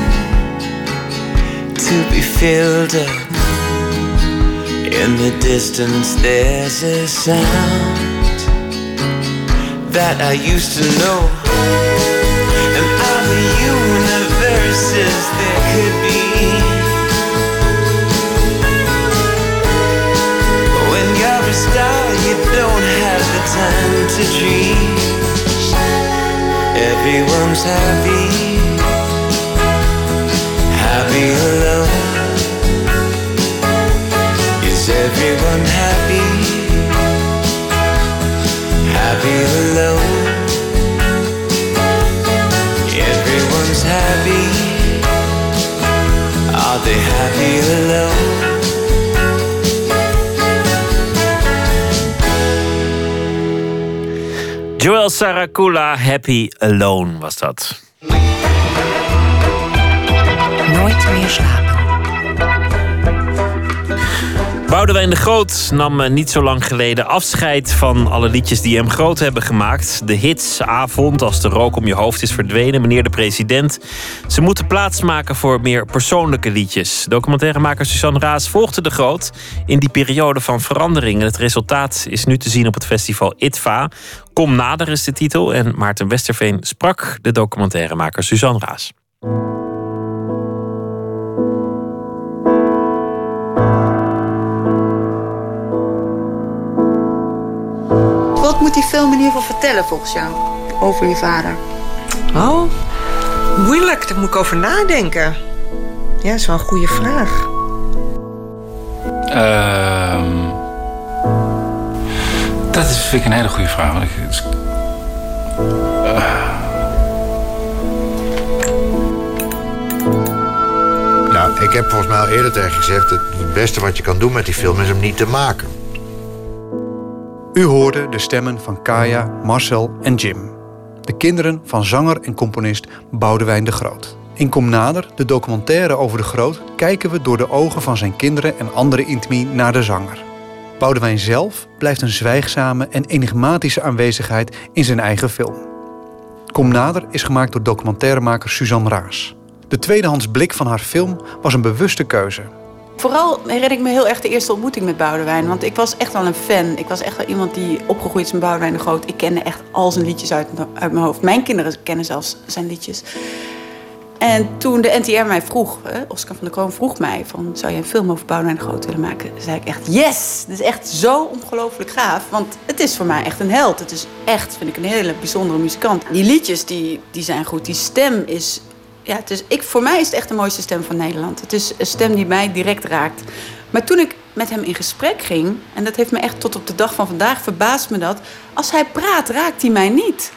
to be filled up. In the distance, there's a sound that I used to know. And other universes there could be. Joel Saracula, Happy Alone was dat. Nooit meer slapen. Boudewijn de Groot nam eh, niet zo lang geleden afscheid van alle liedjes die hem groot hebben gemaakt. De hits, Avond, Als de rook om je hoofd is verdwenen, Meneer de President. Ze moeten plaatsmaken voor meer persoonlijke liedjes. Documentairemaker Suzanne Raas volgde de Groot in die periode van verandering. En het resultaat is nu te zien op het festival ITVA. Kom nader is de titel en Maarten Westerveen sprak de documentairemaker Suzanne Raas. Moet die film in ieder geval vertellen volgens jou over je vader? Oh, moeilijk. Daar moet ik over nadenken. Ja, dat is wel een goede vraag. Ehm, dat is, vind ik een hele goede vraag. want ik- eh, Nou, ik heb volgens mij al eerder tegen je gezegd... dat het beste wat je kan doen met die film is hem niet te maken. U hoorde de stemmen van Kaya, Marcel en Jim. De kinderen van zanger en componist Boudewijn de Groot. In Kom Nader, de documentaire over de Groot... kijken we door de ogen van zijn kinderen en andere intimie naar de zanger. Boudewijn zelf blijft een zwijgzame en enigmatische aanwezigheid in zijn eigen film. Kom Nader is gemaakt door documentairemaker Suzanne Raas. De tweedehands blik van haar film was een bewuste keuze. Vooral herinner ik me heel erg de eerste ontmoeting met Boudewijn. Want ik was echt wel een fan. Ik was echt wel iemand die opgegroeid is met Boudewijn de Groot. Ik kende echt al zijn liedjes uit, uit mijn hoofd. Mijn kinderen kennen zelfs zijn liedjes. En toen de NTR mij vroeg, Oscar van der Kroon vroeg mij... Van, zou je een film over Boudewijn de Groot willen maken? zei ik echt, yes! Dat is echt zo ongelooflijk gaaf. Want het is voor mij echt een held. Het is echt, vind ik, een hele bijzondere muzikant. Die liedjes, die, die zijn goed. Die stem is... Ja, het ik, voor mij is het echt de mooiste stem van Nederland. Het is een stem die mij direct raakt. Maar toen ik met hem in gesprek ging... en dat heeft me echt tot op de dag van vandaag verbaasd me dat... als hij praat, raakt hij mij niet.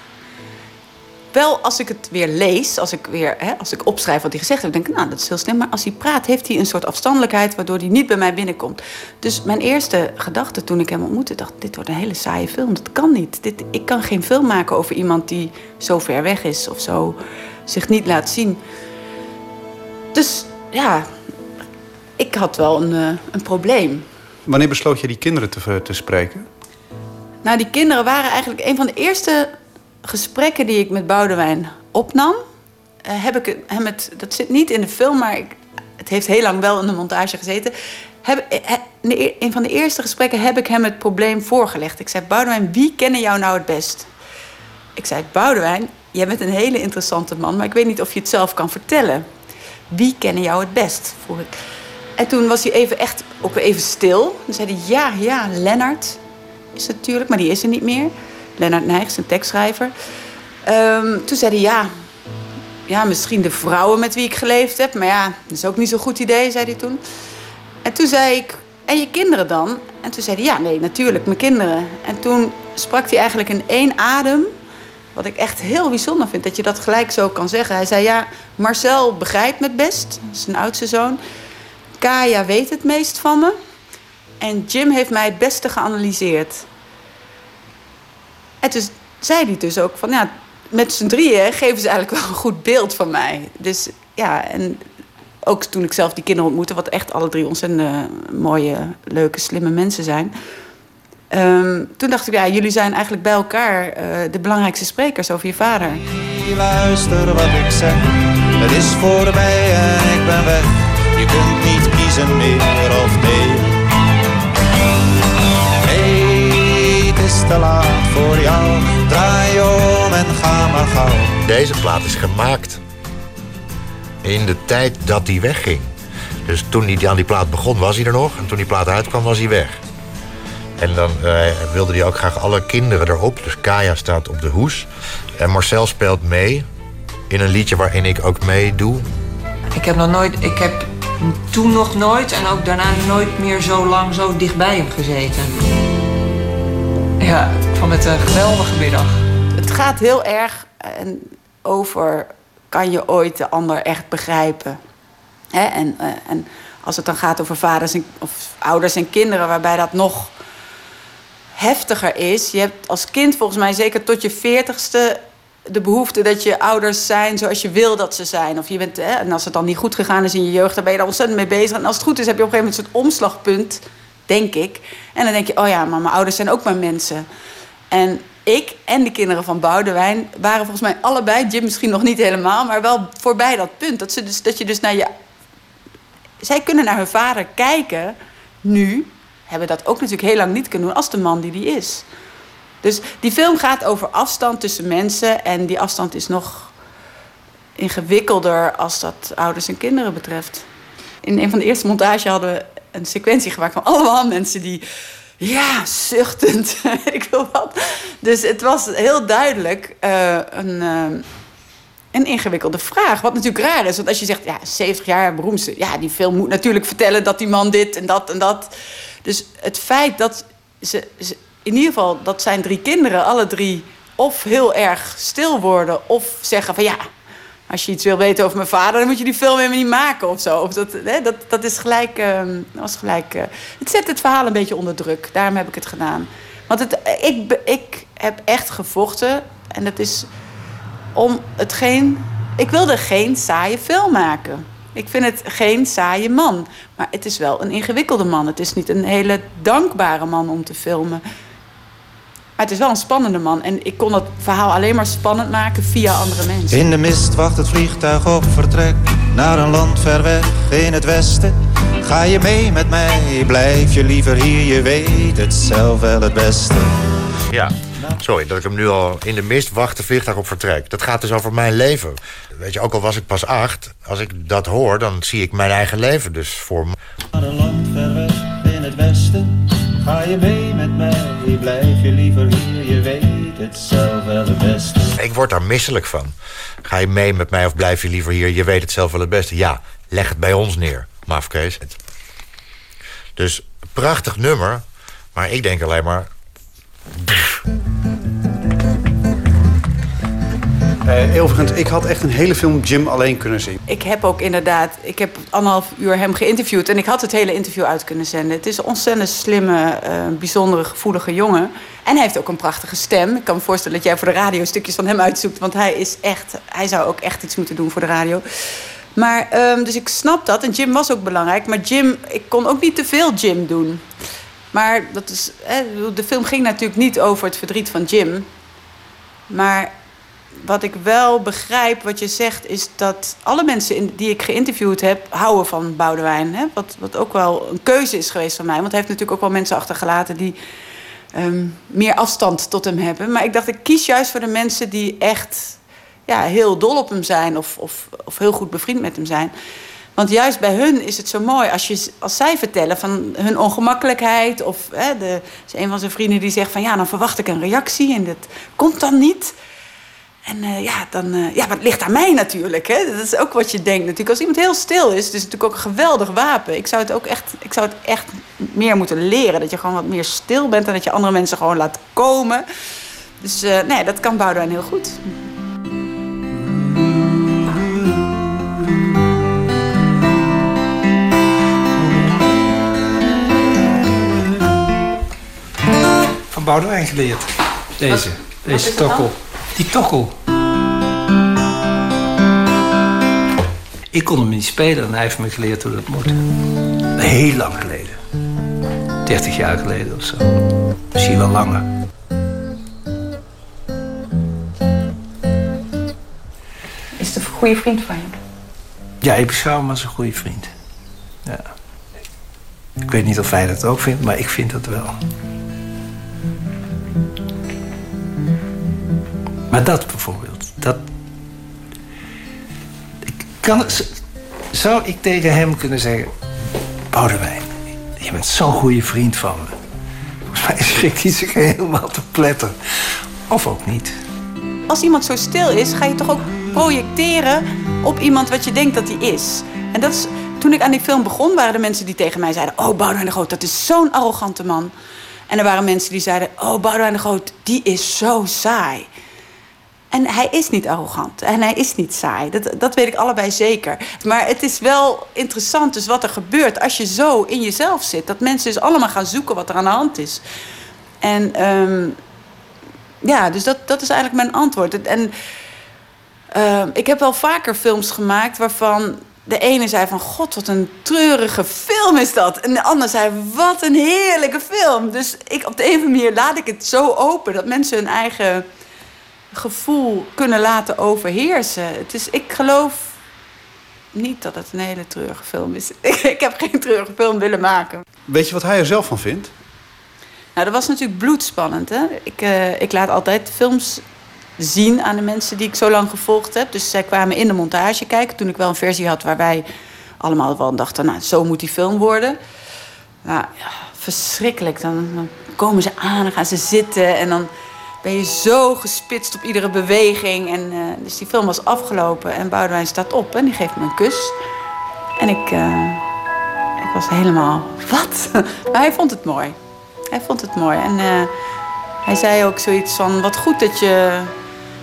Wel, als ik het weer lees, als ik, weer, hè, als ik opschrijf wat hij gezegd heeft... denk ik, nou, dat is heel slim. Maar als hij praat, heeft hij een soort afstandelijkheid... waardoor hij niet bij mij binnenkomt. Dus mijn eerste gedachte toen ik hem ontmoette... dacht, dit wordt een hele saaie film. Dat kan niet. Dit, ik kan geen film maken over iemand die zo ver weg is... of zo zich niet laat zien. Dus ja, ik had wel een, eh, een probleem. Wanneer besloot je die kinderen te, te spreken? Nou, die kinderen waren eigenlijk een van de eerste gesprekken die ik met Boudewijn opnam, eh, heb ik hem het, dat zit niet in de film, maar ik, het heeft heel lang wel in de montage gezeten. Heb, eh, in e- een van de eerste gesprekken heb ik hem het probleem voorgelegd. Ik zei, Boudewijn, wie kennen jou nou het best? Ik zei, Boudewijn, jij bent een hele interessante man, maar ik weet niet of je het zelf kan vertellen. Wie kennen jou het best? Vroeg ik. En toen was hij even echt ook even stil. Dan zei hij, ja, ja, Lennart is natuurlijk, maar die is er niet meer. Lennart Nijgs, een tekstschrijver. Ehm, toen zei hij, ja, ja, misschien de vrouwen met wie ik geleefd heb. Maar ja, dat is ook niet zo'n goed idee, zei hij toen. En toen zei ik, en je kinderen dan? En toen zei hij, ja, nee, natuurlijk, mijn kinderen. En toen sprak hij eigenlijk in één adem... wat ik echt heel bijzonder vind, dat je dat gelijk zo kan zeggen. Hij zei, ja, Marcel begrijpt me het best, zijn oudste zoon. Kaya weet het meest van me. En Jim heeft mij het beste geanalyseerd. En toen zei hij dus ook van, ja, met z'n drieën geven ze eigenlijk wel een goed beeld van mij. Dus ja, en ook toen ik zelf die kinderen ontmoette, wat echt alle drie ontzettend mooie, leuke, slimme mensen zijn. Ehm, toen dacht ik, ja, jullie zijn eigenlijk bij elkaar eh, de belangrijkste sprekers over je vader. Luister wat ik zeg, het is voorbij en ik ben weg. Je kunt niet kiezen meer of nee. Nee, het is te laat voor jou. Draai om en ga maar gauw. Deze plaat is gemaakt in de tijd dat hij wegging. Dus toen hij aan die plaat begon, was hij er nog. En toen die plaat uitkwam, was hij weg. En dan eh, wilde hij ook graag alle kinderen erop. Dus Kaya staat op de hoes. En Marcel speelt mee in een liedje waarin ik ook meedoe. Ik heb nog nooit, ik heb toen nog nooit en ook daarna nooit meer zo lang zo dichtbij hem gezeten. Ja, ik vond het een geweldige middag. Het gaat heel erg eh, over, kan je ooit de ander echt begrijpen? Hè? En, eh, en als het dan gaat over vaders en, of ouders en kinderen, waarbij dat nog heftiger is. Je hebt als kind volgens mij zeker tot je veertigste de behoefte dat je ouders zijn zoals je wil dat ze zijn. Of je bent, hè, en als het dan niet goed gegaan is in je jeugd, dan ben je daar ontzettend mee bezig. En als het goed is, heb je op een gegeven moment een soort omslagpunt, denk ik. En dan denk je, oh ja, maar mijn ouders zijn ook maar mensen. En ik en de kinderen van Boudewijn waren volgens mij allebei, Jim misschien nog niet helemaal, maar wel voorbij dat punt. Dat, ze dus, dat je dus naar je. Zij kunnen naar hun vader kijken nu, hebben dat ook natuurlijk heel lang niet kunnen doen, als de man die die is. Dus die film gaat over afstand tussen mensen. En die afstand is nog ingewikkelder als dat ouders en kinderen betreft. In een van de eerste montage hadden we een sequentie gemaakt van allemaal mensen die. Ja, zuchtend, ik wil wat. Dus het was heel duidelijk eh, een, eh, een ingewikkelde vraag. Wat natuurlijk raar is, want als je zegt, ja, 70 jaar beroemdste... ja, die film moet natuurlijk vertellen dat die man dit en dat en dat. Dus het feit dat ze, in ieder geval, dat zijn drie kinderen, alle drie of heel erg stil worden of zeggen van ja, als je iets wil weten over mijn vader, dan moet je die film helemaal niet maken of zo. Of dat, hè, dat, dat is gelijk, uh, was gelijk uh, het zet het verhaal een beetje onder druk. Daarom heb ik het gedaan. Want het, ik, ik heb echt gevochten en dat is om het geen. Ik wilde geen saaie film maken. Ik vind het geen saaie man. Maar het is wel een ingewikkelde man. Het is niet een hele dankbare man om te filmen. Maar het is wel een spannende man. En ik kon dat verhaal alleen maar spannend maken via andere mensen. In de mist wacht het vliegtuig op vertrek naar een land ver weg in het westen. Ga je mee met mij? Blijf je liever hier? Je weet het zelf wel het beste. Ja, sorry dat ik hem nu al in de mist wacht de vliegtuig op vertrek. Dat gaat dus over mijn leven. Weet je, ook al was ik pas acht, als ik dat hoor, dan zie ik mijn eigen leven dus voor me. Naar een land ver weg in het westen. Ga je mee met mij? Blijf je liever hier? Je weet het zelf wel het beste. Ik word daar misselijk van. Ga je mee met mij of blijf je liever hier? Je weet het zelf wel het beste. Ja, leg het bij ons neer, Mafkees. Dus, prachtig nummer. Maar ik denk alleen maar... Uh, overigens, ik had echt een hele film Jim alleen kunnen zien. Ik heb ook inderdaad, ik heb anderhalf uur hem geïnterviewd en ik had het hele interview uit kunnen zenden. Het is een ontzettend slimme, uh, bijzondere, gevoelige jongen. En hij heeft ook een prachtige stem. Ik kan me voorstellen dat jij voor de radio stukjes van hem uitzoekt, want hij is echt, hij zou ook echt iets moeten doen voor de radio. Maar, um, dus ik snap dat. En Jim was ook belangrijk. Maar Jim, ik kon ook niet te veel Jim doen. Maar dat is, hè, de film ging natuurlijk niet over het verdriet van Jim. Maar wat ik wel begrijp, wat je zegt, is dat alle mensen die ik geïnterviewd heb, houden van Boudewijn. Hè? Wat, wat ook wel een keuze is geweest van mij. Want hij heeft natuurlijk ook wel mensen achtergelaten die ehm, meer afstand tot hem hebben. Maar ik dacht, ik kies juist voor de mensen die echt ja, heel dol op hem zijn of, of, of heel goed bevriend met hem zijn. Want juist bij hun is het zo mooi als, je, als zij vertellen van hun ongemakkelijkheid. Of hè, de, is een van zijn vrienden die zegt van ja, dan verwacht ik een reactie en dat komt dan niet. En eh, ja, dan, eh, ja, maar het ligt aan mij natuurlijk. Hè? Dat is ook wat je denkt natuurlijk. Als iemand heel stil is, het is natuurlijk ook een geweldig wapen. Ik zou het ook echt, ik zou het echt meer moeten leren. Dat je gewoon wat meer stil bent en dat je andere mensen gewoon laat komen. Dus eh, nee, dat kan Boudewijn heel goed. Van Boudewijn geleerd. Deze. Wat Deze tokkel. Die tokkel. Ik kon hem niet spelen en hij heeft me geleerd hoe dat moet. Heel lang geleden. 30 jaar geleden of zo. Misschien wel langer. Is het een goede vriend van je? Ja, ik beschouw hem als een goede vriend. Ja. Ik weet niet of hij dat ook vindt, maar ik vind dat wel. Maar dat bijvoorbeeld, dat. Ik zou ik tegen hem kunnen zeggen: Boudewijn, je bent zo'n goede vriend van me. Volgens mij schrikt hij zich helemaal te pletten. Of ook niet. Als iemand zo stil is, ga je toch ook projecteren op iemand wat je denkt dat hij is. En dat is, toen ik aan die film begon, waren er mensen die tegen mij zeiden: Oh, Boudewijn de Groot, dat is zo'n arrogante man. En er waren mensen die zeiden: Oh, Boudewijn de Groot, die is zo saai. En hij is niet arrogant en hij is niet saai. Dat, dat weet ik allebei zeker. Maar het is wel interessant dus wat er gebeurt als je zo in jezelf zit. Dat mensen dus allemaal gaan zoeken wat er aan de hand is. En ehm, ja, dus dat, dat is eigenlijk mijn antwoord. En ehm, ik heb wel vaker films gemaakt waarvan de ene zei van... God, wat een treurige film is dat. En de ander zei, wat een heerlijke film. Dus ik, op de een of andere manier laat ik het zo open... dat mensen hun eigen gevoel kunnen laten overheersen. Het is, ik geloof niet dat het een hele treurige film is. ik heb geen treurige film willen maken. Weet je wat hij er zelf van vindt? Nou, dat was natuurlijk bloedspannend. Hè? Ik, eh, ik laat altijd films zien aan de mensen die ik zo lang gevolgd heb. Dus zij kwamen in de montage kijken toen ik wel een versie had waar wij allemaal wel dachten, nou, zo moet die film worden. Nou, ja, verschrikkelijk. Dan, dan komen ze aan, dan gaan ze zitten en dan ben je zo gespitst op iedere beweging. En, eh, dus die film was afgelopen en Boudewijn staat op en die geeft me een kus. En ik, eh, ik was helemaal, wat? maar hij vond het mooi. Hij vond het mooi. En eh, hij zei ook zoiets van, wat goed dat je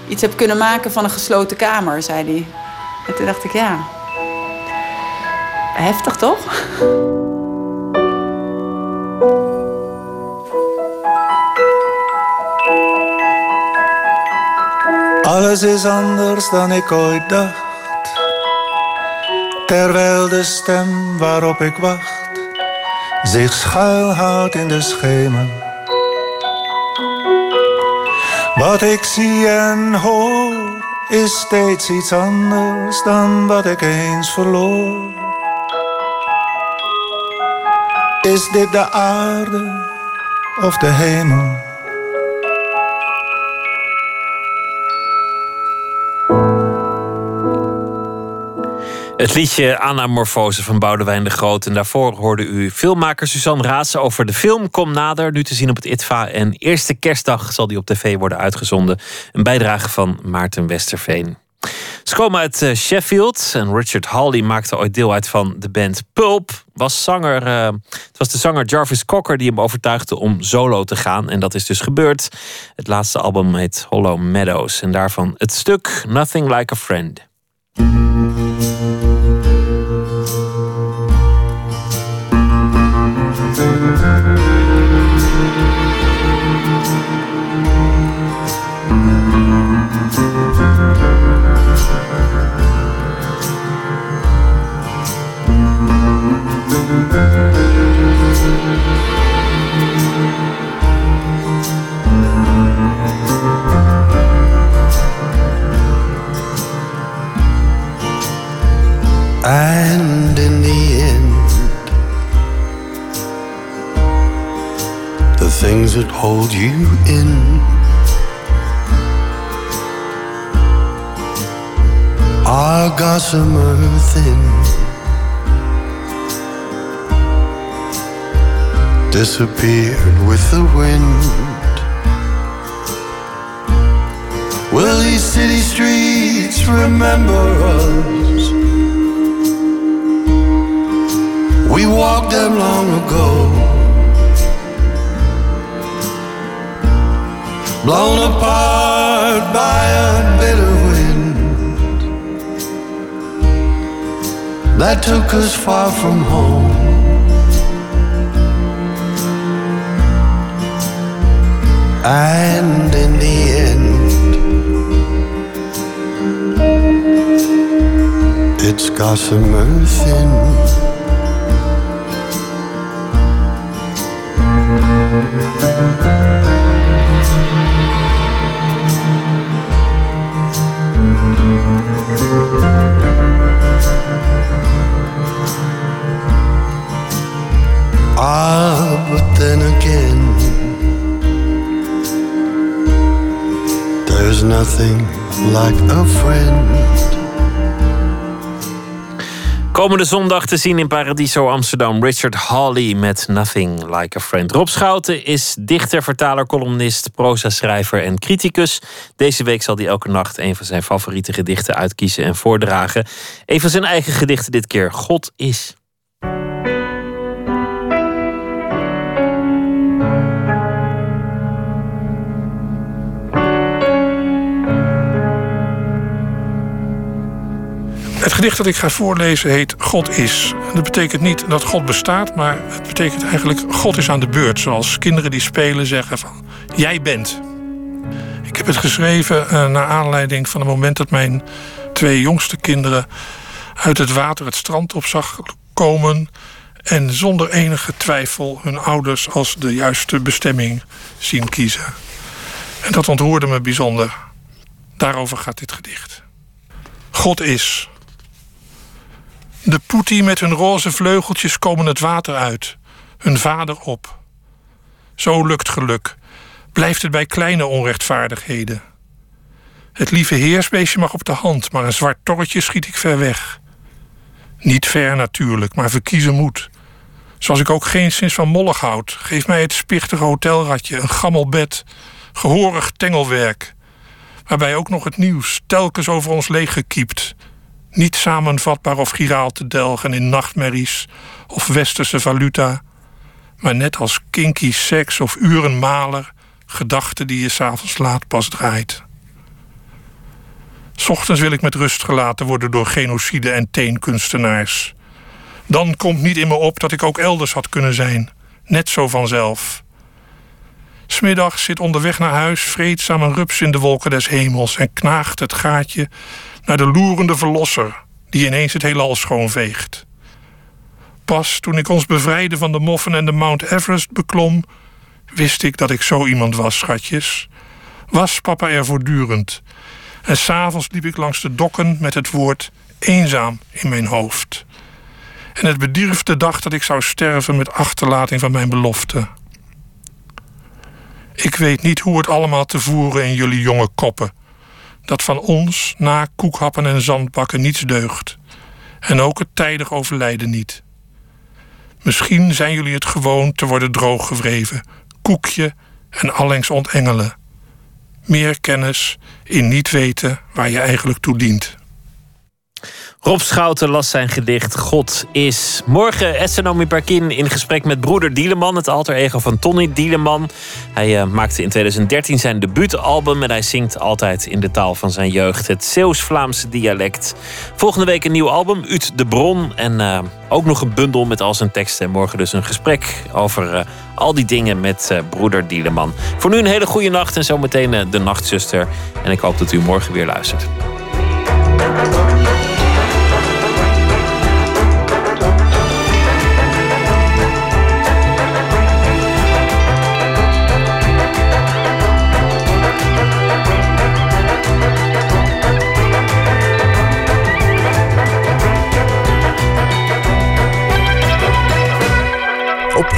iets hebt kunnen maken van een gesloten kamer, zei hij. En toen dacht ik, ja, heftig toch? Alles is anders dan ik ooit dacht. Terwijl de stem waarop ik wacht zich schuilhoudt in de schemer. Wat ik zie en hoor is steeds iets anders dan wat ik eens verloor. Is dit de aarde of de hemel? Het liedje Anamorfose van Boudewijn de Groot. En daarvoor hoorde u filmmaker Suzanne Raatsen over de film Kom Nader. Nu te zien op het ITVA. En eerste kerstdag zal die op tv worden uitgezonden. Een bijdrage van Maarten Westerveen. Ze komen uit eh, Sheffield. En Richard Hawley maakte ooit deel uit van de band Pulp. Was zanger, eh, het was de zanger Jarvis Cocker die hem overtuigde om solo te gaan. En dat is dus gebeurd. Het laatste album heet Hollow Meadows. En daarvan het stuk Nothing Like a Friend. Things that hold you in. Are gossamer thin. Disappeared with the wind. Will these city streets remember us? We walked them long ago. Blown apart by a bitter wind that took us far from home. And in the end, it's gossamer thin. Ah, but then again, there's nothing like a friend. Komende zondag te zien in Paradiso Amsterdam Richard Hawley met Nothing Like a Friend. Rob Schouten is dichter, vertaler, columnist, proza-schrijver en criticus. Deze week zal hij elke nacht een van zijn favoriete gedichten uitkiezen en voordragen. Een van zijn eigen gedichten dit keer, God is. Het gedicht dat ik ga voorlezen heet God is. Dat betekent niet dat God bestaat, maar het betekent eigenlijk God is aan de beurt. Zoals kinderen die spelen zeggen van jij bent. Ik heb het geschreven uh, naar aanleiding van het moment dat mijn twee jongste kinderen uit het water het strand op zag komen. En zonder enige twijfel hun ouders als de juiste bestemming zien kiezen. En dat ontroerde me bijzonder. Daarover gaat dit gedicht. God is. De poetie met hun roze vleugeltjes komen het water uit. Hun vader op. Zo lukt geluk. Blijft het bij kleine onrechtvaardigheden. Het lieve heersbeestje mag op de hand, maar een zwart torretje schiet ik ver weg. Niet ver natuurlijk, maar verkiezen moet. Zoals ik ook geen sinds van mollig houd. Geef mij het spichtige hotelratje, een gammel bed, gehorig tengelwerk. Waarbij ook nog het nieuws telkens over ons leeg gekiept niet samenvatbaar of giraal te delgen in nachtmerries of westerse valuta, maar net als kinky seks of urenmaler, gedachten die je s'avonds laat pas draait. Ochtends wil ik met rust gelaten worden door genocide en teenkunstenaars. Dan komt niet in me op dat ik ook elders had kunnen zijn, net zo vanzelf. Smiddag zit onderweg naar huis vreedzaam een rups in de wolken des hemels en knaagt het gaatje naar de loerende verlosser die ineens het heelal schoonveegt. Pas toen ik ons bevrijdde van de moffen en de Mount Everest beklom, wist ik dat ik zo iemand was, schatjes. Was papa er voortdurend. En s'avonds liep ik langs de dokken met het woord eenzaam in mijn hoofd. En het bedierf de dag dat ik zou sterven met achterlating van mijn belofte. Ik weet niet hoe het allemaal te voeren in jullie jonge koppen dat van ons na koekhappen en zandbakken niets deugt. En ook het tijdig overlijden niet. Misschien zijn jullie het gewoon te worden drooggewreven, koekje en allengs ontengelen. Meer kennis in niet weten waar je eigenlijk toe dient. Rob Schouten las zijn gedicht God is. Morgen Essenomi Perkin in gesprek met broeder Dieleman, het alter ego van Tony Dieleman. Hij uh, maakte in 2013 zijn debuutalbum en hij zingt altijd in de taal van zijn jeugd, het Zeeuws-Vlaamse dialect. Volgende week een nieuw album, Ut de Bron. En uh, ook nog een bundel met al zijn teksten. En morgen dus een gesprek over uh, al die dingen met broeder Dieleman. Voor nu een hele goede nacht en zometeen de Nachtzuster. En ik hoop dat u morgen weer luistert.